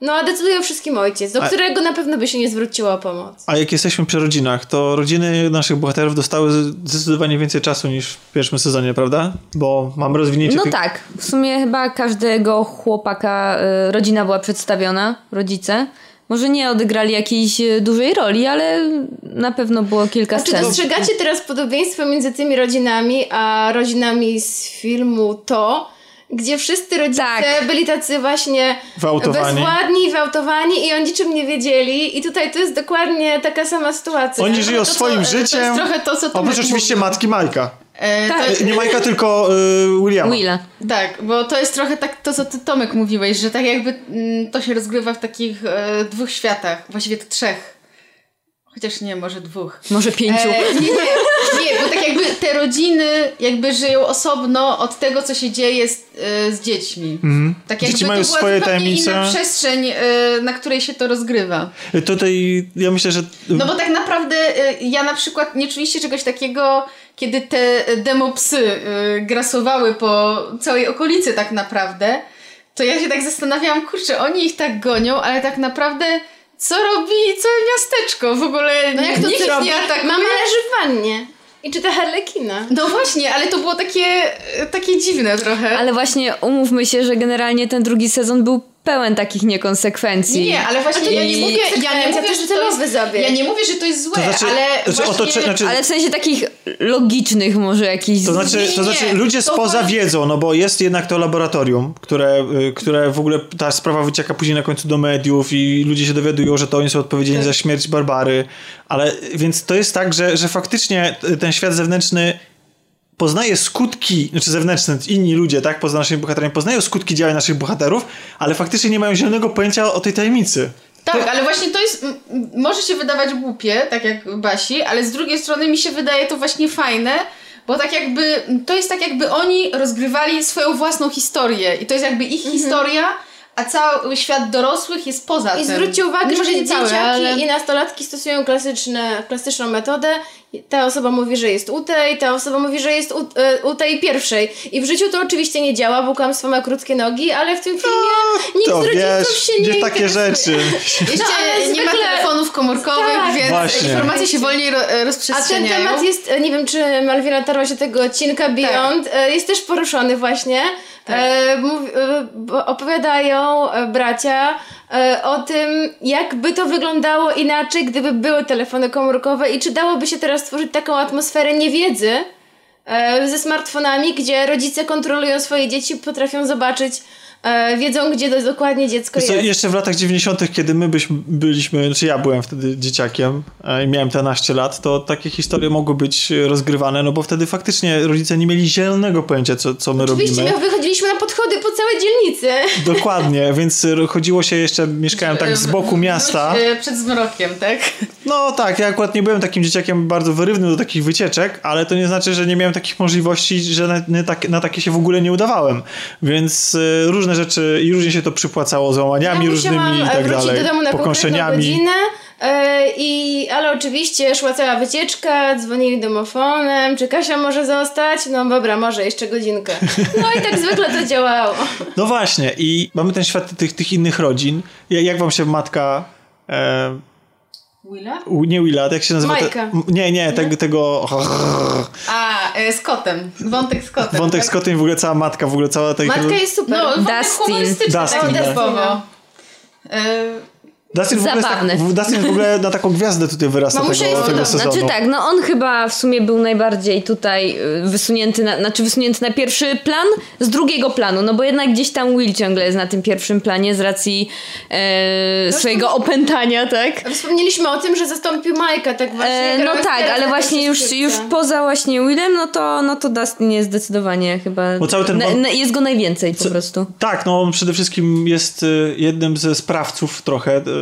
No a decyduje o wszystkim ojciec, do a... którego na pewno by się nie zwróciła o pomoc. A jak jesteśmy przy rodzinach, to rodziny naszych bohaterów dostały zdecydowanie więcej czasu niż w pierwszym sezonie, prawda? Bo mam rozwinięcie... No tak, w sumie chyba każdego chłopaka y, rodzina była przedstawiona, rodzice. Może nie odegrali jakiejś y, dużej roli, ale na pewno było kilka a scen. Czy dostrzegacie teraz podobieństwo między tymi rodzinami, a rodzinami z filmu To, gdzie wszyscy rodzice tak. byli tacy właśnie Wałtowani. bezwładni, wałtowani i o niczym nie wiedzieli. I tutaj to jest dokładnie taka sama sytuacja. Oni żyją to, swoim co, życiem. To jest trochę to, co Oprócz oczywiście mówił. matki Majka. E, tak. Nie Majka, tylko y, Williama. Willa. Tak, bo to jest trochę tak to, co ty Tomek mówiłeś, że tak jakby mm, to się rozgrywa w takich e, dwóch światach, właściwie trzech. Chociaż nie, może dwóch. Może pięciu. E, nie, nie, nie, bo tak jakby te rodziny jakby żyją osobno od tego, co się dzieje z, e, z dziećmi. Mm. Tak jakby Dzieci mają to była swoje tajemnice. inna przestrzeń, e, na której się to rozgrywa. E, tutaj ja myślę, że... No bo tak naprawdę e, ja na przykład nie czuliście czegoś takiego, kiedy te demopsy e, grasowały po całej okolicy tak naprawdę, to ja się tak zastanawiałam, kurczę, oni ich tak gonią, ale tak naprawdę co robi całe miasteczko? W ogóle no jak to nikt robi? nie atakuje. Mama leży w wannie. I czyta Harlekina. No właśnie, ale to było takie, takie dziwne trochę. Ale właśnie umówmy się, że generalnie ten drugi sezon był pełen takich niekonsekwencji. Nie, ale właśnie ja nie mówię, ja nie mówię, że to jest, ja nie mówię, że to jest złe, to znaczy, ale znaczy, właśnie... znaczy, ale w sensie takich logicznych może jakichś... To znaczy, to znaczy ludzie spoza wiedzą, no bo jest jednak to laboratorium, które, y, które w ogóle ta sprawa wycieka później na końcu do mediów i ludzie się dowiadują, że to oni są odpowiedzialni tak. za śmierć Barbary, ale więc to jest tak, że, że faktycznie ten świat zewnętrzny poznaje skutki, znaczy zewnętrzne, inni ludzie, tak, poza naszymi bohaterami, poznają skutki działań naszych bohaterów, ale faktycznie nie mają zielonego pojęcia o tej tajemnicy. Tak, to... ale właśnie to jest, może się wydawać głupie, tak jak Basi, ale z drugiej strony mi się wydaje to właśnie fajne, bo tak jakby, to jest tak jakby oni rozgrywali swoją własną historię i to jest jakby ich mhm. historia, a cały świat dorosłych jest poza I tym. I zwróćcie uwagę, że dzieciaki ale... i nastolatki stosują klasyczne, klasyczną metodę. Ta osoba mówi, że jest u tej, ta osoba mówi, że jest u, e, u tej pierwszej. I w życiu to oczywiście nie działa, bo kłamstwo ma krótkie nogi, ale w tym filmie no, nikt z rodziców wiesz, się nie nie takie rzeczy. Jeszcze no, nie ma telefonów komórkowych, tak, więc Właśnie. informacje się wolniej ro, rozprzestrzeniają. A ten temat jest, e, nie wiem czy Malwina tarła się tego odcinka Beyond, tak. jest też poruszony właśnie. Tak. E, e, opowiadają e, bracia e, o tym, jakby to wyglądało inaczej, gdyby były telefony komórkowe i czy dałoby się teraz stworzyć taką atmosferę niewiedzy e, ze smartfonami, gdzie rodzice kontrolują swoje dzieci, potrafią zobaczyć wiedzą, gdzie dokładnie dziecko jest. Jeszcze w latach 90., kiedy my byśmy, byliśmy, czy znaczy ja byłem wtedy dzieciakiem e, i miałem te naście lat, to takie historie mogły być rozgrywane, no bo wtedy faktycznie rodzice nie mieli zielonego pojęcia, co, co my Oczywiście, robimy. Oczywiście, wychodziliśmy na podchody po całej dzielnicy. [laughs] Dokładnie, więc chodziło się jeszcze, mieszkałem tak z boku miasta. E, przed zmrokiem, tak? No tak, ja akurat nie byłem takim dzieciakiem bardzo wyrywnym do takich wycieczek, ale to nie znaczy, że nie miałem takich możliwości, że na, na, tak, na takie się w ogóle nie udawałem. Więc różne różne rzeczy i różnie się to przypłacało załamaniami ja różnymi i tak dalej. do domu na godzinę, yy, i, ale oczywiście szła cała wycieczka, dzwonili domofonem, czy Kasia może zostać? No dobra, może jeszcze godzinkę. No i tak zwykle to działało. No właśnie i mamy ten świat tych, tych innych rodzin. Jak wam się matka... E, Willa? Nie Willa, jak się nazywa? Majka. Te, nie, nie, tego... tego... A, e, z kotem. Wątek z kotem. Wątek tak? z kotem i w ogóle cała matka, w ogóle cała... Ta matka jest super. No, Dustin. Dustin, tak. Dustin w, ogóle tak, Dustin w ogóle [laughs] na taką gwiazdę tutaj wyrasta tego, tego sezonu. Znaczy tak, no on chyba w sumie był najbardziej tutaj y, wysunięty na, znaczy wysunięty na pierwszy plan z drugiego planu, no bo jednak gdzieś tam Will ciągle jest na tym pierwszym planie z racji e, swojego opętania, tak? Wspomnieliśmy o tym, że zastąpił Majka, tak właśnie. E, no tak, ale właśnie już, już poza właśnie Willem, no to, no to Dustin jest zdecydowanie chyba, bo cały ten na, na, jest go najwięcej po prostu. Tak, no on przede wszystkim jest y, jednym ze sprawców trochę y,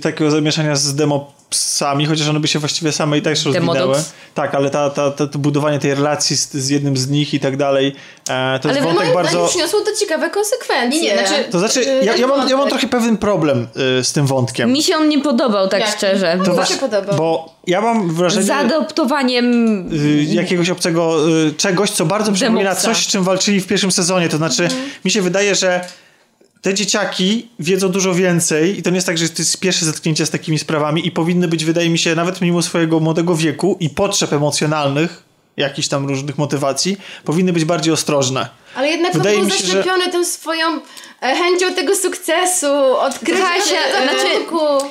takiego zamieszania z demopsami, chociaż one by się właściwie same i tak rozwinęły. Tak, ale ta, ta, ta, to budowanie tej relacji z, z, jednym z nich i tak dalej, e, to ale jest wątek bardzo... Ale przyniosło to ciekawe konsekwencje. Nie, znaczy, to znaczy, ja, ja, mam, ja mam trochę pewien problem y, z tym wątkiem. Mi się on nie podobał, tak Jak? szczerze. To się podobał. Bo ja mam wrażenie... Z adoptowaniem... Y, jakiegoś obcego y, czegoś, co bardzo przypomina coś, z czym walczyli w pierwszym sezonie. To znaczy, mm. mi się wydaje, że te dzieciaki wiedzą dużo więcej i to nie jest tak, że to jest pierwsze zetknięcie z takimi sprawami i powinny być, wydaje mi się, nawet mimo swojego młodego wieku i potrzeb emocjonalnych, jakichś tam różnych motywacji, powinny być bardziej ostrożne. Ale jednak Wydaje on był zaślepiony że... tą swoją e, chęcią tego sukcesu, odkrycia się. Znaczy,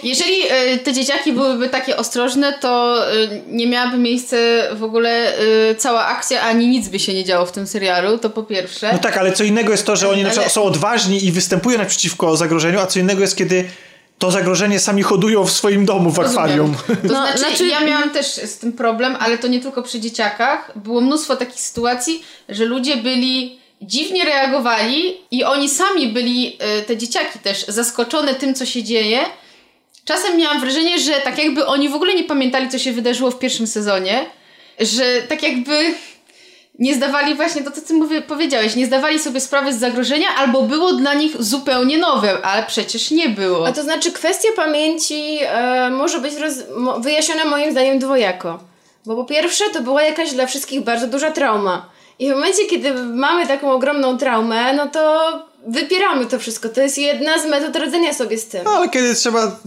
jeżeli e, te dzieciaki byłyby takie ostrożne, to e, nie miałaby miejsca w ogóle cała akcja, ani nic by się nie działo w tym serialu, to po pierwsze. No tak, ale co innego jest to, że oni ale... są odważni i występują naprzeciwko zagrożeniu, a co innego jest, kiedy to zagrożenie sami hodują w swoim domu w akwarium. Rozumiem. To no, znaczy, znaczy, ja miałam też z tym problem, ale to nie tylko przy dzieciakach. Było mnóstwo takich sytuacji, że ludzie byli dziwnie reagowali i oni sami byli, e, te dzieciaki też, zaskoczone tym, co się dzieje. Czasem miałam wrażenie, że tak jakby oni w ogóle nie pamiętali, co się wydarzyło w pierwszym sezonie, że tak jakby nie zdawali właśnie to, co ty mówię, powiedziałeś, nie zdawali sobie sprawy z zagrożenia, albo było dla nich zupełnie nowe, ale przecież nie było. A to znaczy kwestia pamięci e, może być roz, mo, wyjaśniona moim zdaniem dwojako. Bo po pierwsze to była jakaś dla wszystkich bardzo duża trauma. I w momencie, kiedy mamy taką ogromną traumę, no to wypieramy to wszystko. To jest jedna z metod radzenia sobie z tym. No, ale kiedy trzeba,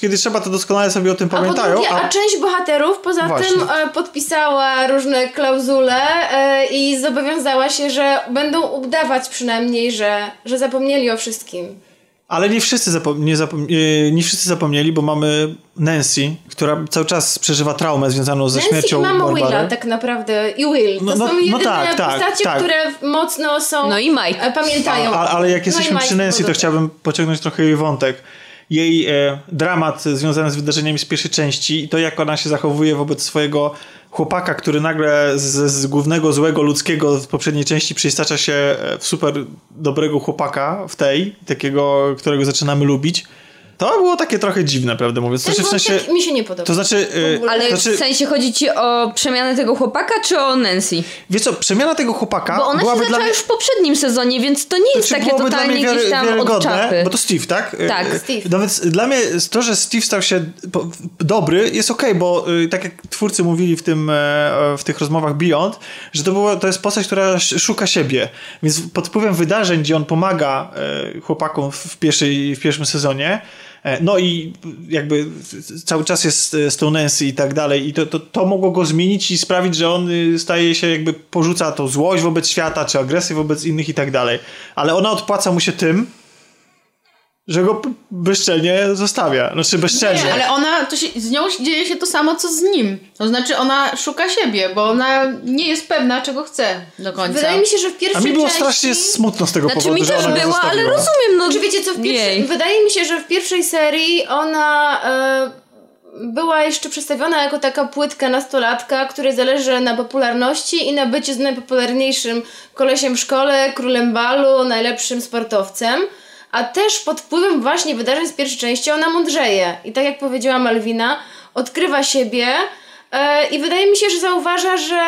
kiedy trzeba, to doskonale sobie o tym a pamiętają. Drugie, a... a... część bohaterów poza Właśnie. tym e, podpisała różne klauzule e, i zobowiązała się, że będą udawać przynajmniej, że, że zapomnieli o wszystkim. Ale nie wszyscy, zapom- nie, zapom- nie wszyscy zapomnieli, bo mamy Nancy, która cały czas przeżywa traumę związaną ze Nancy śmiercią i mama Barbary. Willa tak naprawdę i Will. To no, no, są jedyne no tak, tak, postacie, tak. które mocno są... No i Mike. E, pamiętają. A, ale jak no jesteśmy przy Nancy, to chciałbym pociągnąć trochę jej wątek. Jej e, dramat związany z wydarzeniami z pierwszej części i to, jak ona się zachowuje wobec swojego chłopaka, który nagle z, z głównego złego ludzkiego w poprzedniej części przystacza się e, w super dobrego chłopaka w tej, takiego, którego zaczynamy lubić. To było takie trochę dziwne, prawdę mówiąc. Ten znaczy, w sensie, mi się nie podoba. To znaczy... Yy, Ale znaczy, w sensie chodzi ci o przemianę tego chłopaka, czy o Nancy? Wiesz co, przemiana tego chłopaka... Bo ona się zaczęła mnie... już w poprzednim sezonie, więc to nie jest znaczy, takie totalnie wiary, gdzieś tam wiarygodne, Bo to Steve, tak? Tak, yy, Steve. No więc dla mnie to, że Steve stał się dobry jest okej, okay, bo yy, tak jak twórcy mówili w tym, w tych rozmowach Beyond, że to, było, to jest postać, która szuka siebie. Więc pod wpływem wydarzeń, gdzie on pomaga chłopakom w, pierwszej, w pierwszym sezonie, E, no i jakby cały czas jest e, Nancy i tak dalej i to, to, to mogło go zmienić i sprawić, że on y, staje się jakby porzuca tą złość wobec świata, czy agresję wobec innych i tak dalej. Ale ona odpłaca mu się tym, że go bezczelnie zostawia. Znaczy bezczelnie. Nie, ale ona, to się, z nią dzieje się to samo, co z nim. To znaczy ona szuka siebie, bo ona nie jest pewna, czego chce do końca. Wydaje mi się, że w pierwszej A mi było części... strasznie smutno z tego znaczy, powodu, mi też było, ale rozumiem. No, Czy wiecie co, w pierwszej... Wydaje mi się, że w pierwszej serii ona... E, była jeszcze przedstawiona jako taka płytka nastolatka, której zależy na popularności i na byciu z najpopularniejszym kolesiem w szkole, królem balu, najlepszym sportowcem a też pod wpływem właśnie wydarzeń z pierwszej części ona mądrzeje. I tak jak powiedziała Malwina, odkrywa siebie e, i wydaje mi się, że zauważa, że,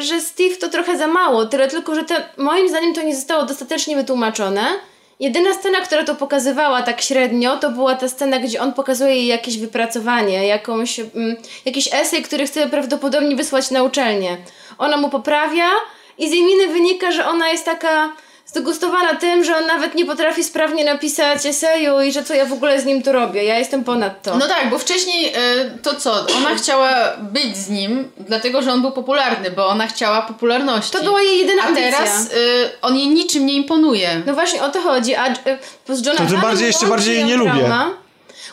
że Steve to trochę za mało. Tyle tylko, że te, moim zdaniem to nie zostało dostatecznie wytłumaczone. Jedyna scena, która to pokazywała tak średnio, to była ta scena, gdzie on pokazuje jej jakieś wypracowanie, jakąś, mm, jakiś esej, który chce prawdopodobnie wysłać na uczelnię. Ona mu poprawia i z jej miny wynika, że ona jest taka zdegustowana tym, że on nawet nie potrafi sprawnie napisać eseju i że co ja w ogóle z nim tu robię. Ja jestem ponad to. No tak, bo wcześniej y, to co? Ona chciała być z nim, dlatego że on był popularny, bo ona chciała popularności. To była jej jedyna A ambicja. teraz y, on jej niczym nie imponuje. No właśnie o to chodzi. A y, z Jonathanem to tym bardziej jeszcze bardziej jej nie lubię.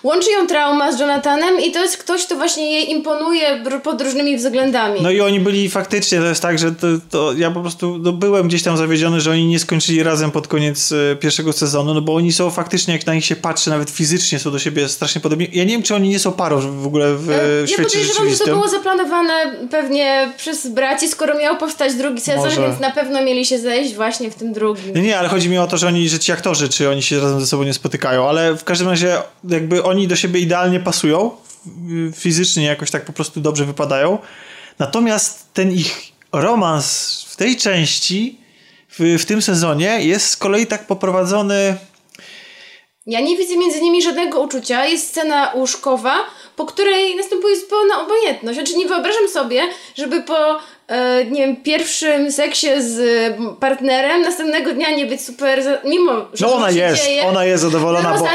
Łączy ją trauma z Jonathanem i to jest ktoś, kto właśnie jej imponuje pod różnymi względami. No i oni byli faktycznie, to jest tak, że to, to ja po prostu no, byłem gdzieś tam zawiedziony, że oni nie skończyli razem pod koniec e, pierwszego sezonu, no bo oni są faktycznie, jak na nich się patrzy, nawet fizycznie są do siebie strasznie podobni. Ja nie wiem, czy oni nie są parą w ogóle w e, ja świecie rzeczywistym. Ja że to było zaplanowane pewnie przez braci, skoro miał powstać drugi sezon, Może. więc na pewno mieli się zejść właśnie w tym drugim. Nie, nie, ale chodzi mi o to, że oni, że ci aktorzy, czy oni się razem ze sobą nie spotykają, ale w każdym razie jakby oni do siebie idealnie pasują, fizycznie jakoś tak po prostu dobrze wypadają. Natomiast ten ich romans w tej części, w, w tym sezonie, jest z kolei tak poprowadzony. Ja nie widzę między nimi żadnego uczucia. Jest scena łóżkowa, po której następuje zupełna obojętność. Znaczy nie wyobrażam sobie, żeby po nie wiem, pierwszym seksie z partnerem, następnego dnia nie być super, mimo że No ona jest, dzieje, ona jest zadowolona, bo,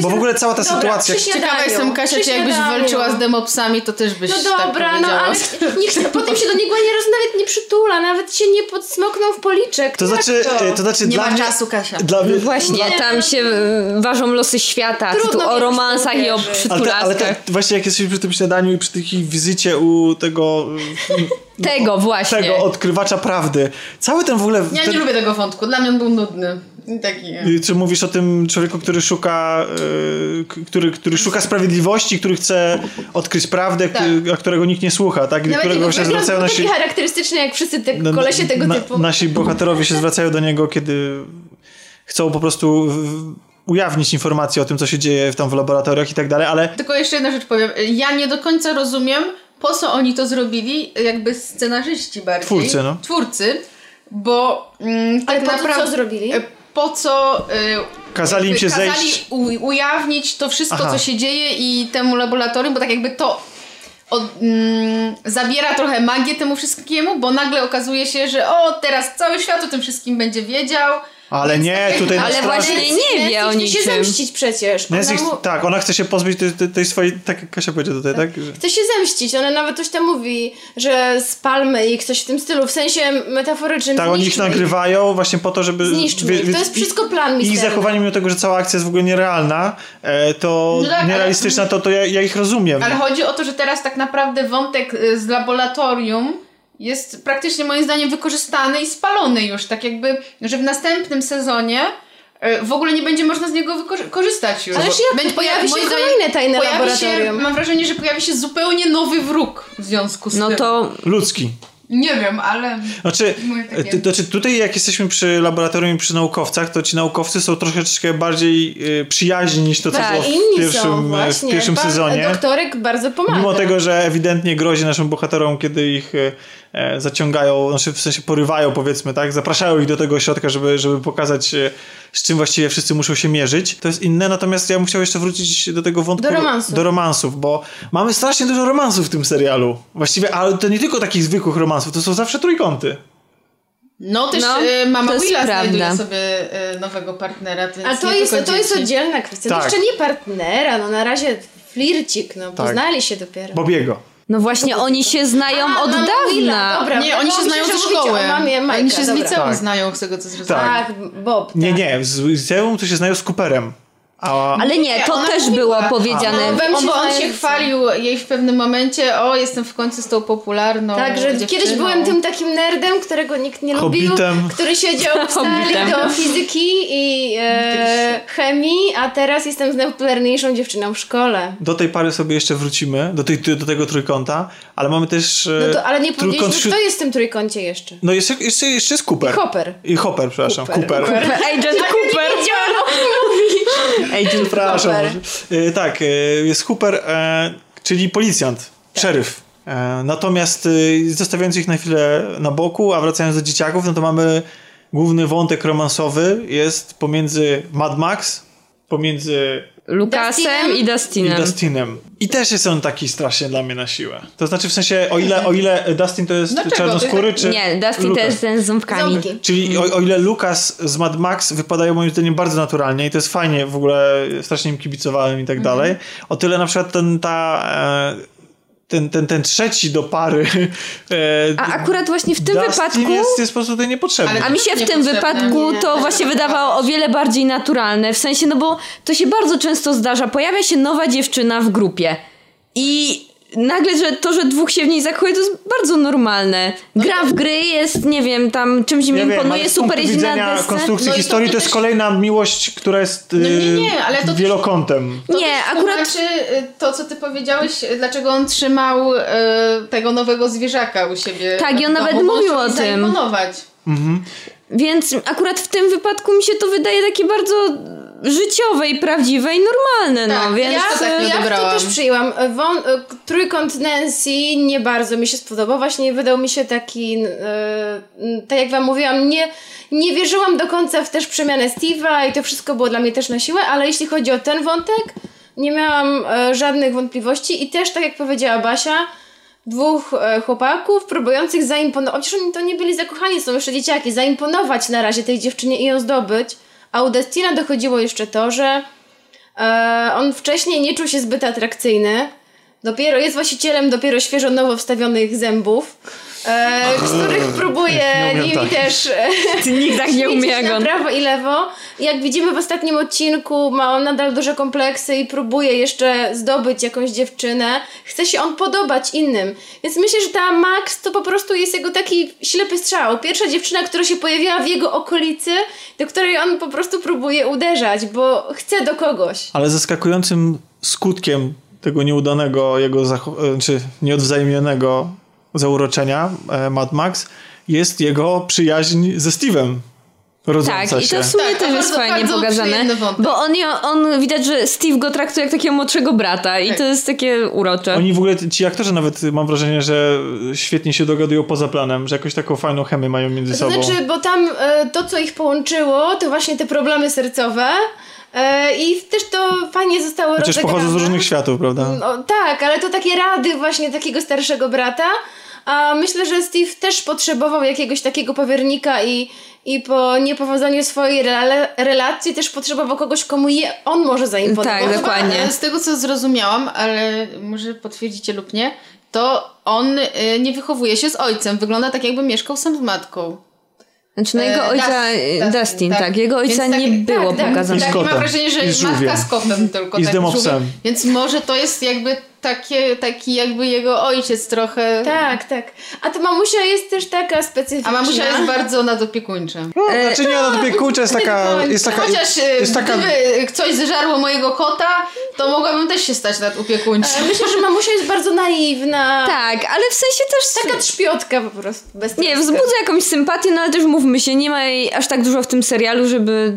bo w ogóle cała ta dobra, sytuacja... Ciekawa jestem, Kasia, czy jakbyś walczyła z demopsami, to też byś No tak dobra, no ale nikt potem się do niego nie roz, nawet nie przytula, nawet się nie podsmoknął w policzek. To znaczy, to? to znaczy nie dla ma mnie, czasu, Kasia. Dla mnie, Właśnie, nie, tam się ważą losy świata, tu o romansach i o przytulaskach. Ale, te, ale te, właśnie jak jesteśmy przy tym śniadaniu i przy takiej wizycie u tego tego właśnie. Tego odkrywacza prawdy. Cały ten w ogóle... Ja ten... nie lubię tego wątku, dla mnie on był nudny. Taki. Czy mówisz o tym człowieku, który szuka, yy, który, który szuka sprawiedliwości, który chce odkryć prawdę, tak. a którego nikt nie słucha, tak? Nawet którego się zwracają nasi... taki charakterystyczny jak wszyscy te no, kolesie tego na, typu. Nasi bohaterowie się zwracają do niego, kiedy chcą po prostu ujawnić informacje o tym, co się dzieje tam w laboratoriach i tak dalej, ale... Tylko jeszcze jedna rzecz powiem. Ja nie do końca rozumiem, po co oni to zrobili, jakby scenarzyści bardziej. Twórcy, no. Twórcy, bo mm, tak Ale naprawdę... co zrobili? E, po co... Y, kazali im się kazali zejść... U, ujawnić to wszystko, Aha. co się dzieje i temu laboratorium, bo tak jakby to od, mm, zabiera trochę magię temu wszystkiemu, bo nagle okazuje się, że o, teraz cały świat o tym wszystkim będzie wiedział, ale nie, tutaj Ale właśnie nie wie o niczym. chce się zemścić przecież. Ona mu... Tak, ona chce się pozbyć tej, tej, tej swojej, tak jak Kasia powiedziała tutaj, tak? tak? Chce się zemścić, ona nawet coś tam mówi, że spalmy ich, coś w tym stylu, w sensie metaforycznym. Tak, oni ich nagrywają właśnie po to, żeby... Zniszczmy ich. To jest wszystko plan Ich zachowanie, mimo tego, że cała akcja jest w ogóle nierealna, e, to no tak, nierealistyczna, ale... to, to ja, ja ich rozumiem. Ale chodzi o to, że teraz tak naprawdę wątek y, z laboratorium jest praktycznie moim zdaniem wykorzystany i spalony już. Tak jakby, że w następnym sezonie e, w ogóle nie będzie można z niego korzystać już. Ale jak pojawi się kolejne tajne laboratorium. Się, mam wrażenie, że pojawi się zupełnie nowy wróg w związku z no tym. No to... Ludzki. Nie wiem, ale. Znaczy, to, znaczy, tutaj, jak jesteśmy przy laboratorium i przy naukowcach, to ci naukowcy są troszeczkę bardziej y, przyjaźni niż to, co tak, było w pierwszym, w pierwszym sezonie. Doktorek bardzo pomaga. Mimo tego, że ewidentnie grozi naszym bohaterom, kiedy ich y, E, zaciągają, znaczy w sensie porywają powiedzmy, tak? Zapraszają ich do tego ośrodka, żeby, żeby pokazać e, z czym właściwie wszyscy muszą się mierzyć. To jest inne, natomiast ja bym chciał jeszcze wrócić do tego wątku. Do romansów. Do romansów, bo mamy strasznie dużo romansów w tym serialu. Właściwie, ale to nie tylko takich zwykłych romansów, to są zawsze trójkąty. No też no, y, mama Willa znajduje sobie y, nowego partnera. A to jest, to jest oddzielna kwestia. Tak. To jeszcze nie partnera, no na razie flircik, no tak. poznali się dopiero. Bobiego. No właśnie, oni się znają A, od no, dawna. Dobra, nie, oni się znają ze szkoły. Mamie, Majka, oni się z liceum tak. znają, z tego co zrozumiałam. Tak, Bob. Tak. Nie, nie, z liceum to się znają z Cooperem. A... Ale nie, to nie, też było powiedziane. No, on, bo on się chwalił jej w pewnym momencie, o jestem w końcu z tą popularną Tak, że dziewczyną. kiedyś byłem tym takim nerdem, którego nikt nie Hobbitem. lubił, który siedział w sali do fizyki i e, chemii, a teraz jestem z najpopularniejszą dziewczyną w szkole. Do tej pary sobie jeszcze wrócimy, do, tej, do tego trójkąta, ale mamy też... E, no to, ale nie powiedzieliśmy, kto jest w tym trójkącie jeszcze. No jeszcze, jeszcze, jeszcze jest Cooper. I Hopper. I Hopper, przepraszam. Cooper. Cooper. Cooper. Agent Cooper. Agent Przepraszam. Cooper. tak, e, jest Cooper, e, czyli policjant, tak. szeryf. E, natomiast zostawiając ich na chwilę na boku, a wracając do dzieciaków, no to mamy główny wątek romansowy jest pomiędzy Mad Max, pomiędzy Lukasem i Dustinem. I Dustinem. I też jest on taki strasznie dla mnie na siłę. To znaczy w sensie, o ile, o ile Dustin to jest Dlaczego? czarnoskóry, czy... Nie, Dustin Lucas. to jest ten z ząbkami. Ząbki. Czyli o, o, ile Lukas z Mad Max wypadają moim zdaniem bardzo naturalnie i to jest fajnie, w ogóle strasznie im kibicowałem i tak mhm. dalej. O tyle na przykład ten, ta... E, ten, ten, ten trzeci do pary. E, A akurat właśnie w tym Dustin wypadku. Jest, jest po prostu tutaj niepotrzebny. A mi się w tym wypadku nie, to właśnie wydawało o wiele bardziej naturalne. W sensie, no bo to się bardzo często zdarza. Pojawia się nowa dziewczyna w grupie. I nagle, że to, że dwóch się w niej zakochuje, to jest bardzo normalne. No Gra w gry jest, nie wiem, tam czymś im ja imponuje, wiem, super jest na desce. konstrukcji no historii to, to jest kolejna miłość, która jest no nie, nie, ale to wielokątem. To nie, akurat... Znaczy to, co ty powiedziałeś, dlaczego on trzymał e, tego nowego zwierzaka u siebie. Tak, i on nawet mówił o tym. Mhm. Więc akurat w tym wypadku mi się to wydaje takie bardzo życiowe i prawdziwe i normalne, no, tak, no, więc... Ja, to, tak ja to też przyjęłam. Won, e, trójkąt Nancy nie bardzo mi się spodobał. Właśnie wydał mi się taki, yy, tak jak wam mówiłam, nie, nie wierzyłam do końca w też przemianę Steve'a i to wszystko było dla mnie też na siłę, ale jeśli chodzi o ten wątek, nie miałam yy, żadnych wątpliwości i też, tak jak powiedziała Basia, dwóch chłopaków próbujących zaimponować, chociaż oni to nie byli zakochani, są jeszcze dzieciaki, zaimponować na razie tej dziewczynie i ją zdobyć. A u Destina dochodziło jeszcze to, że e, on wcześniej nie czuł się zbyt atrakcyjny. Dopiero jest właścicielem dopiero świeżo nowo wstawionych zębów e, których próbuje nimi tak. też e, Nikt tak nie umie na prawo i lewo. Jak widzimy w ostatnim odcinku, ma on nadal duże kompleksy i próbuje jeszcze zdobyć jakąś dziewczynę. Chce się on podobać innym. Więc myślę, że ta Max to po prostu jest jego taki ślepy strzał. Pierwsza dziewczyna, która się pojawiła w jego okolicy, do której on po prostu próbuje uderzać, bo chce do kogoś. Ale zaskakującym skutkiem tego nieudanego, jego czy nieodwzajemnionego zauroczenia e, Mad Max jest jego przyjaźń ze Steve'em. Tak, i to w sumie tak, też jest fajnie pokazane, bo on, on widać, że Steve go traktuje jak takiego młodszego brata i tak. to jest takie urocze. Oni w ogóle, ci aktorzy nawet mam wrażenie, że świetnie się dogadują poza planem, że jakoś taką fajną chemię mają między to sobą. Znaczy, bo tam e, to, co ich połączyło, to właśnie te problemy sercowe, e, i też to fajnie zostało Chociaż rozegrane. pochodzą z różnych światów, prawda? No, tak, ale to takie rady właśnie takiego starszego brata. A myślę, że Steve też potrzebował jakiegoś takiego powiernika i, i po niepowodzeniu swojej re relacji też potrzebował kogoś, komu je on może zaimponować. Tak, dokładnie. Z tego co zrozumiałam, ale może potwierdzicie lub nie, to on y, nie wychowuje się z ojcem. Wygląda tak, jakby mieszkał sam z matką. Znaczy, no jego e, ojca, Dustin, Dustin tak. tak. Jego ojca tak, nie było tak, pokazane. Tak, tak, mam wrażenie, że matka z kotem tylko. I z tak, Więc może to jest jakby takie, taki jakby jego ojciec trochę. Tak, tak. A to mamusia jest też taka specyficzna. A mamusia jest bardzo nadopiekuńcza. No, znaczy nie nadopiekuńcza, jest taka... [laughs] Jest taka Chociaż e, jest taka... gdyby coś zeżarło mojego kota, to mogłabym też się stać nadopiekuńczą. Myślę, że mamusia jest bardzo naiwna. Tak, ale w sensie też... Taka trzpiotka po prostu. Bez nie, wzbudza jakąś sympatię, no ale też mówmy się, nie ma jej aż tak dużo w tym serialu, żeby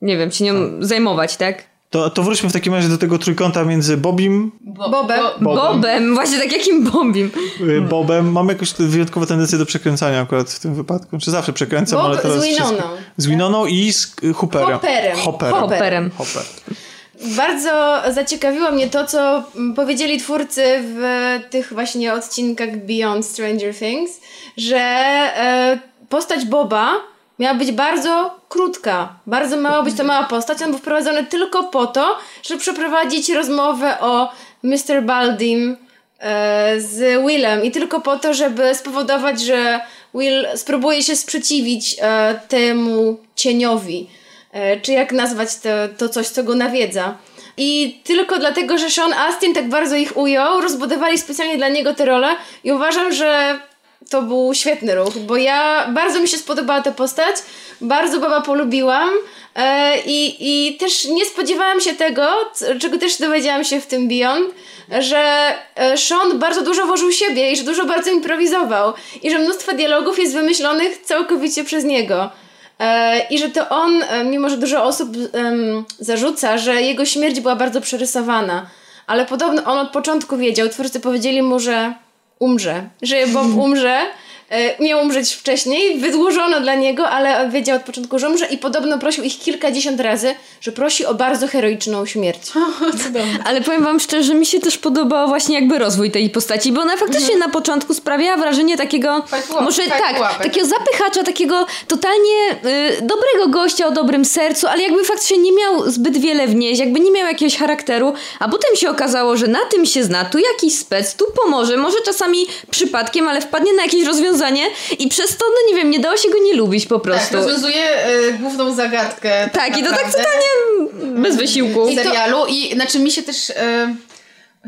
nie wiem, się nią zajmować, tak? To, to wróćmy w takim razie do tego trójkąta między Bobim... Bo, Bobem. Bobem. Bobem. Właśnie tak jakim Bobim? Y, Bobem. Mam jakąś wyjątkową tendencję do przekręcania akurat w tym wypadku. Czy zawsze przekręcam, Bob ale teraz... z Winoną. Z Winoną i z Hooperem. Hopperem. Hopperem. Hopperem. Hopper. Bardzo zaciekawiło mnie to, co powiedzieli twórcy w tych właśnie odcinkach Beyond Stranger Things, że e, postać Boba miała być bardzo krótka. Bardzo mała być to mała postać. On był wprowadzony tylko po to, żeby przeprowadzić rozmowę o Mr. Baldim e, z Willem i tylko po to, żeby spowodować, że Will spróbuje się sprzeciwić e, temu cieniowi. E, czy jak nazwać to, to coś, co go nawiedza. I tylko dlatego, że Sean Astin tak bardzo ich ujął, rozbudowali specjalnie dla niego te role i uważam, że to był świetny ruch, bo ja bardzo mi się spodobała ta postać, bardzo baba polubiłam e, i, i też nie spodziewałam się tego, czego też dowiedziałam się w tym Beyond, że e, Sean bardzo dużo włożył siebie i że dużo bardzo improwizował i że mnóstwo dialogów jest wymyślonych całkowicie przez niego. E, I że to on, e, mimo że dużo osób um, zarzuca, że jego śmierć była bardzo przerysowana, ale podobno on od początku wiedział, twórcy powiedzieli mu, że umrze, że Bob umrze miał umrzeć wcześniej, wydłużono dla niego, ale wiedział od początku, że umrze i podobno prosił ich kilkadziesiąt razy, że prosi o bardzo heroiczną śmierć. O, ale powiem wam szczerze, że mi się też podobał właśnie jakby rozwój tej postaci, bo ona faktycznie mhm. na początku sprawiała wrażenie takiego, może tak, takiego zapychacza, takiego totalnie y, dobrego gościa o dobrym sercu, ale jakby faktycznie nie miał zbyt wiele wnieść, jakby nie miał jakiegoś charakteru, a potem się okazało, że na tym się zna, tu jakiś spec, tu pomoże, może czasami przypadkiem, ale wpadnie na jakieś rozwiązanie rozwiązanie i przez to, no nie wiem, nie dało się go nie lubić po tak, prostu. Tak, rozwiązuje y, główną zagadkę. Tak, tak i to tak totalnie bez wysiłku. I serialu i znaczy mi się też... Y,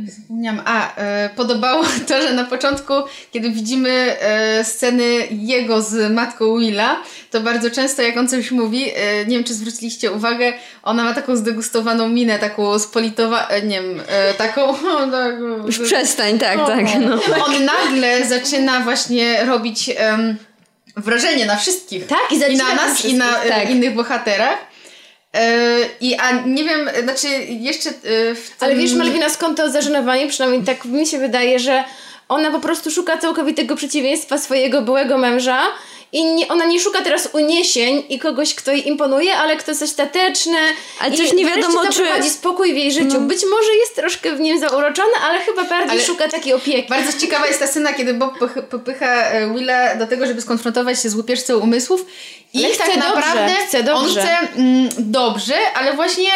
zapomniałam. A, e, podobało [laughs] to, że na początku, kiedy widzimy e, sceny jego z matką Willa, to bardzo często jak on coś mówi, e, nie wiem czy zwróciliście uwagę, ona ma taką zdegustowaną minę, taką spolitowaną, e, nie wiem, taką... [laughs] Tak, Już przestań, tak, o, tak. No. On nagle zaczyna właśnie robić wrażenie na wszystkich. Tak, i, I na nas, i na tak. innych bohaterach. Yy, I a nie wiem, znaczy jeszcze. Yy, tym... Ale wiesz, Malwina, skąd to zażenowanie? Przynajmniej tak mi się wydaje, że ona po prostu szuka całkowitego przeciwieństwa swojego byłego męża i nie, ona nie szuka teraz uniesień i kogoś, kto jej imponuje, ale kto jest stateczny. Ale coś nie wiadomo, czy... zaprowadzi spokój w jej życiu. No. Być może jest troszkę w nim zauroczony, ale chyba bardziej ale szuka takiej opieki. Bardzo ciekawa jest ta scena, kiedy Bob popycha e, Willa do tego, żeby skonfrontować się z łupieżcą umysłów i ale tak naprawdę chce dobrze. on chce mm, dobrze, ale właśnie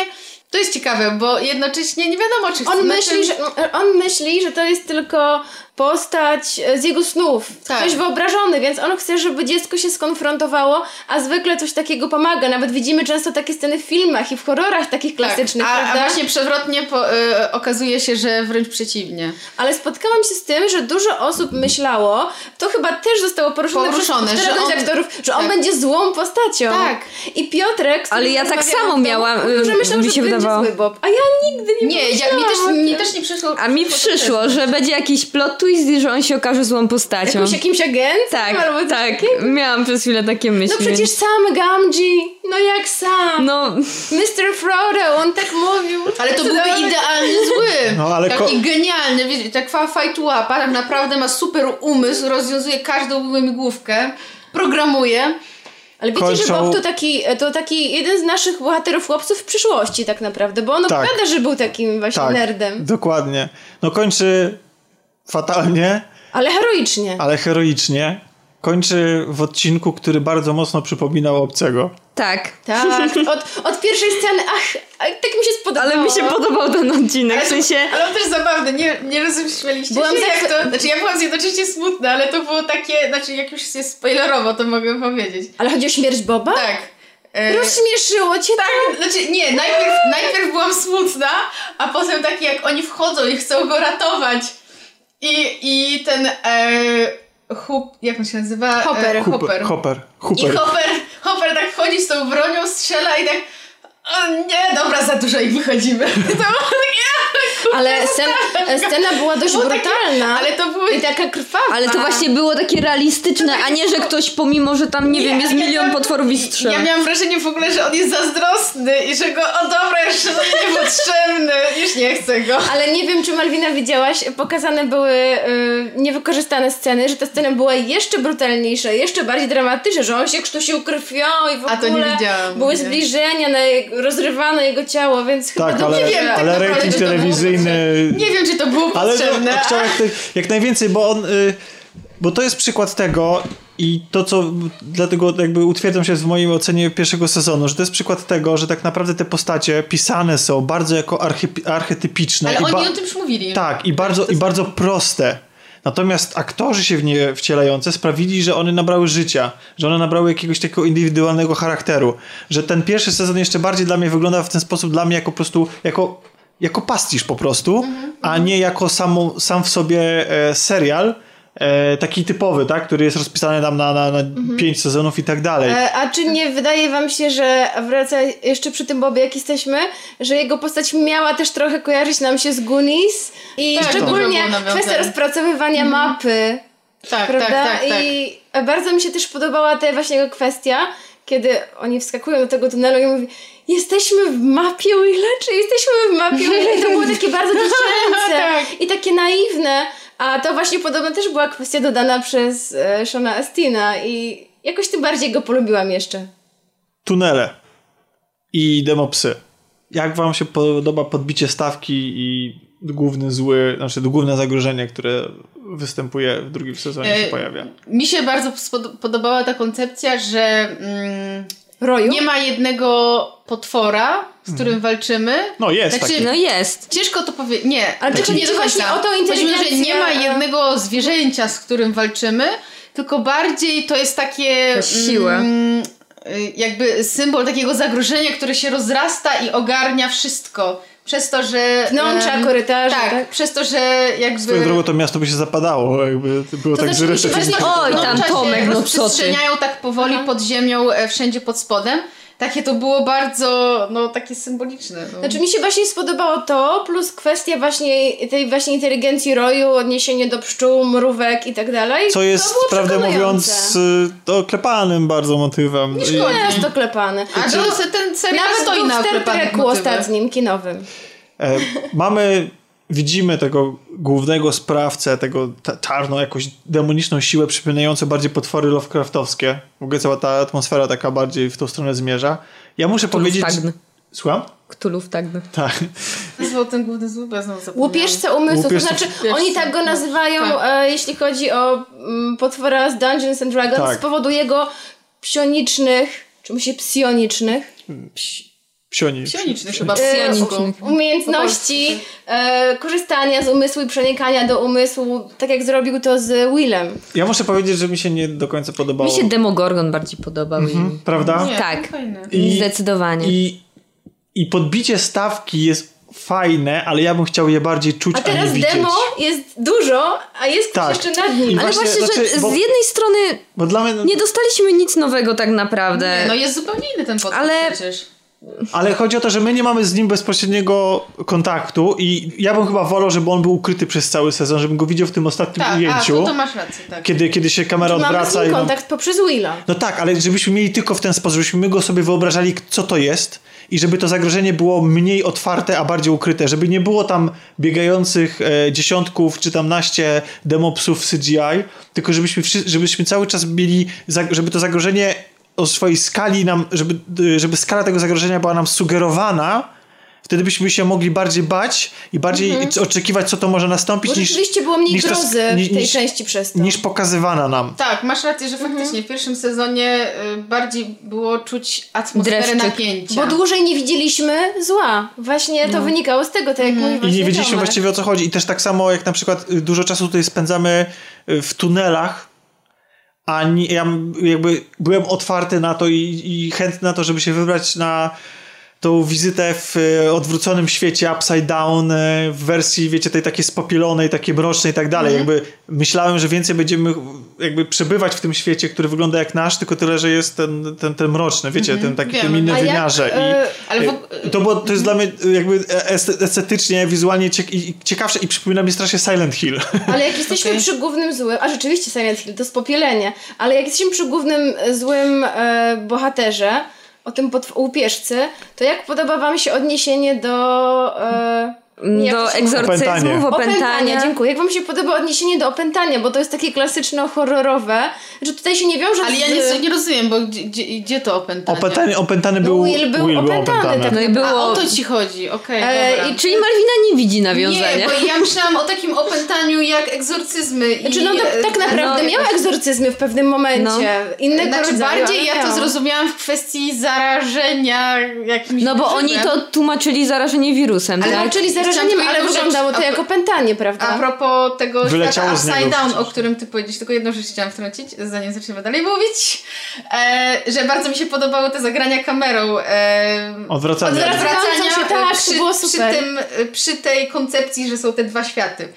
to jest ciekawe, bo jednocześnie nie wiadomo, czy chce. On myśli, że, on myśli, że to jest tylko postać e, z jego snów, tak. ktoś wyobrażony, więc on chce, żeby dziecko się skonfrontowało, a zwykle coś takiego pomaga. Nawet widzimy często takie sceny w filmach i w horrorach takich tak. klasycznych, tak. a, a, właśnie przewrotnie po, y, okazuje się, że wręcz przeciwnie. Ale spotkałam się z tym, że dużo osób myślało, to chyba też zostało poruszone, poruszone przez że on, aktorów, że tak. on będzie złą postacią. Tak. I Piotrek... Ale ja tak samo miałam, że myślałam, mi się że wydawało. będzie zły Bob, a ja nigdy nie Nie, ja, mi, też, mi też nie przyszło... A mi przyszło, że będzie jakiś plot twist że on się okaże złą postacią. Jakimś, jakimś agentem? Tak, albo tak. Miałam przez chwilę takie myśli. No przecież sam Gamji, no jak sam. No. Mr. Frodo, on tak mówił. Ale to byłby idealny zły. No, ale Taki genialny, wiecie, tak fajtułapa, tak naprawdę ma super umysł, rozwiązuje każdą główkę, programuje. Ale wiecie, kończą... że Bob to taki, to taki jeden z naszych bohaterów chłopców w przyszłości tak naprawdę, bo on tak. opowiada, że był takim właśnie tak, nerdem. Dokładnie. No kończy fatalnie. Ale heroicznie. Ale heroicznie. Kończy w odcinku, który bardzo mocno przypominał obcego. Tak. Tak. [laughs] Od, od pierwszej sceny, ach, tak mi się spodobało. Ale mi się podobał ten odcinek, ale, w sensie... Ale on też zabawny, nie, nie rozumieliście byłam się, jak to... Znaczy ja byłam jednocześnie smutna, ale to było takie, znaczy jak już jest spoilerowo, to mogę powiedzieć. Ale chodzi o śmierć Boba? Tak. E, Rozśmieszyło cię tak? To? Znaczy nie, najpierw, najpierw byłam smutna, a potem takie jak oni wchodzą i chcą go ratować i, i ten e, Hup, jak on się nazywa? Hopper. E, Hopper. Hopper. Hopper. I Hopper, Hopper tak wchodzi z tą bronią, strzela i tak o nie, dobra, za dużo i wychodzimy. [laughs] To było takie, ale scena, scena była dość brutalna. ale to było i taka krwawa. Ale to właśnie było takie realistyczne, a nie, że ktoś pomimo, że tam, nie, wiem, jest milion potworów i strzela. Ja miałam wrażenie w ogóle, że on jest zazdrosny i że go, o dobra, jeszcze niepotrzebny, już nie chcę go. Ale nie wiem, czy Malwina widziałaś, pokazane były y, niewykorzystane sceny, że ta scena była jeszcze brutalniejsza, jeszcze bardziej dramatyczna, że on się krztusił krwią i w ogóle a to nie widziałam, były zbliżenia na jego rozrywane jego ciało, więc tak, chyba ale, nie wiem, tak ale rating telewizyjny... [laughs] Nie wiem, czy to było potrzebne. Ale chciał jak, jak najwięcej, bo on... Y, bo to jest przykład tego i to, co dlatego jakby utwierdzam się w mojej ocenie pierwszego sezonu, że to jest przykład tego, że tak naprawdę te postacie pisane są bardzo jako archetypiczne. Ale oni o tym już mówili. Tak, i bardzo, i bardzo proste. Natomiast aktorzy się w nie wcielające sprawili, że one nabrały życia, że one nabrały jakiegoś takiego indywidualnego charakteru, że ten pierwszy sezon jeszcze bardziej dla mnie wygląda w ten sposób dla mnie jako po prostu, jako, jako pastisz po prostu, mm -hmm. a nie jako samo, sam w sobie e, serial, e, taki typowy, tak? Który jest rozpisany tam na, na, na mhm. pięć sezonów i tak dalej. E, a czy nie wydaje wam się, że wraca jeszcze przy tym Bobie, jak jesteśmy, że jego postać miała też trochę kojarzyć nam się z Goonies i tak, szczególnie kwestia rozpracowywania mhm. mapy. Tak, prawda? tak, tak, tak. I bardzo mi się też podobała ta właśnie jego kwestia, kiedy oni wskakują do tego tunelu i mówi jesteśmy w mapie Willa, czy jesteśmy w mapie Willa? I to było takie bardzo [laughs] dziecięce tak. i takie naiwne. A to właśnie podobno też była kwestia dodana przez e, Shona Astina i jakoś tym bardziej go polubiłam jeszcze. Tunele i demopsy. Jak wam się podoba podbicie stawki i główny zły, znaczy główne zagrożenie, które występuje w drugim sezonie się e, pojawia? Mi się bardzo podobała ta koncepcja, że mm? Nie ma jednego potwora, z którym hmm. walczymy. No jest znaczy, taki. No jest. Ciężko to powiedzieć. Nie, ale znaczy, nie do właśnie o to inteligencję. że nie ma jednego zwierzęcia, z którym walczymy, tylko bardziej to jest takie... Siłę. Mm, jakby symbol takiego zagrożenia, które się rozrasta i ogarnia wszystko przez to, że... Wnątrza um, korytarza. Tak, tak, przez to, że jakby... Swoją drogą to miasto by się zapadało, jakby było to tak zresztą. Oj, tam Tomek, no co ty. tak powoli Aha. pod ziemią, e, wszędzie pod spodem takie to było bardzo, no takie symboliczne. No. Znaczy mi się właśnie spodobało to, plus kwestia właśnie tej właśnie inteligencji roju, odniesienie do pszczół, mrówek i tak dalej. Co jest, prawdę mówiąc, to klepanym bardzo motywem. Nie szkodzi. jest to klepany. A to ten serial Nawet stoi na Treku ostatnim, kinowym. E, mamy widzimy tego głównego sprawcę, tego czarną, jakąś demoniczną siłę przypominającą bardziej potwory Lovecraftowskie. W ogóle cała ta atmosfera taka bardziej w tą stronę zmierza. Ja muszę Cthulhu powiedzieć... Tagny. Słucham? Cthulhu Tagny. Tak. Nazywał ten główny zły, bo ja znowu Łupieżca umysłów, to znaczy oni tak go nazywają, tak. E, jeśli chodzi o mm, potwora z Dungeons and Dragons, tak. z powodu jego psionicznych, czy się psionicznych? Psi Psioniczny. Psioniczny chyba. Psioniczny. Umiejętności e, korzystania z umysłu i przenikania do umysłu, tak jak zrobił to z Willem. Ja muszę powiedzieć, że mi się nie do końca podobało. Mi się Demogorgon bardziej podobał. Mhm, i... Prawda? Nie, tak. I, Zdecydowanie. I, I podbicie stawki jest fajne, ale ja bym chciał je bardziej czuć, a teraz a nie demo jest dużo, a jest tak. jeszcze nad nim. Ale właśnie, właśnie znaczy, że bo, z jednej strony mnie... nie dostaliśmy nic nowego tak naprawdę. Nie, no jest zupełnie inny ten podkład ale... przecież. Ale chodzi o to, że my nie mamy z nim bezpośredniego kontaktu i ja bym chyba wolał, żeby on był ukryty przez cały sezon, żebym go widział w tym ostatnim tak, ujęciu. A, to, to masz rację, tak. Kiedy, kiedy się kamera Czyli odwraca. Mamy z nim kontakt poprzez Willa. No tak, ale żebyśmy mieli tylko w ten sposób, żebyśmy my go sobie wyobrażali, co to jest i żeby to zagrożenie było mniej otwarte, a bardziej ukryte, żeby nie było tam biegających e, dziesiątków czy tam naście demopsów CGI, tylko żebyśmy, żebyśmy cały czas mieli, żeby to zagrożenie o swojej skali nam, żeby, żeby skala tego zagrożenia była nam sugerowana, wtedy byśmy się mogli bardziej bać i bardziej mm -hmm. oczekiwać, co to może nastąpić. Bo niż, rzeczywiście było mniej niż grozy niż, w tej niż, części przez to. Niż pokazywana nam. Tak, masz rację, że faktycznie mm -hmm. w pierwszym sezonie y, bardziej było czuć atmosferę Dreszczyk. napięcia. Bo dłużej nie widzieliśmy zła. Właśnie to no. wynikało z tego, tak jak mm -hmm. I nie wiedzieliśmy właściwie o co chodzi. I też tak samo jak na przykład y, dużo czasu tutaj spędzamy y, w tunelach, a ja jakby byłem otwarty na to i, i chętny na to, żeby się wybrać na tą wizytę w e, odwróconym świecie upside down e, w wersji, wiecie, tej takiej spopielonej, takiej mrocznej i tak dalej. Mm. Jakby myślałem, że więcej będziemy jakby przebywać w tym świecie, który wygląda jak nasz, tylko tyle, że jest ten, ten, ten mroczny, wiecie, mm -hmm. ten taki w tym innym wymiarze. Jak, I, ale w... to, było, to jest dla mnie jakby estetycznie, wizualnie ciekawsze i przypomina mi strasznie Silent Hill. [laughs] Ale jak jesteśmy okay. przy głównym złym, a rzeczywiście Silent Hill to spopielenie, ale jak jesteśmy przy głównym złym e, bohaterze, o tym łupieżcy, to jak podoba wam się odniesienie do... E, do egzorcyzmów, opętania. Dziękuję. Jak wam się podoba odniesienie do opętania, bo to jest takie klasyczno horrorowe, że tutaj się nie wiąże Ale z... ja nie, nie rozumiem, bo gdzie, gdzie to opętanie? Opętanie, opętany był... Will był Will opętany. Był opętany. Tak. No i było... A o to ci chodzi, okej, okay, e, Czyli Malwina nie widzi nawiązania. Nie, bo ja myślałam o takim opętaniu jak egzorcyzmy. Znaczy, no tak, tak naprawdę no, miała egzorcyzmy w pewnym momencie. No. Innego znaczy, rodzaju, bardziej ja to zrozumiałam w kwestii zarażenia jakimś No bo oni to tłumaczyli zarażenie wirusem, ale tak? Tłumaczyli ale wyglądało to jako pętanie, prawda? A propos tego Wyleciało świata Upside Down, o którym ty powiedziałeś, tylko jedną rzecz chciałam wtrącić, zanim zaczniemy dalej mówić, e, że bardzo mi się podobały te zagrania kamerą. E, Odwracania. Odwracania się, tak, przy, było super. Przy, tym, przy tej koncepcji, że są te dwa światy.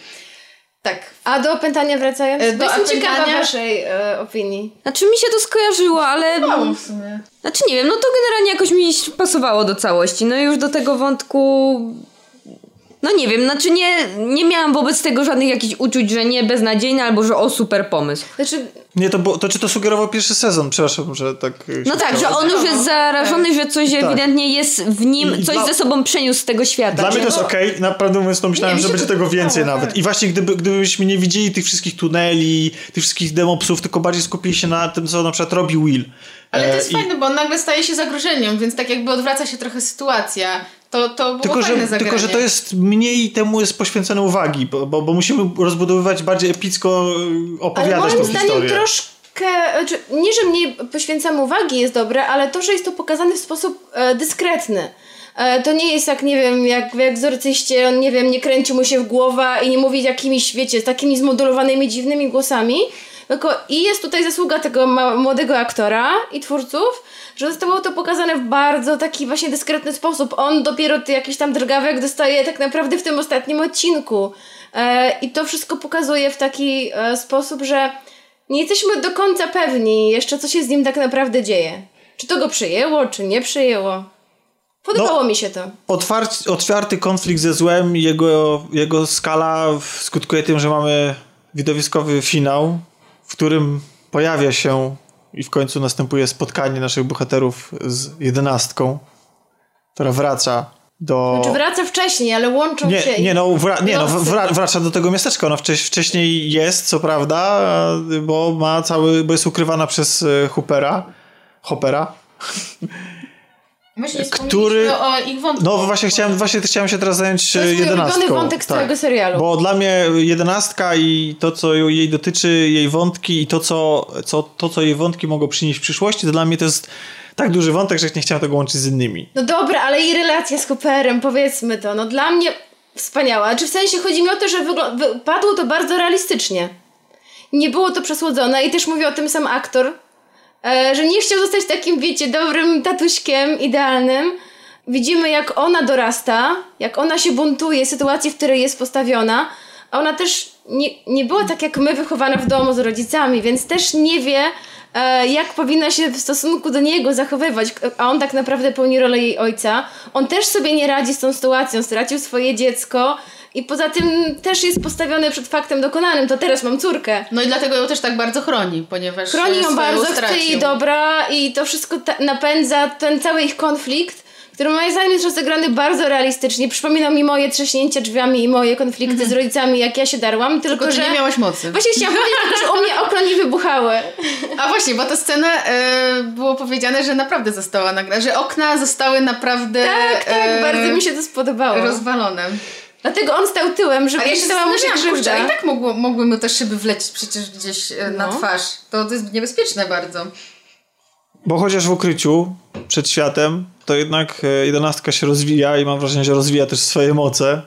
Tak. A do opętania wracając? E, do Jestem opętania... ciekawa waszej e, opinii. Znaczy mi się to skojarzyło, ale... Mało w sumie. Znaczy nie wiem, no to generalnie jakoś mi pasowało do całości. No i już do tego wątku no nie wiem, znaczy nie, nie miałam wobec tego żadnych jakichś uczuć, że nie beznadziejne albo że o super pomysł. Znaczy... Nie, to, bo, to czy to sugerował pierwszy sezon? Przepraszam, że tak. No tak, że on już jest zarażony, że coś tak. ewidentnie jest w nim, I, coś dla... ze sobą przeniósł z tego świata. Dla mnie to jest okej, okay. naprawdę mówiąc, to myślałem, nie, że będzie to... tego więcej no, nawet. I właśnie gdyby, gdybyśmy nie widzieli tych wszystkich tuneli, tych wszystkich demopsów, tylko bardziej skupili się na tym, co na przykład robi Will. Ale to jest e, fajne, bo on nagle staje się zagrożeniem, więc tak jakby odwraca się trochę sytuacja. To, to było tylko, fajne że, tylko, że to jest mniej temu jest poświęcone uwagi, bo, bo, bo musimy rozbudowywać bardziej epicko e, opowiadać ale moim zdaniem troszkę, znaczy, nie, że mniej poświęcamy uwagi jest dobre, ale to, że jest to pokazane w sposób e, dyskretny. E, to nie jest jak, nie wiem, jak w egzorcyście, on, nie wiem, nie kręci mu się w głowa i nie mówi jakimiś, wiecie, takimi zmodulowanymi, dziwnymi głosami, tylko i jest tutaj zasługa tego młodego aktora i twórców, że zostało to pokazane w bardzo taki właśnie dyskretny sposób. On dopiero ty jakiś tam drgawek dostaje tak naprawdę w tym ostatnim odcinku. E, I to wszystko pokazuje w taki e, sposób, że nie jesteśmy do końca pewni jeszcze, co się z nim tak naprawdę dzieje. Czy to go przyjęło, czy nie przyjęło. Podobało no, mi się to. Otwarty, otwarty konflikt ze złem, jego, jego skala skutkuje tym, że mamy widowiskowy finał, w którym pojawia się i w końcu następuje spotkanie naszych bohaterów z jedenastką, która wraca do... Znaczy wraca wcześniej, ale łączą nie, się. Nie, no, wra... nie no wra... wraca do tego miasteczka. Ona wcześ... wcześniej jest, co prawda, bo ma cały, bo jest ukrywana przez e, Hoopera. Hoppera. [laughs] Myślę, który o ich wątku. No właśnie chciałem, właśnie chciałem się teraz zająć to jest jedenastką. wątek z tak. całego serialu. Bo dla mnie jedenastka i to, co jej dotyczy, jej wątki i to, co, co, to, co jej wątki mogą przynieść w przyszłości, to dla mnie to jest tak duży wątek, że nie chciałem tego łączyć z innymi. No dobra, ale i relacja z Cooperem, powiedzmy to, no dla mnie wspaniała. Czy w sensie chodzi mi o to, że wypadło to bardzo realistycznie. Nie było to przesłodzone i też mówi o tym sam aktor, że nie chciał zostać takim, wiecie, dobrym tatuśkiem, idealnym. Widzimy, jak ona dorasta, jak ona się buntuje, sytuacji, w której jest postawiona, a ona też nie, nie była tak jak my wychowana w domu z rodzicami, więc też nie wie, E, jak powinna się w stosunku do niego zachowywać, a on tak naprawdę pełni rolę jej ojca. On też sobie nie radzi z tą sytuacją, stracił swoje dziecko. I poza tym też jest postawiony przed faktem dokonanym, to teraz mam córkę. No i dlatego ją też tak bardzo chroni, ponieważ. Chroni ją bardzo, stracił. chce jej dobra i to wszystko napędza ten cały ich konflikt który moim zdaniem jest rozegrany bardzo realistycznie. Przypominał mi moje trzaśnięcia drzwiami i moje konflikty -hmm. z rodzicami, jak ja się darłam. Tylko, tylko że nie miałaś mocy. Właśnie chciałam powiedzieć, że u mnie okna nie wybuchały. A właśnie, bo ta scena e, było powiedziane, że naprawdę została nagrana, że okna zostały naprawdę... Tak, tak, e, bardzo mi się to spodobało. Rozwalone. Dlatego on stał tyłem, żeby ja się stała mu się krzywda. A i tak mogło, mogły mu te szyby wlecieć przecież gdzieś e, no. na twarz. To, to jest niebezpieczne bardzo. Bo chociaż w ukryciu przed światem, to jednak e, jedenastka się rozwija i mam wrażenie, że rozwija też swoje moce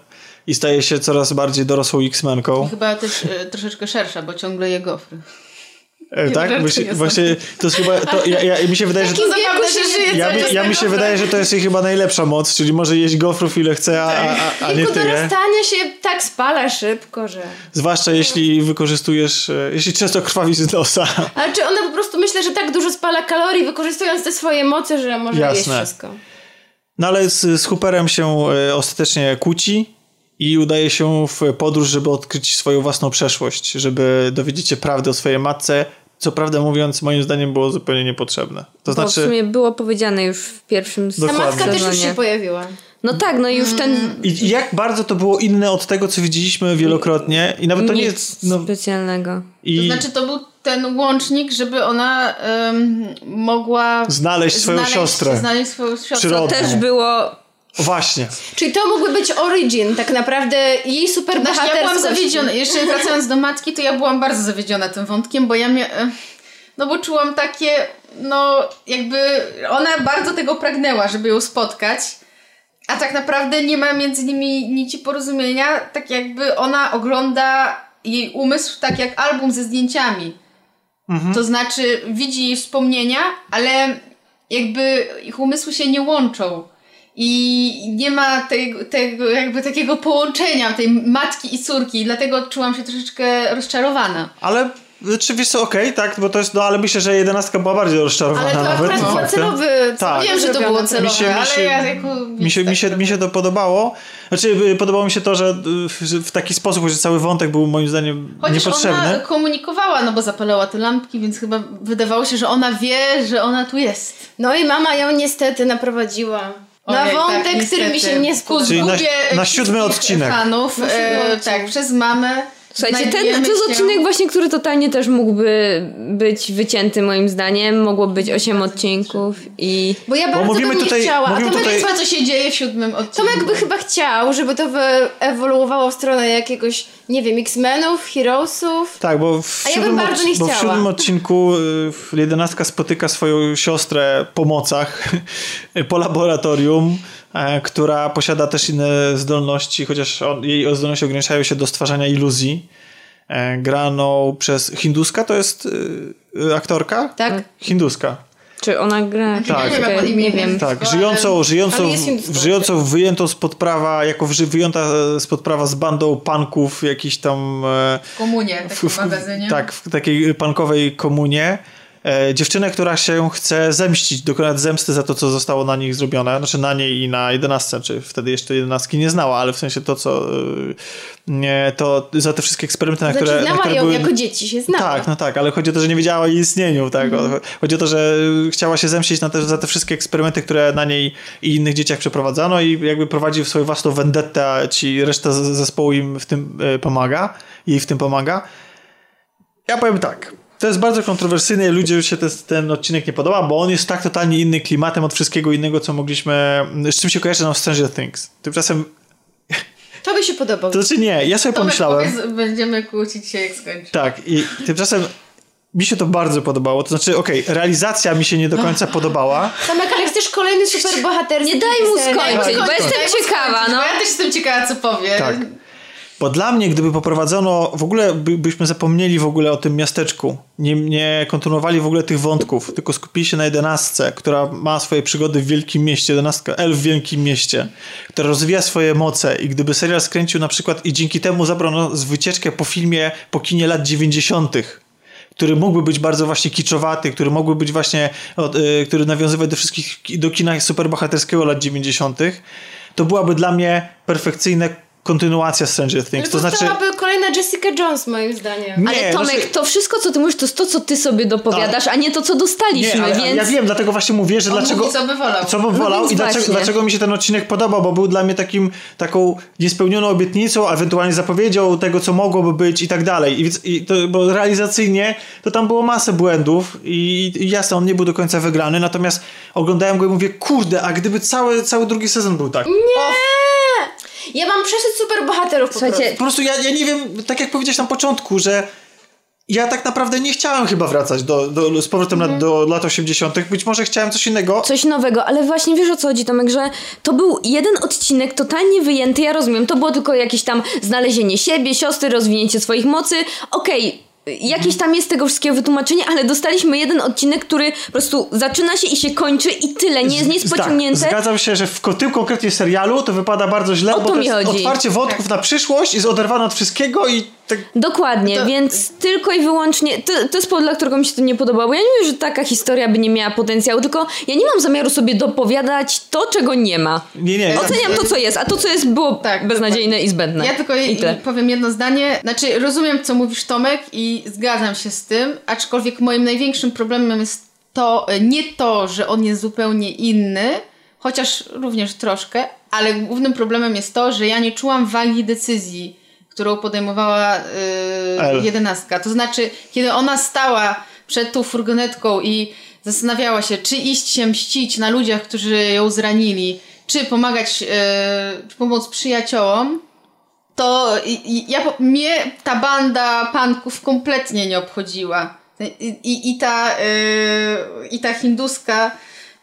i staje się coraz bardziej dorosłą X-menką. Chyba też e, troszeczkę szersza, bo ciągle je gofry. E, tak? Właśnie, właśnie to jest chyba, to ja, ja, mi się wydaje, że... To, się żyje ja, mi, ja mi się wydaje, że to jest jej chyba najlepsza moc, czyli może jeść gofrów ile chce, a, a, a nie tyle. dorastanie się tak spala szybko, że... Zwłaszcza jeśli wykorzystujesz, e, jeśli często krwawisz z nosa. Ale czy ona po prostu myślę, że tak dużo spala kalorii, wykorzystując te swoje moce, że może Jasne. jeść wszystko. No ale z, z Hooperem się e, ostatecznie kłóci i udaje się w podróż, żeby odkryć swoją własną przeszłość, żeby dowiedzieć się prawdy o swojej matce, co prawdę mówiąc, moim zdaniem było zupełnie niepotrzebne. To Bo znaczy... w sumie było powiedziane już w pierwszym sezonie. Ta matka też już się pojawiła. No tak, no i już ten... I jak bardzo to było inne od tego, co widzieliśmy wielokrotnie i nawet to Nic nie jest... No... specjalnego. I... To znaczy to był ten łącznik, żeby ona um, mogła... Znaleźć swoją znaleźć, siostrę. Znaleźć swoją siostrę. Przyrodnią. To też było Właśnie. Czyli to mógłby być origin, tak naprawdę jej super znaczy, Ja byłam zawiedziona, jeszcze wracając do matki, to ja byłam bardzo zawiedziona tym wątkiem, bo ja mia... E, no bo czułam takie, no jakby ona bardzo tego pragnęła, żeby ją spotkać, a tak naprawdę nie ma między nimi nici porozumienia, tak jakby ona ogląda jej umysł tak jak album ze zdjęciami. Mhm. To znaczy widzi jej wspomnienia, ale jakby ich umysły się nie łączą i nie ma tego, tego jakby takiego połączenia tej matki i córki, dlatego czułam się troszeczkę rozczarowana. Ale czy wiesz co, okej, okay, tak, bo to jest, no ale myślę, że jedenastka była bardziej rozczarowana ale to nawet. Ale to celowy, tak. wiem, że to było celowe, mi się, mi się, ale ja jako mi się, mi, się, mi się to podobało. Znaczy, y, podobało mi się to, że w taki sposób, że cały wątek był moim zdaniem Chociaż niepotrzebny. ona komunikowała, no bo zapalała te lampki, więc chyba wydawało się, że ona wie, że ona tu jest. No i mama ją niestety naprowadziła. Na Ojej, wątek, tak, który mi się nie spodobał. Czyli na, na siódmy odcinek. Fanów, e, tak, przez mamę. Słuchajcie, ten, to jest odcinek właśnie, który totalnie też mógłby być wycięty moim zdaniem. Mogło być 8 odcinków i... Bo ja bardzo Bo bym tutaj, chciała. A Tomek tutaj... co się dzieje w siódmym odcinku. Tomek by chyba chciał, żeby to ewoluowało w stronę jakiegoś, nie wiem, X-Menów, Heroesów. Tak, bo w, A ja bym bardzo nie bo w siódmym odcinku y, jedenastka spotyka swoją siostrę po mocach [laughs] po laboratorium która posiada też inne zdolności, chociaż on, jej zdolności ograniczają się do stwarzania iluzji. E, graną przez Hinduska, to jest y, aktorka? Tak. Hinduska. Czy ona gra? Tak, nie, nie wiem. Tak, żyjącą, żyjącą, żyjącą wyjętą spod prawa, jako wyjęta spod prawa z bandą panków, jakiś tam... W komunie, w, w, magazynie. Tak, w takiej pankowej komunie e, dziewczynę, która się chce zemścić, dokonać zemsty za to, co zostało na nich zrobione, znaczy na niej i na jedenastce, czy wtedy jeszcze jedenastki nie znała, ale w sensie to, co e, nie, to za te wszystkie eksperymenty, na znaczy, które... Znała na które ją były... jako dzieci się znała. Tak, no tak, ale chodzi o to, że nie wiedziała o jej istnieniu, tak. Mm. Chodzi o to, że chciała się zemścić na te, za te wszystkie eksperymenty, które na niej i innych dzieciach przeprowadzano i jakby prowadzi w swoją własną vendetta, ci reszta zespołu im w tym e, pomaga, jej w tym pomaga. Ja powiem tak, to jest bardzo kontrowersyjne i ludziom się ten, ten, odcinek nie podoba, bo on jest tak totalnie inny klimatem od wszystkiego innego, co mogliśmy... Z czym się kojarzy nam Stranger Things. Tymczasem... [laughs] To by się podobało. To znaczy nie, ja sobie Tomek pomyślałem... Powiedz, będziemy kłócić się jak skończy. Tak i tymczasem mi się to bardzo podobało. To znaczy, okej, okay, realizacja mi się nie do końca podobała. Tomek, ale chcesz kolejny super bohater. Nie daj mu skończyć, bo jestem ciekawa. No. Bo ja też jestem ciekawa, co powie. Tak. Bo dla mnie, gdyby poprowadzono, w ogóle by, byśmy zapomnieli w ogóle o tym miasteczku, nie, nie kontynuowali w ogóle tych wątków, tylko skupili się na jedenastce, która ma swoje przygody w wielkim mieście, jedenastka L w wielkim mieście, która rozwija swoje moce i gdyby serial skręcił na przykład i dzięki temu zabrano z wycieczkę po filmie, po kinie lat 90., który mógłby być bardzo właśnie kiczowaty, który mógłby być właśnie, y, który nawiązywać do wszystkich, do kina superbohaterskiego lat 90., to byłaby dla mnie perfekcyjne kontynuacja Stranger Things. to, to znaczy... byłaby kolejna Jessica Jones, moim zdaniem. Nie, ale Tomek, znaczy... to wszystko, co ty mówisz, to jest to, co ty sobie dopowiadasz, a, a nie to, co dostaliśmy, nie, więc... Ja wiem, dlatego właśnie mówię, że On dlaczego... Mówi, co by wolał. Co bym wolał no i dlaczego, dlaczego mi się ten odcinek podobał, bo był dla mnie takim, taką niespełnioną obietnicą, a ewentualnie zapowiedzią tego, co mogłoby być i tak dalej. I, i to, bo realizacyjnie to tam było masę błędów i, i jasne, on nie był do końca wygrany, natomiast oglądałem go i mówię, kurde, a gdyby cały, cały drugi sezon był tak... Nie! Ja mam przesyt super bohaterów po Słuchajcie, prostu. Po prostu ja, ja nie wiem, tak jak powiedziałeś na początku, że ja tak naprawdę nie chciałem chyba wracać do, do, z powrotem mm. do lat 80. Być może chciałem coś innego. Coś nowego, ale właśnie wiesz o co chodzi, Tomek, że to był jeden odcinek totalnie wyjęty, ja rozumiem, to było tylko jakieś tam znalezienie siebie, siostry, rozwinięcie swoich mocy. Okej, okay jakieś tam jest tego wszystkiego wytłumaczenie, ale dostaliśmy jeden odcinek, który po prostu zaczyna się i się kończy i tyle, nie jest nic pociągnięte. Tak, zgadzam się, że w tym konkretnie serialu to wypada bardzo źle, o bo to, jest chodzi. otwarcie wątków tak. na przyszłość, jest oderwane od wszystkiego i tak... Dokładnie, to... więc tylko i wyłącznie, to, to jest powód, dla którego mi się to nie podobało. Ja nie mówię, że taka historia by nie miała potencjału, tylko ja nie mam zamiaru sobie dopowiadać to, czego nie ma. Nie, nie. Oceniam to, co jest, a to, co jest, było tak, beznadziejne i zbędne. Ja tylko i, i powiem jedno zdanie. Znaczy, rozumiem, co mówisz, Tomek, i zgadzam się z tym, aczkolwiek moim największym problemem jest to, nie to, że on jest zupełnie inny, chociaż również troszkę, ale głównym problemem jest to, że ja nie czułam wagi decyzji którą podejmowała yy, jedenastka. To znaczy, kiedy ona stała przed tą furgonetką i zastanawiała się, czy iść się mścić na ludziach, którzy ją zranili, czy pomagać, yy, pomóc przyjaciołom, to ja, mnie ta banda panków kompletnie nie obchodziła. I, i, i ta, yy, i ta hinduska,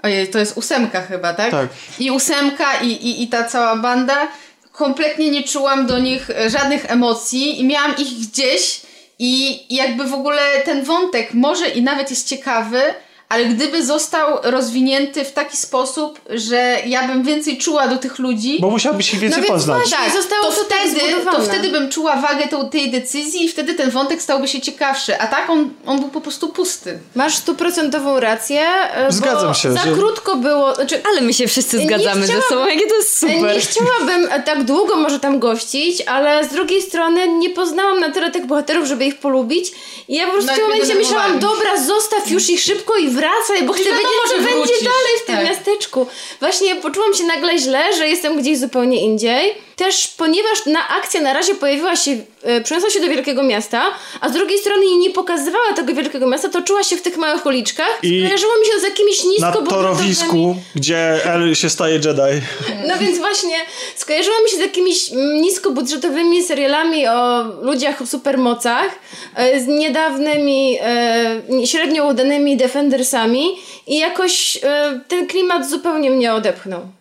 ojej, to jest ósemka chyba, tak? Tak. I ósemka i, i, i ta cała banda kompletnie nie czułam do nich e, żadnych emocji i miałam ich gdzieś i jakby w ogóle ten wątek może i nawet jest ciekawy, ale gdyby został rozwinięty w taki sposób, że ja bym więcej czuła do tych ludzi. Bo musiałabyś ich więcej no poznać. Właśnie, tak, zostało to, to wtedy, to wtedy bym czuła wagę tą, tej decyzji i wtedy ten wątek stałby się ciekawszy. A tak on, on był po prostu pusty. Masz stuprocentową rację. E, Zgadzam się. Za że... krótko było. Znaczy, ale my się wszyscy zgadzamy ze sobą, jakie to jest super. Nie chciałabym tak długo może tam gościć, ale z drugiej strony nie poznałam na tyle tych bohaterów, żeby ich polubić. I ja po prostu no w tym momencie myślałam, dobra, zostaw już ich szybko i wracaj, bo chcę wiedzieć, co będzie dalej w tym tak. miasteczku. Właśnie poczułam się nagle źle, że jestem gdzieś zupełnie indziej. Też ponieważ na akcja na razie pojawiła się, e, przeniosła się do wielkiego miasta, a z drugiej strony jej nie pokazywała tego wielkiego miasta, to czuła się w tych małych uliczkach. I skojarzyło mi się z jakimiś nisko Na torowisku, gdzie El się staje Jedi. No więc właśnie skojarzyło mi się z jakimiś niskobudżetowymi serialami o ludziach w supermocach, e, z niedawnymi, e, średnio udanymi Defendersami i jakoś e, ten klimat zupełnie mnie odepchnął.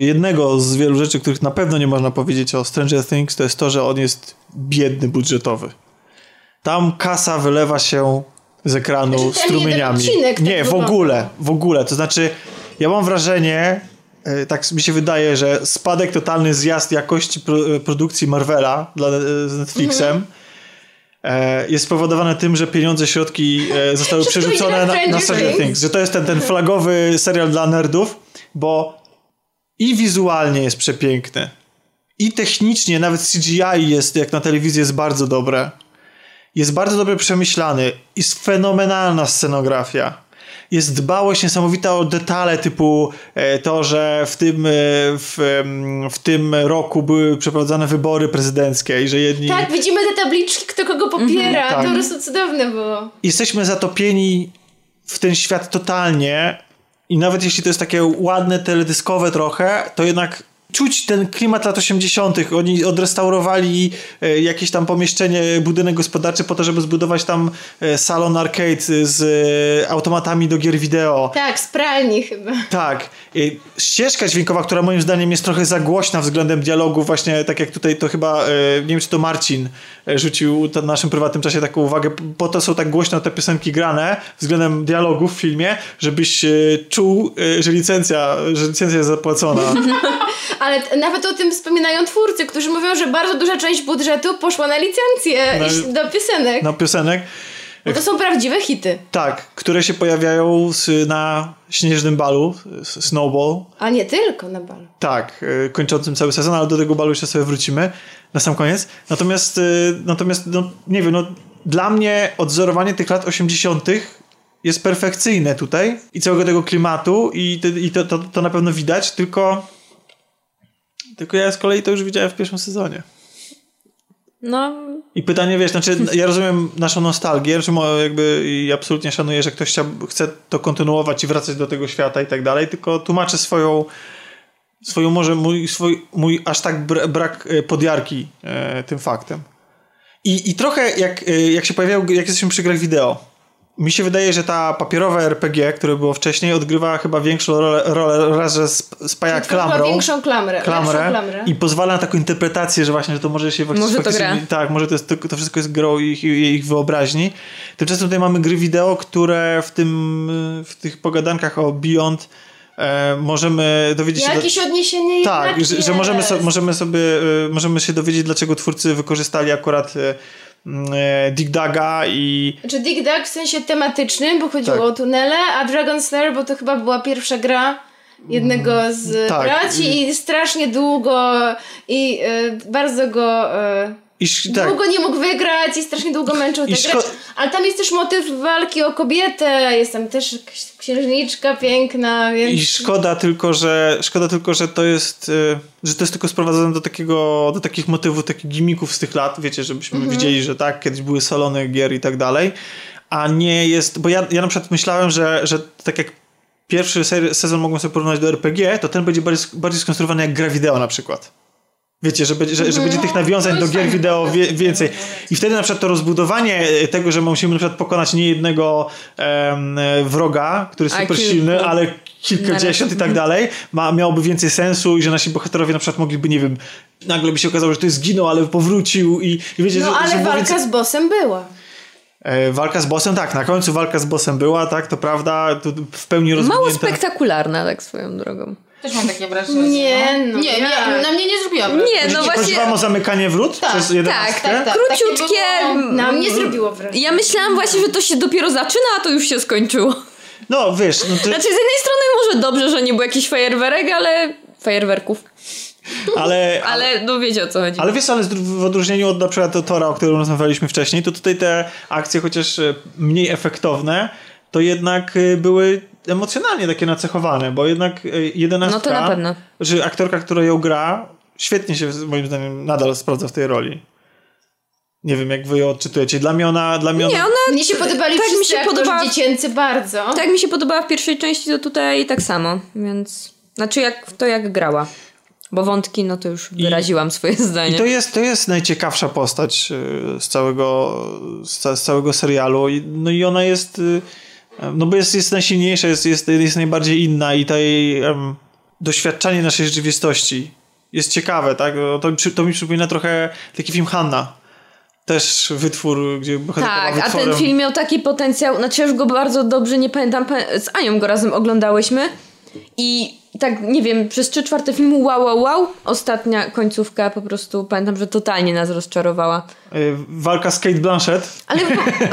Jednego z wielu rzeczy, których na pewno nie można powiedzieć o Stranger Things, to jest to, że on jest biedny budżetowy. Tam kasa wylewa się z ekranu znaczy, strumieniami. Odcinek, tak nie, w ogóle, w ogóle. To znaczy, ja mam wrażenie, e, tak mi się wydaje, że spadek totalny zjazd jakości produkcji Marvela dla, z Netflixem. Mhm e, jest spowodowane tym, że pieniądze, środki e, zostały przerzucone na, na Stranger Things. Że to jest ten, ten flagowy serial dla nerdów, bo i wizualnie jest przepiękny, i technicznie, nawet CGI jest, jak na telewizji, jest bardzo dobre. Jest bardzo dobrze przemyślany. Jest fenomenalna scenografia jest dbałość niesamowita o detale typu e, to, że w tym, e, w, w tym roku były przeprowadzane wybory prezydenckie i że jedni... Tak, widzimy te tabliczki, kto kogo popiera. Mhm, tak. To po prostu cudowne było. Jesteśmy zatopieni w ten świat totalnie i nawet jeśli to jest takie ładne, teledyskowe trochę, to jednak czuć ten klimat lat 80. Oni odrestaurowali e, jakieś tam pomieszczenie, budynek gospodarczy po to, żeby zbudować tam e, salon arcade z e, automatami do gier wideo. Tak, z pralni chyba. Tak. Ścieżka dźwiękowa, która moim zdaniem jest trochę za głośna względem dialogu, właśnie tak jak tutaj to chyba, nie wiem czy to Marcin rzucił w naszym prywatnym czasie taką uwagę, po to są tak głośno te piosenki grane względem dialogu w filmie, żebyś czuł, że licencja, że licencja jest zapłacona. [laughs] Ale nawet o tym wspominają twórcy, którzy mówią, że bardzo duża część budżetu poszła na licencję na, do piosenek. Na piosenek. Bo to są prawdziwe hity. Tak, które się pojawiają na śnieżnym balu, Snowball. A nie tylko na balu. Tak, y, kończącym cały sezon, ale do tego balu jeszcze sobie wrócimy na sam koniec. Natomiast, y, natomiast no, nie wiem, no, dla mnie odzorowanie tych lat 80. jest perfekcyjne tutaj i całego tego klimatu i, i to, to, to na pewno widać, tylko tylko ja z kolei to już widziałem w pierwszym sezonie. No. I pytanie, wiesz, znaczy [laughs] ja rozumiem naszą nostalgię, że jakby i absolutnie szanuję, że ktoś chce, chce to kontynuować i wracać do tego świata i tak dalej, tylko tłumaczę swoją swoją może mój, swój, mój aż tak brak e, podjarki e, tym faktem. I, I trochę jak, e, jak się pojawiał, jak jesteśmy przy grach wideo, mi się wydaje, że ta papierowa RPG, które było wcześniej, odgrywa chyba większą rolę, rolę raz, że spaja klamrą. większą klamrę, klamrę, klamrę, I pozwala na taką interpretację, że właśnie, że to może się. Może to gra. Tak, może to, jest, to, wszystko jest grą ich, ich wyobraźni. Tymczasem tutaj mamy gry wideo, które w tym, w tych pogadankach o Beyond e, możemy dowiedzieć się... Jakieś do... odniesienie Tak, że, że, możemy, so, możemy sobie, e, możemy się dowiedzieć, dlaczego twórcy wykorzystali akurat e, Dig Daga i... Czy Dig Dug w sensie tematycznym, bo chodziło tak. o tunele, a Dragon Slayer, bo to chyba była pierwsza gra jednego mm, z tak. braci i strasznie długo i y, bardzo go... Y, i, tak. Długo nie mógł wygrać i strasznie długo męczył tę grę. Ale tam jest też motyw walki o kobietę, jest tam też księżniczka piękna, więc... I szkoda tylko, że szkoda tylko, że to jest y, że to jest tylko sprowadzone do takiego, do takich motywów, takich gimików z tych lat, wiecie, żebyśmy mhm. widzieli, że tak, kiedyś były salony gier i tak dalej, a nie jest, bo ja, ja na przykład myślałem, że, że tak jak pierwszy sezon mogłem sobie porównać do RPG, to ten będzie bardziej, bardziej skonstruowany jak gra wideo na przykład. Wiecie, że, będzie, że, że będzie tych nawiązań do gier wideo więcej. I wtedy na przykład to rozbudowanie tego, że musimy na przykład pokonać nie jednego um, wroga, który jest super silny, ale kilkadziesiąt i tak dalej, ma, miałoby więcej sensu i że nasi bohaterowie na przykład mogliby, nie wiem, nagle by się okazało, że to jest zginął, ale powrócił i, i wiecie, No że, ale że walka więcej... z bossem była. E, walka z bossem, tak, na końcu walka z bossem była, tak, to prawda, to w pełni rozwinięta. Mało spektakularna, tak swoją drogą. Też mam takie wrażenie. Nie, no. nie, nie, na mnie nie zrobiła wrażenia. Nie, no właśnie. Chodziło o zamykanie wrót tak, przez jedenastkę? Tak, tak, tak. Króciutkie. Było... Na mnie zrobiło wrażenie. Ja myślałam właśnie, że to się dopiero zaczyna, a to już się skończyło. No, wiesz. No to... Znaczy, z jednej strony może dobrze, że nie było jakichś fajerwerek, ale... Fajerwerków. Ale, ale no wiecie o co chodzi. Ale wiesz, ale w odróżnieniu od na przykład Tora, o którym rozmawialiśmy wcześniej, to tutaj te akcje, chociaż e, mniej efektowne, to jednak e, były emocjonalnie takie nacechowane, bo jednak e, jedenastka... No to na pewno. Że aktorka, która ją gra, świetnie się moim zdaniem nadal sprawdza w tej roli. Nie wiem, jak wy ją odczytujecie. Dla mnie ona... Dla mnie, ona... Nie, ona... Mnie się podobali tak mi się podobała dziecięcy bardzo. Tak mi się podobała w pierwszej części, to tutaj tak samo, więc... Znaczy jak to jak grała. Bo wątki, no to już wyraziłam I, swoje zdanie. I to jest, to jest najciekawsza postać e, z całego, z, całego serialu. No i ona jest... No bo jest, jest najsilniejsza, jest, jest, jest najbardziej inna i tej um, doświadczanie naszej rzeczywistości jest ciekawe, tak? To, to mi przypomina trochę taki film Hanna też wytwór, gdzie Tak, a ten film miał taki potencjał, znaczy już go bardzo dobrze nie pamiętam, z Anią go razem oglądałyśmy i tak, nie wiem, przez trzy czwarte filmu wow, wow, wow. Ostatnia końcówka po prostu, pamiętam, że totalnie nas rozczarowała. Yy, walka z Kate Blanchett. Ale...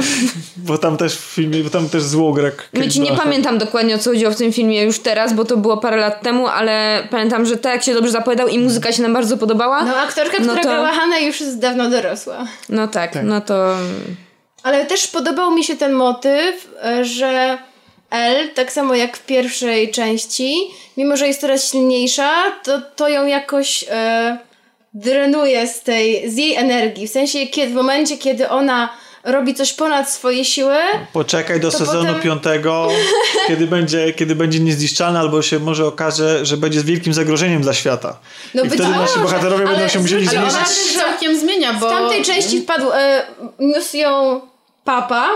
[laughs] bo tam też w filmie, bo tam też zło gra Kate nie pamiętam dokładnie o co chodziło w tym filmie już teraz, bo to było parę lat temu, ale pamiętam, że tak jak się dobrze zapowiadał i muzyka się nam bardzo podobała. No aktorka, no która to... grała Hanę już jest dawno dorosła. No tak, tak, no to... Ale też podobał mi się ten motyw, e, że L, tak samo jak w pierwszej części, mimo że jest coraz silniejsza, to, to ją jakoś e, drenuje z, tej, z jej energii. W sensie, kiedy, w momencie, kiedy ona robi coś ponad swoje siły. Poczekaj do sezonu potem... piątego, [laughs] kiedy będzie, kiedy będzie niezniszczalny, albo się może okaże, że będzie wielkim zagrożeniem dla świata. No I wtedy nasi bohaterowie ale, będą się musieli zmienić. Ona się całkiem zmienia, bo... W tamtej części wpadł, e, niósł ją papa,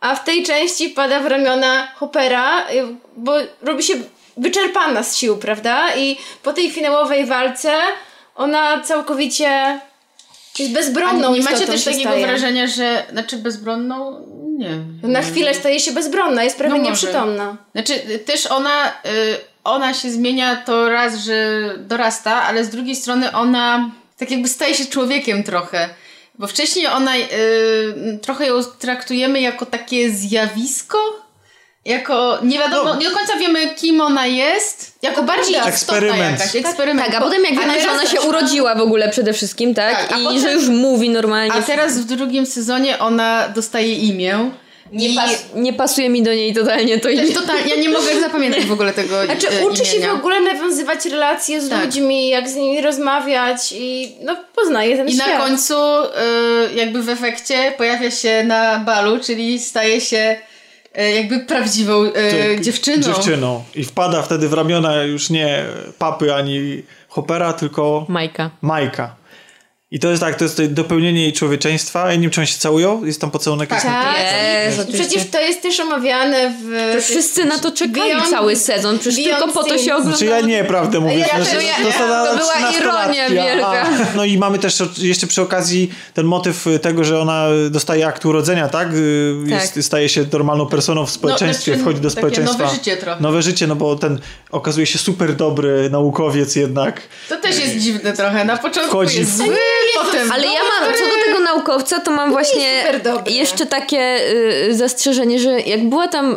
a w tej części pada w ramiona Hoppera, y, bo robi się wyczerpana z sił, prawda? I po tej finałowej walce ona całkowicie jest bezbronną. Nie macie też takiego staje. wrażenia, że znaczy bezbronną? Nie. Na chwilę staje się bezbronna, jest prawie no nieprzytomna. Znaczy też ona, y, ona się zmienia to raz, że dorasta, ale z drugiej strony ona tak jakby staje się człowiekiem trochę. Bo wcześniej ona, y, trochę ją traktujemy jako takie zjawisko, jako, nie wiadomo, no. nie do końca wiemy kim ona jest, jako bardziej istotna eksperyment. jakaś, eksperyment. Tak, a potem jak wiemy, że ona się urodziła w ogóle przede wszystkim, tak? tak I potem, że już mówi normalnie. A teraz w drugim sezonie ona dostaje imię. Nie, pas nie, pasuje mi do niej totalnie to imię. Total, ja nie mogę [laughs] zapamiętać w ogóle tego Znaczy e, uczy imienia. się w ogóle nawiązywać relacje z tak. ludźmi, jak z nimi rozmawiać i no poznaje ten I świat. I na końcu y, jakby w efekcie pojawia się na balu, czyli staje się y, jakby prawdziwą y, dziewczyną. Dziewczyną. I wpada wtedy w ramiona już nie papy ani Hopera, tylko Majka. Majka. I to jest tak, to jest dopełnienie jej człowieczeństwa. Ja nie wiem, czy oni się całują? Jest tam pocałunek? Tak, tak. Jest, Przecież to jest też omawiane w... To wszyscy na to czekali Beyond, cały sezon. Przecież tylko po to się ogląda. Znaczy ja nie, prawdę mówię. Ja, znaczy, ja, ja, to była ironia wielka. no i mamy też jeszcze przy okazji ten motyw tego, że ona dostaje akt urodzenia, tak? Jest, tak. Staje się normalną personą w społeczeństwie, no, znaczy, wchodzi do społeczeństwa. Nowe życie trochę. Nowe życie, no bo ten okazuje się super dobry naukowiec jednak. To też jest dziwne trochę. Na początku wchodzi jest zły potem. Ale ja mam, co do tego naukowca, to mam właśnie jeszcze takie y, zastrzeżenie, że jak była tam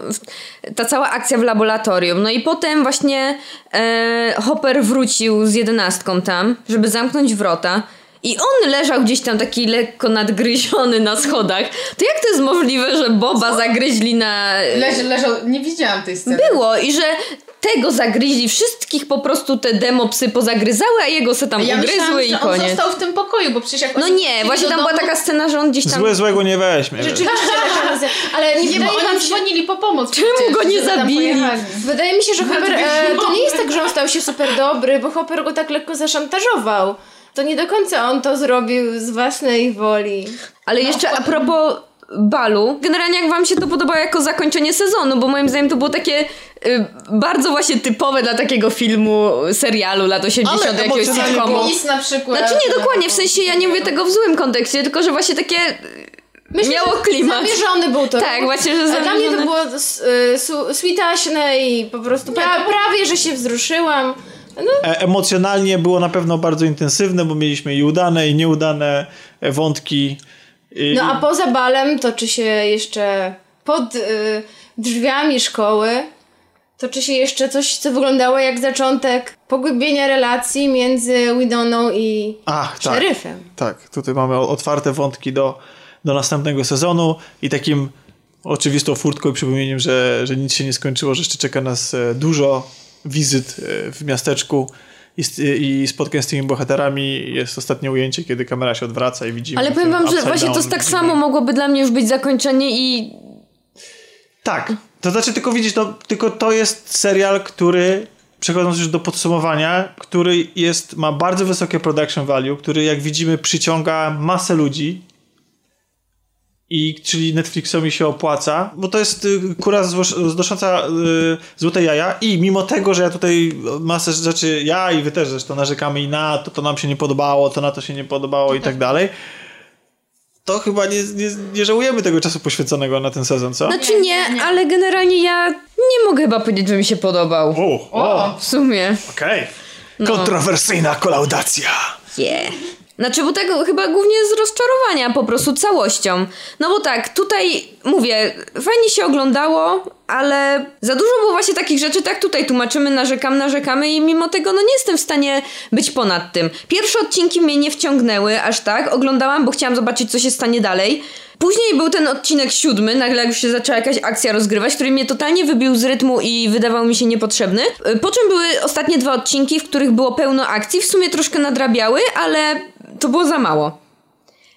ta cała akcja w laboratorium, no i potem właśnie e, Hopper wrócił z jedenastką tam, żeby zamknąć wrota. I on leżał gdzieś tam taki lekko nadgryziony na schodach. To jak to jest możliwe, że Boba Co? zagryźli na. Leż, leżał, nie widziałam tej sceny. Było i że tego zagryźli, wszystkich po prostu te demo psy pozagryzały, a jego se tam ja ugryzły myślałam, i koniec. on został w tym pokoju, bo przecież jak No nie, właśnie tam domu... była taka scena, że on gdzieś tam... Złe złego nie weźmie. Rzeczywiście, ale [laughs] nie, nie bo oni się... dzwonili po pomoc. Czemu przecież, go nie zabili? Wydaje mi się, że Hopper, e, to nie jest tak, że on stał się super dobry, bo Hopper go tak lekko zaszantażował. To nie do końca on to zrobił z własnej woli. Ale no, jeszcze a propos balu. Generalnie jak wam się to podoba jako zakończenie sezonu, bo moim zdaniem to było takie y, bardzo właśnie typowe dla takiego filmu, serialu lat 80. Ale jakiegoś sitcomu. na przykład. Znaczy nie, dokładnie, w sensie ja nie mówię tego w złym kontekście, tylko że właśnie takie Myślę, miało klimat. Zamierzony był to. Tak, właśnie, że zamierzony. Dla mnie to było y, switaśne i po prostu pra, prawie, że się wzruszyłam. No. E emocjonalnie było na pewno bardzo intensywne, bo mieliśmy i udane, i nieudane wątki. I... No a poza balem toczy się jeszcze pod y, drzwiami szkoły toczy się jeszcze coś, co wyglądało jak zaczątek pogłębienia relacji między Widoną i Ach, tak, szeryfem. Tak, tutaj mamy otwarte wątki do, do następnego sezonu i takim oczywistą furtką i przypomnieniem, że, że nic się nie skończyło, że jeszcze czeka nas e, dużo wizyt e, w miasteczku i, i spotkań z tymi bohaterami jest ostatnie ujęcie, kiedy kamera się odwraca i widzimy. Ale powiem wam, że właśnie down, to tak widzimy. samo mogłoby dla mnie już być zakończenie i. Tak. To znaczy, tylko widzisz, no, tylko to jest serial, który przechodząc już do podsumowania, który jest, ma bardzo wysokie production value, który jak widzimy przyciąga masę ludzi, i czyli Netflixowi się opłaca, bo to jest y, kura znosząca y, złote jaja i mimo tego, że ja tutaj masę rzeczy, ja i wy też zresztą narzekamy i na to, to nam się nie podobało, to na to się nie podobało i tak dalej, to chyba nie, nie, nie, żałujemy tego czasu poświęconego na ten sezon, co? Znaczy nie, nie, ale generalnie ja nie mogę chyba powiedzieć, że mi się podobał. O, o. W sumie. Okej. Okay. Kontrowersyjna no. kolaudacja. Yeah. Znaczy, bo tego chyba głównie z rozczarowania po prostu całością. No bo tak, tutaj mówię, fajnie się oglądało, ale za dużo było właśnie takich rzeczy, tak tutaj tłumaczymy, narzekam, narzekamy i mimo tego no nie jestem w stanie być ponad tym. Pierwsze odcinki mnie nie wciągnęły aż tak, oglądałam, bo chciałam zobaczyć, co się stanie dalej. Później był ten odcinek siódmy, nagle już się zaczęła jakaś akcja rozgrywać, który mnie totalnie wybił z rytmu i wydawał mi się niepotrzebny. Po czym były ostatnie dwa odcinki, w których było pełno akcji, w sumie troszkę nadrabiały, ale to było za mało.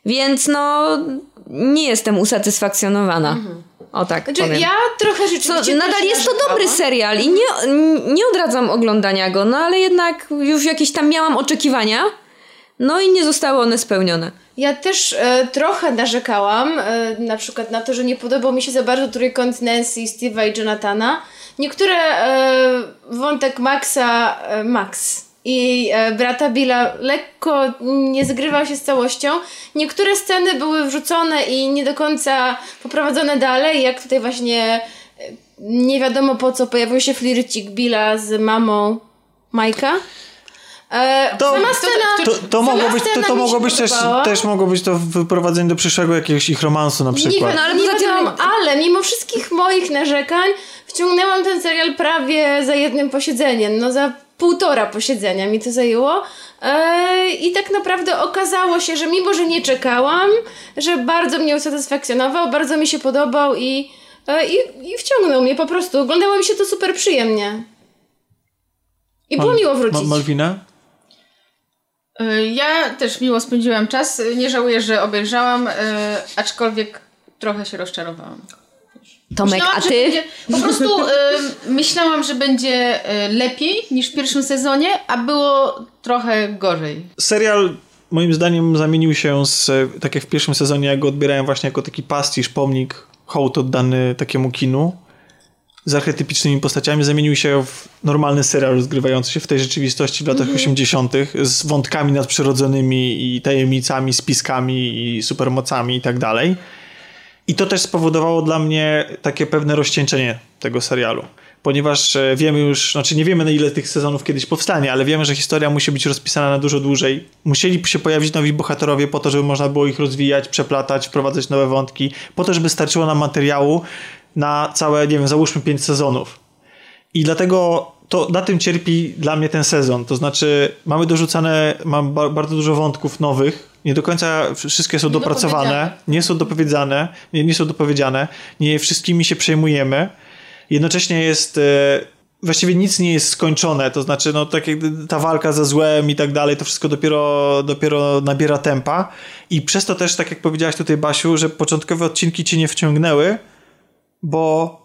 Więc no, nie jestem usatysfakcjonowana. Mhm. O tak. Znaczy, powiem. ja trochę rzeczywiście. So, nadal jest to dobry serial i nie, nie odradzam oglądania go, no ale jednak już jakieś tam miałam oczekiwania. No i nie zostały one spełnione. Ja też e, trochę narzekałam, e, na przykład na to, że nie podobał mi się za bardzo trójkąt Nancy, Steve'a i Jonathana. Niektóre e, wątek Maxa, e, Max i e, brata Billa lekko nie zgrywał się z całością. Niektóre sceny były wrzucone i nie do końca poprowadzone dalej, jak tutaj właśnie e, nie wiadomo po co pojawił się flircik Billa z mamą Majka. E, to, sama scena, to, to, to mogło być, to, to mogło być też, też mogło być to wyprowadzenie do przyszłego jakiegoś ich romansu na przykład. Nie, no, ale, nie wiadomo, ale mimo wszystkich moich narzekań wciągnęłam ten serial prawie za jednym posiedzeniem. No za półtora posiedzenia mi to zajęło. E, I tak naprawdę okazało się, że mimo, że nie czekałam, że bardzo mnie usatysfakcjonował, bardzo mi się podobał i, e, i, i wciągnął mnie po prostu. Oglądało mi się to super przyjemnie. I było miło wrócić. Malwina? E, ja też miło spędziłam czas. Nie żałuję, że obejrzałam, aczkolwiek trochę się rozczarowałam. Tomek, myślałam, a ty? Będzie, po prostu y, myślałam, że będzie y, lepiej niż w pierwszym sezonie, a było trochę gorzej. Serial moim zdaniem zamienił się z, tak jak w pierwszym sezonie, jak go odbierałem właśnie jako taki pastisz, pomnik, hołd oddany takiemu kinu z archetypicznymi postaciami, zamienił się w normalny serial rozgrywający się w tej rzeczywistości w latach mm -hmm. 80. z wątkami nadprzyrodzonymi i tajemnicami, spiskami i supermocami i tak dalej. I to też spowodowało dla mnie takie pewne rozcieńczenie tego serialu. Ponieważ e, wiemy już, znaczy nie wiemy na ile tych sezonów kiedyś powstanie, ale wiemy, że historia musi być rozpisana na dużo dłużej. Musieli się pojawić nowi bohaterowie po to, żeby można było ich rozwijać, przeplatać, wprowadzać nowe wątki, po to, żeby starczyło nam materiału na całe, nie wiem, załóżmy pięć sezonów. I dlatego to na tym cierpi dla mnie ten sezon. To znaczy, mamy dorzucane, mam bardzo dużo wątków nowych, nie do końca wszystkie są dopracowane, nie są dopowiedziane, nie, nie są dopowiedziane, nie wszystkimi się przejmujemy. Jednocześnie jest e, właściwie nic nie jest skończone, to znaczy no tak jak ta walka ze złem i tak dalej, to wszystko dopiero, dopiero nabiera tempa i przez to też, tak jak powiedziałaś tutaj Basiu, że początkowe odcinki cię nie wciągnęły, bo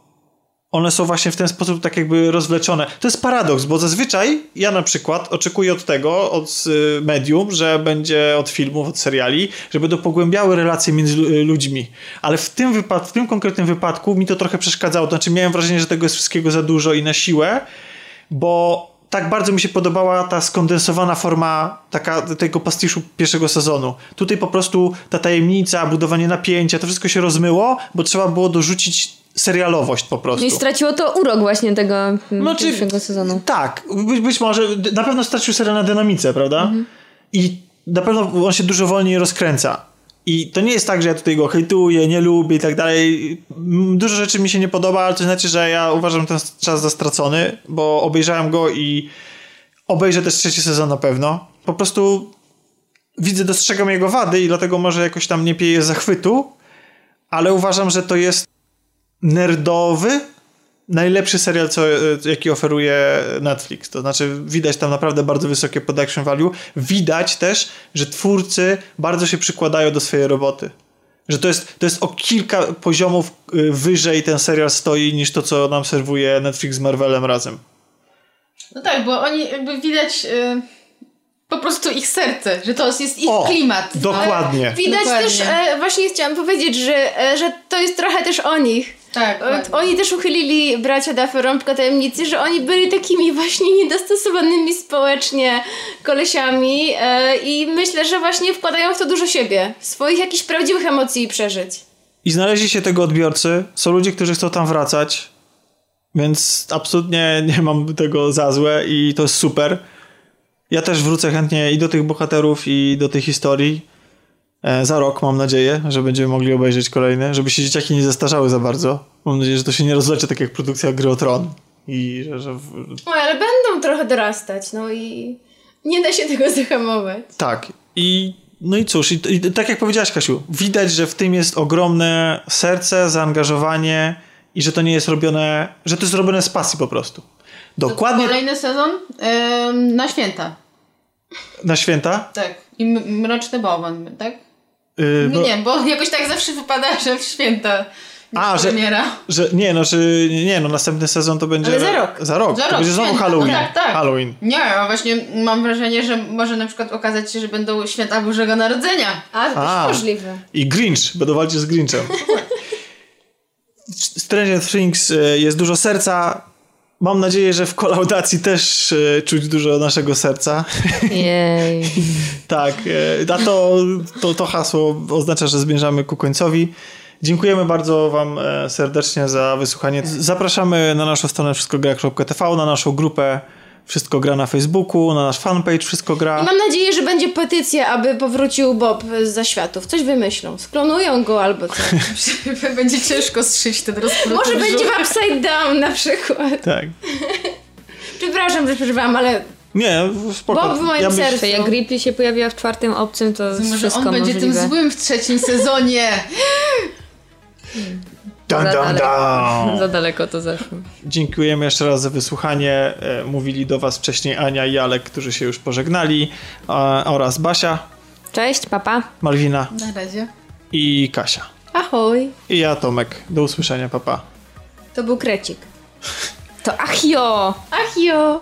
one są właśnie w ten sposób tak jakby rozwleczone. To jest paradoks, bo zazwyczaj ja na przykład oczekuję od tego, od y, medium, że będzie od filmów, od seriali, że będą pogłębiały relacje między ludźmi. Ale w tym, wypad- w tym konkretnym wypadku mi to trochę przeszkadzało. Znaczy miałem wrażenie, że tego jest wszystkiego za dużo i na siłę, bo tak bardzo mi się podobała ta skondensowana forma taka, tego pastiszu pierwszego sezonu. Tutaj po prostu ta tajemnica, budowanie napięcia, to wszystko się rozmyło, bo trzeba było dorzucić serialowość po prostu. No i straciło to urok właśnie tego no, pierwszego sezonu. Tak, być, być, może, na pewno stracił serial na dynamice, prawda? Mhm. I na pewno on się dużo wolniej rozkręca. I to nie jest tak, że ja tutaj go hejtuję, nie lubię i tak dalej. Dużo rzeczy mi się nie podoba, ale to znaczy, że ja uważam ten czas za stracony, bo obejrzałem go i obejrzę też trzeci sezon na pewno. Po prostu widzę, dostrzegam jego wady i dlatego może jakoś tam nie pieję zachwytu, ale uważam, że to jest nerdowy, najlepszy serial, co, jaki oferuje Netflix. To znaczy, widać tam naprawdę bardzo wysokie production value. Widać też, że twórcy bardzo się przykładają do swojej roboty. Że to jest, to jest o kilka poziomów y, wyżej ten serial stoi niż to, co nam serwuje Netflix z Marvelem razem. No tak, bo oni jakby widać. Yy po prostu ich serce, że to jest ich o, klimat. Dokładnie. Widać dokładnie. też, e, właśnie chciałam powiedzieć, że, e, że to jest trochę też o nich. Tak. Oni też uchylili bracia Duffer rąbka tajemnicy, że oni byli takimi właśnie niedostosowanymi społecznie kolesiami e, i myślę, że właśnie wkładają w to dużo siebie, swoich jakichś prawdziwych emocji i przeżyć. I znaleźli się tego odbiorcy, są ludzie, którzy chcą tam wracać, więc absolutnie nie mam tego za złe i to jest super. Ja też wrócę chętnie i do tych bohaterów, i do tej historii. E, za rok mam nadzieję, że będziemy mogli obejrzeć kolejne, żeby się dzieciaki nie zastarzały za bardzo. Mam nadzieję, że to się nie rozlecie tak jak produkcja Gry o Tron. I że, że... O, ale będą trochę dorastać, no i nie da się tego [laughs] zahamować. Tak. I no i cóż, i, i, tak jak powiedziałaś, Kasiu, widać, że w tym jest ogromne serce, zaangażowanie i że to nie jest robione, że to jest robione z pasji po prostu. Dokładnie. Kolejny sezon yy, na święta. Na święta? Tak. I Mroczny Bałwan, tak? Yy, no... Nie, bo jakoś tak zawsze wypada, że w święta a, że, że nie, no, że nie, no następny sezon to będzie... Ale za rok. Za rok, za to rok, będzie znowu Halloween. No, tak, tak. Halloween. Nie, a właśnie mam wrażenie, że może na przykład okazać się, że będą święta Bożego Narodzenia. A, to a, też możliwe. I Grinch, będą walczyć z Grinchem. [laughs] Stranger Things e, jest dużo serca, Mam nadzieję, że w kolaudacji też e, czuć dużo naszego serca. Jej. [laughs] tak, e, a to, to, to hasło oznacza, że zmierzamy ku końcowi. Dziękujemy bardzo Wam e, serdecznie za wysłuchanie. Zapraszamy na naszą stronę wszystkogra.tv, na naszą grupę wszystko gra na Facebooku, na nasz fanpage Wszystko gra. I mam nadzieję, że będzie petycja, aby powrócił Bob z zaświatów. Coś wymyślą. Sklonują go albo coś. [laughs] będzie ciężko strzyć ten rozpór. Może będzie w Upside Down na przykład. Tak. [laughs] Przepraszam, że przeżywam, ale nie, spoko. Bob w moim ja sercu. Jak Ripley się pojawiła w czwartym obcym, to Może wszystko on będzie możliwe. tym złym w trzecim sezonie. [laughs] Dun, dun, dun. Za daleko to zeszło. Dziękujemy jeszcze raz za wysłuchanie. E, mówili do Was wcześniej Ania i Alek, którzy się już pożegnali, oraz Basia. Cześć, papa. Malwina. Na razie. I Kasia. Ahoj. I ja, Tomek. Do usłyszenia, papa. To był krecik. To achio! Achio!